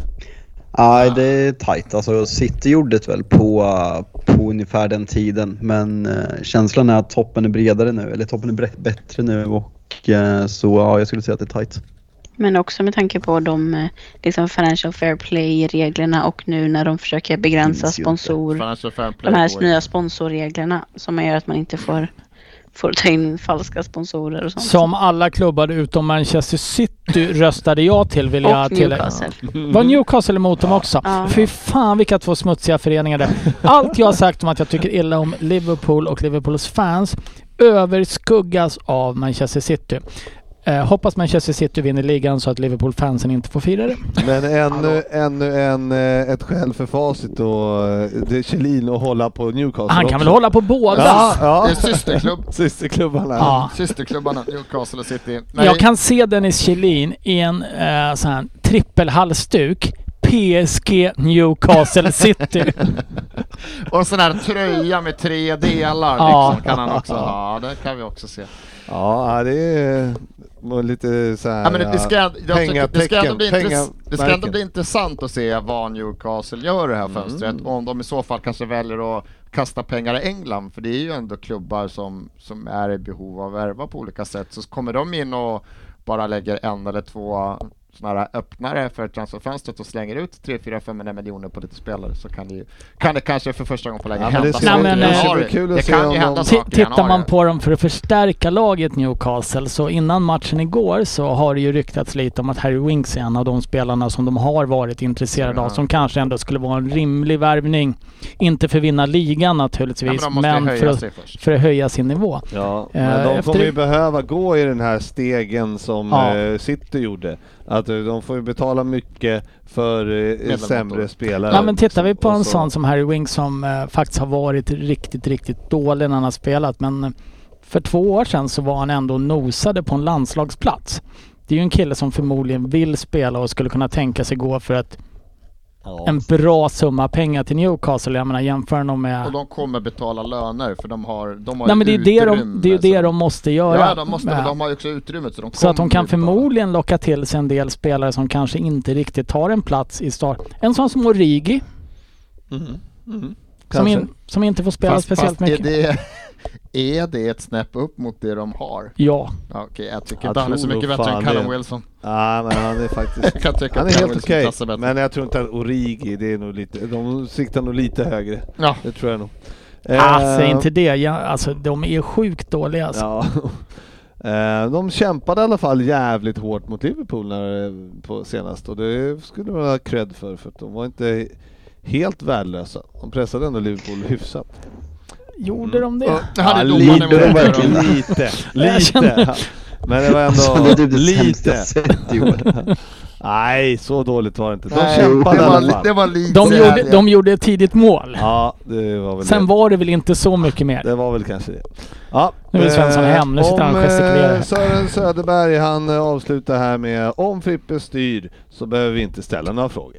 Nej, det är tajt. Alltså City gjorde det väl på, på ungefär den tiden. Men eh, känslan är att toppen är bredare nu, eller toppen är bättre nu och eh, så ja, jag skulle säga att det är tajt. Men också med tanke på de liksom financial fair play-reglerna och nu när de försöker begränsa sponsor, de här nya sponsorreglerna som gör att man inte får, får ta in falska sponsorer och sånt. Som alla klubbar utom Manchester City röstade jag till vill jag och. Newcastle. Var Newcastle emot dem också? Ja. Fy fan vilka två smutsiga föreningar det. Allt jag har sagt om att jag tycker illa om Liverpool och Liverpools fans överskuggas av Manchester City. Eh, hoppas Manchester City vinner ligan så att Liverpool-fansen inte får fira det. Men ännu, ännu en, eh, ett skäl för facit och eh, det är Kjellin att hålla på Newcastle Han kan väl också. hålla på båda? Ja, ja. Det är systerklubb. Systerklubbarna. Ja. Systerklubbarna Newcastle och City. Nej, Jag kan se Dennis Kjellin i en eh, sån här trippelhalsduk. PSG Newcastle City. Och sån här tröja med tre delar Ja. liksom, kan han också ha. Det kan vi också se. Ja, det är lite så här. Ja, men det, det, ska, jag tycker, det, ska ändå bli pengatecken, det ska ändå bli intressant att se vad Newcastle gör det här Mm. fönstret. Och om de i så fall kanske väljer att kasta pengar i England, för det är ju ändå klubbar som, som är i behov av att värva på olika sätt. Så kommer de in och bara lägger en eller två här öppnare för transferfönstret och slänger ut 3 4 500 miljoner på lite spelare så kan det, ju, kan det kanske för första gången på länge Ja, men det hända ser- saker men, eh, det ska bli kul Det kan ju hända saker Tittar man på dem för att förstärka laget Newcastle så innan matchen igår så har det ju ryktats lite om att Harry Winks är en av de spelarna som de har varit intresserade av Ja. som kanske ändå skulle vara en rimlig värvning. Inte för att vinna ligan Ja, men naturligtvis ju men höja för att, för att höja sin nivå. Ja, Eh, men de efter- kommer ju behöva gå i den här stegen som Ja. eh, City gjorde. Att att de får ju betala mycket för eh, sämre spelare. Ja men tittar vi på en så- sån som Harry Winks som eh, faktiskt har varit riktigt, riktigt dålig när han har spelat. Men eh, för två år sedan så var han ändå nosade på en landslagsplats. Det är ju en kille som förmodligen vill spela och skulle kunna tänka sig gå för ett, Ja. en bra summa pengar till Newcastle. Jag menar jämför Och med... de kommer betala löner för de har, de har Nej men det är ju det de, utrymme, det, är ju det de måste göra. Ja, de måste, men de har ju också utrymmet så de Så att de kan ju betala. förmodligen locka till sig en del spelare som kanske inte riktigt tar en plats i start. En sån som Origi Mm. Mm. som, in, som inte får spela fast, speciellt fast mycket. Är det, är det ett snäpp upp mot det de har? Ja. Ja, Okej, jag tycker Jag inte han är så mycket bättre än Callum det. Wilson. Ja, men han är faktiskt... Jag Han är Callum helt okej, bättre. men jag tror inte att Origi, det är nog lite... De siktar nog lite högre. Ja, Det tror jag nog. Ah, säg Eh, inte det. Ja, alltså de är sjukt dåliga alltså. Ja. Eh, De kämpade i alla fall jävligt hårt mot Liverpool när, på senast och det skulle man ha cred för, för att de var inte helt värdelösa. De pressade ändå Liverpool hyfsat. Gjorde de det? Det Ja, lite verkligen. Lite, lite. Men det var Alltså, ändå det är typ det lite. Nej, så dåligt var det inte. De Nej, kämpade det var, alla fall. det var lite De gjorde, de gjorde ett tidigt mål. Ja, det var väl Sen det. var det väl inte så mycket mer. Det var väl kanske det. Ja, Nu är Svensson hem, nu sitter han och gestikulerar. Sören Söderberg han eh, avslutar här med om Frippe styr så behöver vi inte ställa några frågor.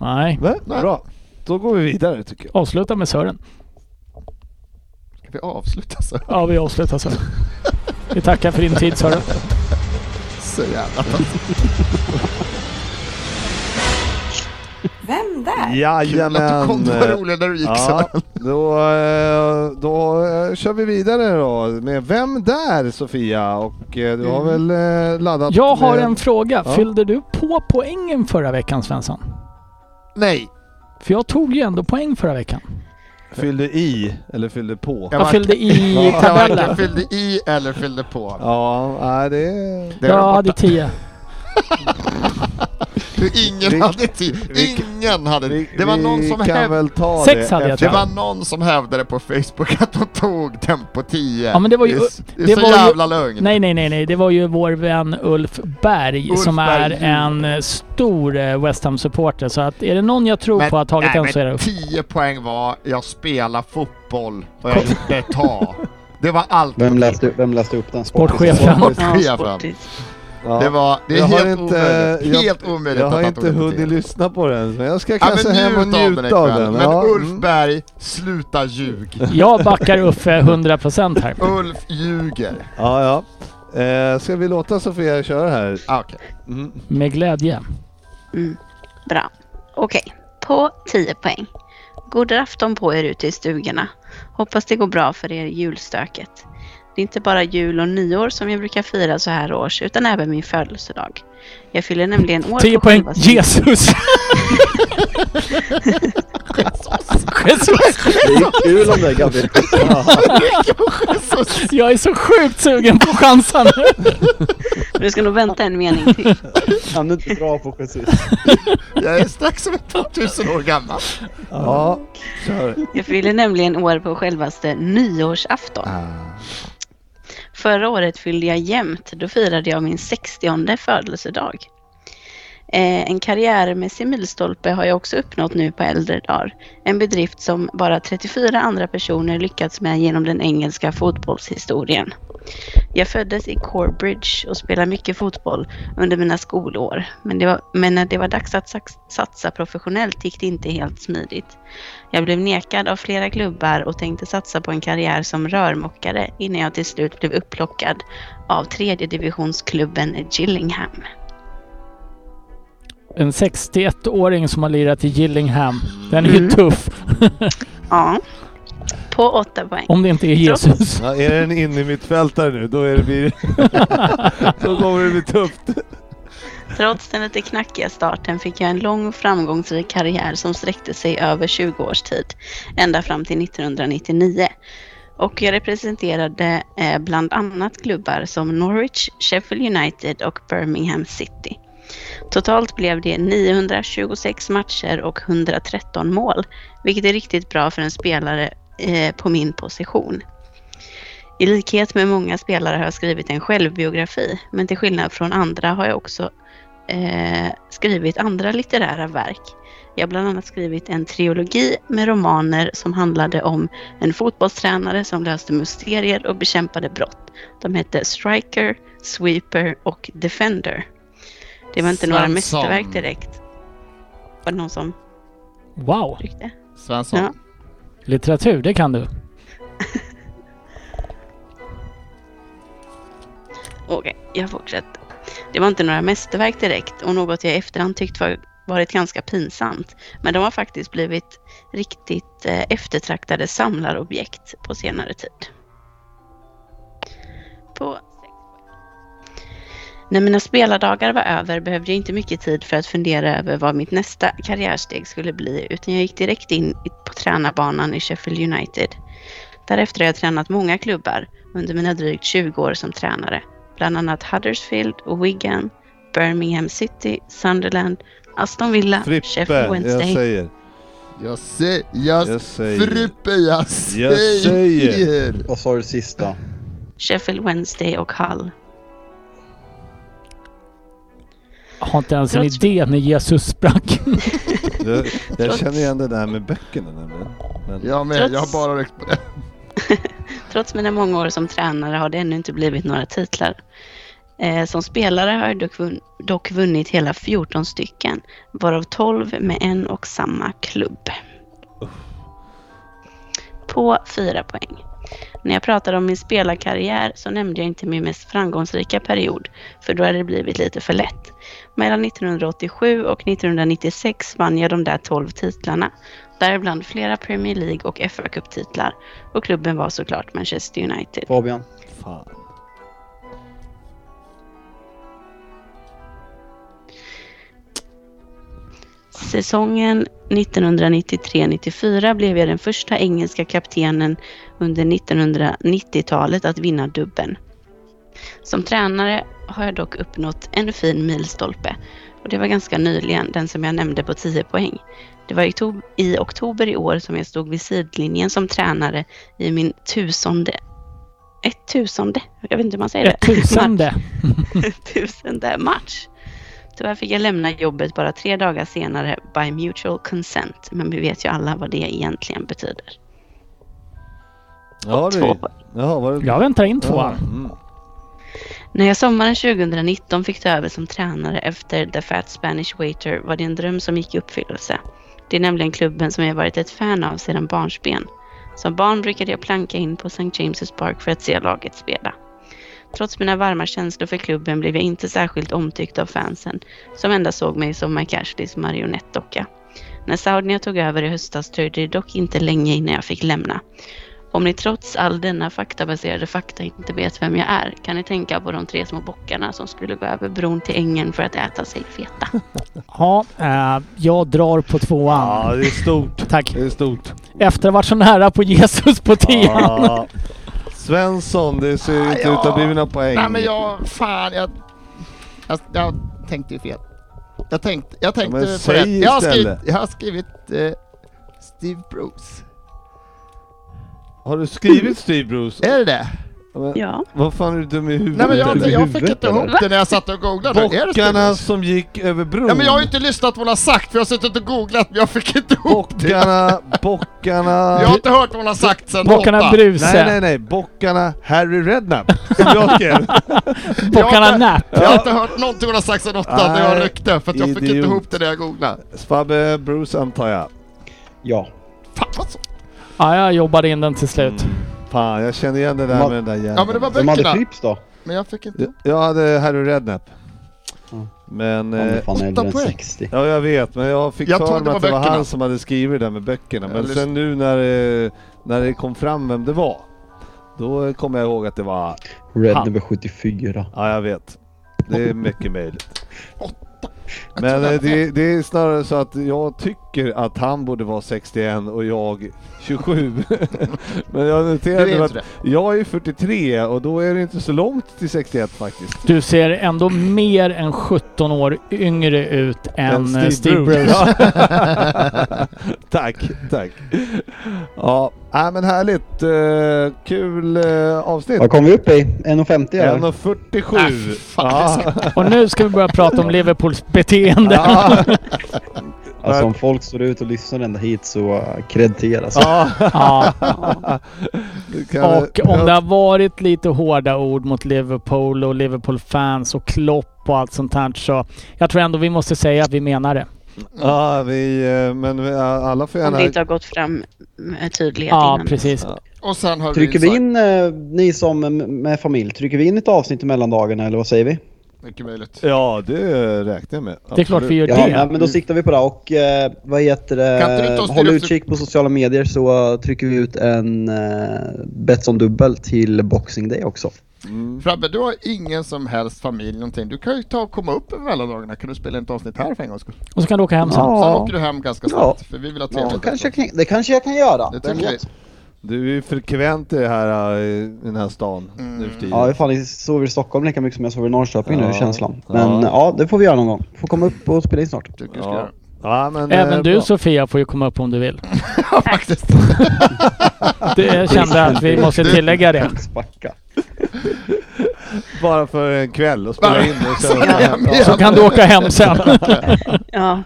Nej. Nej. Bra, då går vi vidare tycker jag. Avsluta med Sören. Ska vi avsluta så? Ja, vi avslutar så. Vi tackar för din tid Sören. Så jävla Vem där? Kul att du Jajamän! kom. Det var roligt när du gick Ja, så. då, eh, då eh, kör vi vidare då med Vem där Sofia? Och eh, du har väl laddat Jag har med... en fråga. Ja. Fyllde du på poängen förra veckan Svensson? Nej. För jag tog ju ändå poäng förra veckan. Fyllde i eller fyllde på? Jag Jag fyllde i Jag tabellen. fyllde i eller fyllde på. Ja, nej, det... Det är Jag hade 10. Du, ingen Vi- hade tid. vi- Ingen hade Vi, Det var någon vi som hävdade... Sex det hade jag Det var någon som hävdade på Facebook att de tog Tempo 10. Ja, men det var ju- Det det är så var ju- jävla lögn. Nej, nej, nej, nej. Det var ju vår vän Ulf Berg Ulf som Berg, är en stor eh, West Ham-supporter. Så att är det någon jag tror Men- på har tagit nej, den så är det Ulf. 10 poäng var jag spelar fotboll och jag gjorde ta. Det var allt. Vem läste, vem läste upp den? Sportchefen. Sportchefen. Ja, sportigt. Ja. Det var det är Jag har helt inte- omöjligt. jag- helt omöjligt Jag har inte hunnit 10. lyssna på den, men jag ska Ja, kanske hem och njut av den njuta av den. Men Ja, Ulf mm. Berg, sluta ljug. Jag backar Uffe 100% här. Ulf ljuger. ja, ja. Eh, ska vi låta Sofia köra här? Ah, Okej. Mm. Med glädje. Mm. Bra. Okej, på 10 poäng. God afton på er ute i stugorna. Hoppas det går bra för er julstöket. Det är inte bara jul och nyår som jag brukar fira så här års, utan även min födelsedag. Jag fyller nämligen år 10 på poäng. självaste- Jesus! Jesus! Det är kul om det Gabriel. Jag är så sjukt sugen på chansen. Du ska nog vänta en mening till. Kan du inte dra på Jesus? Jag är strax över 2000 år gammal. Ja, kör. Jag fyller nämligen år på självaste nyårsafton. Förra året fyllde jag jämnt. Då firade jag min 60 födelsedag. Eh, en karriärmässig milstolpe har jag också uppnått nu på äldre dagar. En bedrift som bara 34 andra personer lyckats med genom den engelska fotbollshistorien. Jag föddes i Corbridge och spelade mycket fotboll under mina skolår. Men, det var, men när det var dags att sax- satsa professionellt gick det inte helt smidigt. Jag blev nekad av flera klubbar och tänkte satsa på en karriär som rörmokare innan jag till slut blev upplockad av tredje divisionsklubben Gillingham. En 61-åring som har lirat i Gillingham. Den är ju Mm. tuff. Ja, på åtta poäng. Om det inte är Jesus. Ja, är det en in i mittfältare nu, då är det blir... då kommer det bli tufft. Trots den lite knackiga starten fick jag en lång och framgångsrik karriär som sträckte sig över 20 års tid, ända fram till 1999. Och jag representerade eh, bland annat klubbar som Norwich, Sheffield United och Birmingham City. Totalt blev det 926 matcher och 113 mål, vilket är riktigt bra för en spelare eh, på min position. I likhet med många spelare har jag skrivit en självbiografi, men till skillnad från andra har jag också eh, skrivit andra litterära verk. Jag har bland annat skrivit en trilogi med romaner som handlade om en fotbollstränare som löste mysterier och bekämpade brott. De hette Striker, Sweeper och Defender. Det var inte några Svensson. mästerverk direkt. Var det någon som Wow! tyckte? Svensson. Ja. Litteratur, det kan du. Okej, jag fortsätter. Det var inte några mästerverk direkt och något jag i efterhand tyckt var, varit ganska pinsamt. Men de har faktiskt blivit riktigt eh, eftertraktade samlarobjekt på senare tid. På när mina spelardagar var över behövde jag inte mycket tid för att fundera över vad mitt nästa karriärsteg skulle bli utan jag gick direkt in på tränarbanan i Sheffield United. Därefter har jag tränat många klubbar under mina drygt 20 år som tränare. Bland annat Huddersfield och Wigan, Birmingham City, Sunderland, Aston Villa, Frippe, Sheffield jag Wednesday. säger. Jag, se, jag, Jag säger. Frippe, jag säger. säger. Vad sa du sista? Sheffield Wednesday och Hull. Jag har inte ens en Trots- idé när Jesus sprack. Jag, jag känner igen det där med böckerna nämligen. Men, Jag med, Trots- jag har bara räckt på det. Trots mina många år som tränare har det ännu inte blivit några titlar. Eh, som spelare har jag dock, dock vunnit hela 14 stycken, varav 12 med en och samma klubb. På fyra poäng. När jag pratade om min spelarkarriär så nämnde jag inte min mest framgångsrika period, för då hade det blivit lite för lätt. Mellan 1987 och 1996 vann jag de där 12 titlarna, däribland flera Premier League och fa Cup-titlar. Och klubben var såklart Manchester United. Fabian? fan. Säsongen 1993-94 blev jag den första engelska kaptenen under 1990-talet att vinna dubben. Som tränare har jag dock uppnått en fin milstolpe och det var ganska nyligen, den som jag nämnde på 10 poäng. Det var i, oktob- i oktober i år som jag stod vid sidlinjen som tränare i min tusende, ett tusende, jag vet inte hur man säger Ett det. tusende. tusende match. Tyvärr fick jag lämna jobbet bara tre dagar senare by mutual consent. Men vi vet ju alla vad det egentligen betyder. Ja, det, jaha, var det... Jag väntar in Ja, tvåan. mm. När jag sommaren 2019 fick ta över som tränare efter The Fat Spanish Waiter var det en dröm som gick i uppfyllelse. Det är nämligen klubben som jag varit ett fan av sedan barnsben. Som barn brukade jag planka in på St. James' Park för att se laget spela. Trots mina varma känslor för klubben blev jag inte särskilt omtyckt av fansen som endast såg mig som Mike Ashleys marionettdocka. När Saudia tog över i höstas dröjde det dock inte länge innan jag fick lämna. Om ni trots all denna faktabaserade fakta inte vet vem jag är kan ni tänka på de tre små bockarna som skulle gå över bron till ängen för att äta sig feta. Ja, eh, jag drar på tvåan. Ja, det är stort. Tack. Det är stort. Efter att ha varit så nära på Jesus på tian. Ja. Svensson, det ser ju inte Ja. ut att bli mina poäng. Nej men jag, fan jag, jag, jag tänkte ju fel. Jag tänkte, jag tänkte men på säg rätt. Jag har skrivit, jag har skrivit eh, Steve Bruce. Har du skrivit Steve Bruce? Är det det? Men, Ja, Vad fan är du dum i huvudet? Nej men jag, eller? jag fick inte ihop det när jag satt och googlade. Bockarna som gick över bron. Ja men jag har ju inte lyssnat på vad hon har sagt för jag har suttit och googlat men jag fick inte ihop det. Bockarna, bockarna... Jag har inte hört vad hon har sagt sen Bockarna åtta. Bruse. Nej nej nej, bockarna Harry Redknapp som jag skrev. Bockarna Jag har Nap. Jag har inte hört någonting hon har sagt sen åtta när jag ryckte för att jag fick inte idiot. ihop det när jag googlade. Fabbe Bruce antar jag. Ja. Fan vad så. Ja, jag jobbade in den till slut. Mm. Fan, jag känner igen det där Ma- med den där jäveln. Ja men det var Vem hade böckerna. Philips då? Men jag fick inte Jag- Jag hade Harry Redknapp. Mm. Men... Han är Eh, fan åtta äldre än poäng. 60. ja jag vet, men jag fick Jag för mig att det var böckerna. han som hade skrivit det där med böckerna. Men sen nu när det, när det kom fram vem det var. Då kom jag ihåg att det var... Red Han. nummer 74. Ja jag vet. Det är mycket möjligt. Men eh, det, det är snarare så att jag tycker att han borde vara 61 och jag 27. Men jag noterade att jag är 43 och då är det inte så långt till 61 faktiskt. Du ser ändå mer än 17 år yngre ut än eh, Steve, Bruce. Ja. tack, tack. Ja, äh, men härligt. Eh, kul eh, avsnitt. Vad kom vi upp i? 1,50 eller? 1.47. Äh, ja. Och nu ska vi börja prata om Liverpools beteende. ja. Alltså om folk står ut och lyssnar ända hit så uh, cred till er alltså. ja. Ja. Och om det har varit lite hårda ord mot Liverpool och Liverpool-fans och Klopp och allt sånt här så jag tror ändå vi måste säga att vi menar det. Ja, vi, eh, men vi, alla får Om gärna... det inte har gått fram med tydlighet Ja, innan. precis. Ja. Och sen har Trycker vi vi in, eh, ni som eh, med familj, trycker vi in ett avsnitt i mellandagarna eller vad säger vi? Mycket möjligt. Ja, det räknar jag med. Det är klart vi gör Ja, det. ja, men då siktar vi på det och eh, vad heter det? Håll utkik på sociala medier så trycker vi ut en uh, Betsson dubbel till Boxing Day också. Mm. Frabbe, du har ingen som helst familj någonting. Du kan ju ta och komma upp över mellandagarna. Kan du spela ett avsnitt här för en gångs skull? Och så kan du åka hem sen. Ja. Sen åker du hem ganska snabbt. För vi vill ha Ja, trevligt. kanske också. jag kan, det kanske jag kan göra. Det Vem tycker vet? Du är ju frekvent i det här, äh, i den här stan Mm. nu för tiden. Ja, jag fan, sover i Stockholm lika mycket som jag sover i Norrköping nu, Ja. är känslan. Ja. Men ja. det får vi göra någon gång. Får komma upp och spela in snart. Ja. göra. Ja, men, Även eh, du bra. Sofia får ju komma upp om du vill. Ja, faktiskt. Det, jag kände att vi måste tillägga det. Bara för en kväll och spela in det. Så, Ja. Så kan du åka hem sen. Ja,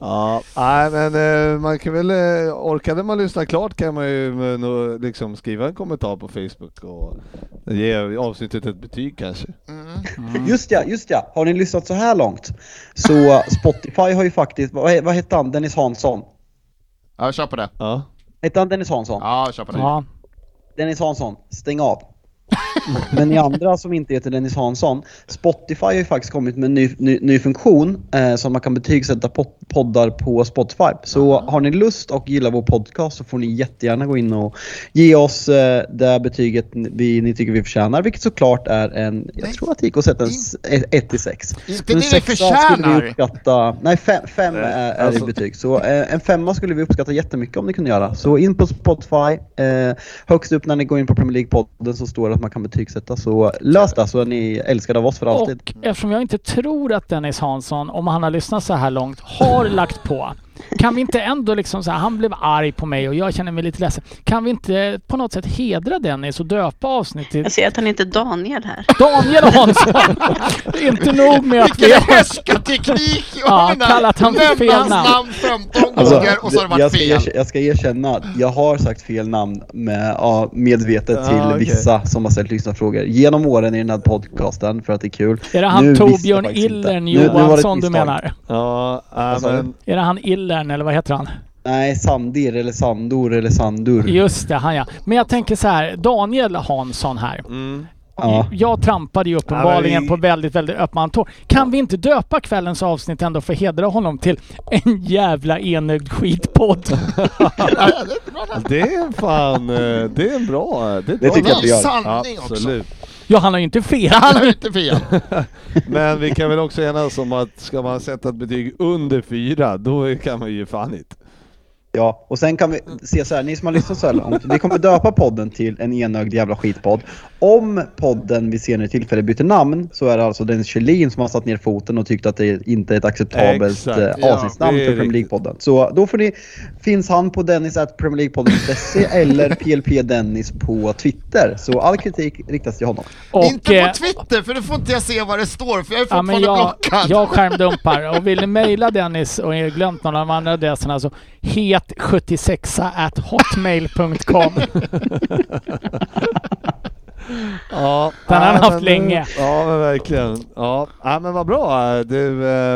ja, nej men eh, man kan väl, eh, orkade man lyssna klart kan man ju eh, liksom skriva en kommentar på Facebook och ge avsnittet ett betyg kanske. Mm. Just ja, just ja. Har ni lyssnat så här långt? Så Spotify har ju faktiskt, vad, vad hette han? Dennis Hansson? Ja, kör på det. Ja. Hette han Dennis Hansson? Ja, kör på det. Ja. Dennis Hansson, stäng av. Men ni andra som inte heter Dennis Hansson, Spotify har ju faktiskt kommit med en ny, ny, ny funktion eh, så att man kan betygsätta pod- poddar på Spotify. Så har ni lust och gillar vår podcast så får ni jättegärna gå in och ge oss eh, det betyget vi, ni tycker vi förtjänar, vilket såklart är en, jag tror att det gick att sätta en 1 till 6. Inte det vi skulle vi förtjänar! uppskatta, nej fem, fem Nej, är, är alltså- i betyg. Så eh, en femma skulle vi uppskatta jättemycket om ni kunde göra. Så in på Spotify, eh, högst upp när ni går in på Premier League-podden så står det att man kan betygsätta. Så lös det så är ni älskade av oss för alltid. Och eftersom jag inte tror att Dennis Hansson, om han har lyssnat så här långt, har lagt på. Kan vi inte ändå liksom så här, han blev arg på mig och jag känner mig lite ledsen. Kan vi inte på något sätt hedra Dennis och döpa avsnittet jag ser att han inte är Daniel här. Daniel Hansson? inte nog med att vi Vilken har... härskarteknik! Ja, kallat han för fel namn. namn 15 Alltså, gånger och så har det jag, varit ska fel. jag ska erkänna att jag har sagt fel namn med, ja, medvetet till okej. vissa som har ställt lyssnarfrågor genom åren i den här podcasten för att det är kul. Är det han Nu jag Torbjörn. Illern Nu- nu Johansson du menar? Ja, äh, du? men, Är det han Illern eller vad heter han? Nej, Sandir eller Sandor eller Sandur. Just det, han ja. Men jag tänker så här, Daniel Hansson här. mm. Ja. Jag trampade ju uppenbarligen Ja, vi- på väldigt, väldigt öppna tår. Kan vi inte döpa kvällens avsnitt ändå för att hedra honom till en jävla enögd skitpodd? Ja, det är bra namn. det är fan, eh, det är en bra. Det, är ett Det bra tycker jag namn. vi gör. sanning också. Absolut. Ja, han har ju inte fel. Han har ju inte fel. Men vi kan väl också enas om att ska man sätta ett betyg under fyra, då kan man ju fan inte. Ja, och sen kan vi se så här, ni som har lyssnat så här långt, vi kommer döpa podden till en enögd jävla skitpodd. Om podden vid senare tillfälle byter namn så är det alltså Dennis Kjellin som har satt ner foten och tyckt att det inte är ett acceptabelt Exakt. eh, Ja, avsnittsnamn för Premier. League-podden. Så då får ni, finns han på dennis.premierleaguepodden.se eller PLP Dennis på Twitter. Så all kritik riktas till honom. Och, inte eh, på Twitter, för då får inte jag se vad det står, för jag är Ja, men fortfarande jag, blockad. jag skärmdumpar och vill ni mejla Dennis och jag glömt någon av de andra adresserna så het76 at hotmail.com. Ja, Den har han haft men, länge. Ja men verkligen. Ja, ja men vad bra. Du,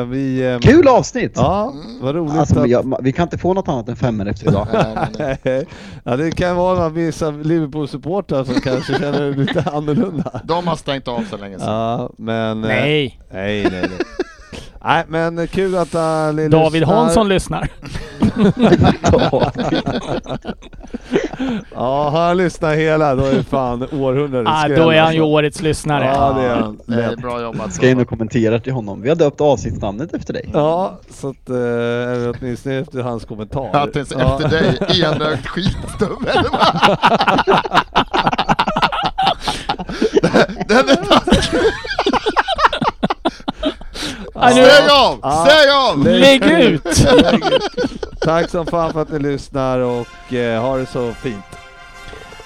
vi... Kul avsnitt! Ja, vad roligt Alltså, att... jag, vi kan inte få något annat än femmor efter idag. Ja, det kan vara vissa Liverpool-supportrar som kanske känner det lite annorlunda. De har stängt av så länge sedan. Ja, men... eh, Nej. Nej, nej, nej. Nej men kul att uh, ni David lyssnar. Hansson lyssnar. Ja, han lyssnar hela. Då är det fan århundradets Ah, då är han alltså. ju årets lyssnare. Ja, det är han. Det är bra jobbat. Ska in och kommentera till honom. Vi har döpt avsnittsnamnet efter dig. Ja, så att, eller åtminstone efter hans kommentar. Ja, tills efter dig, enögd skitstubbe. Den är taskig. Stäng av! Ja. Stäng av! Lägg ut! Lägg ut. Tack som fan för att ni lyssnar och eh, ha det så fint.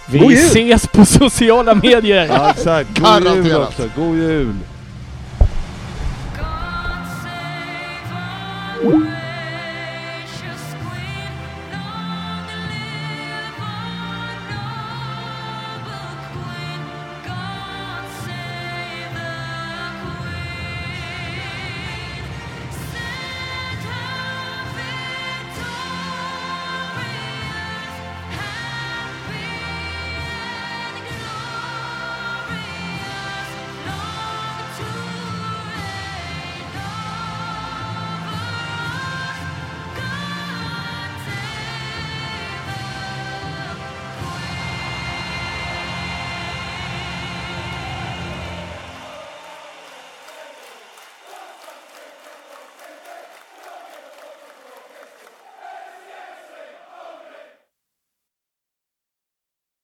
Vi God jul. ses på sociala medier! ja exakt, god jul också, god jul!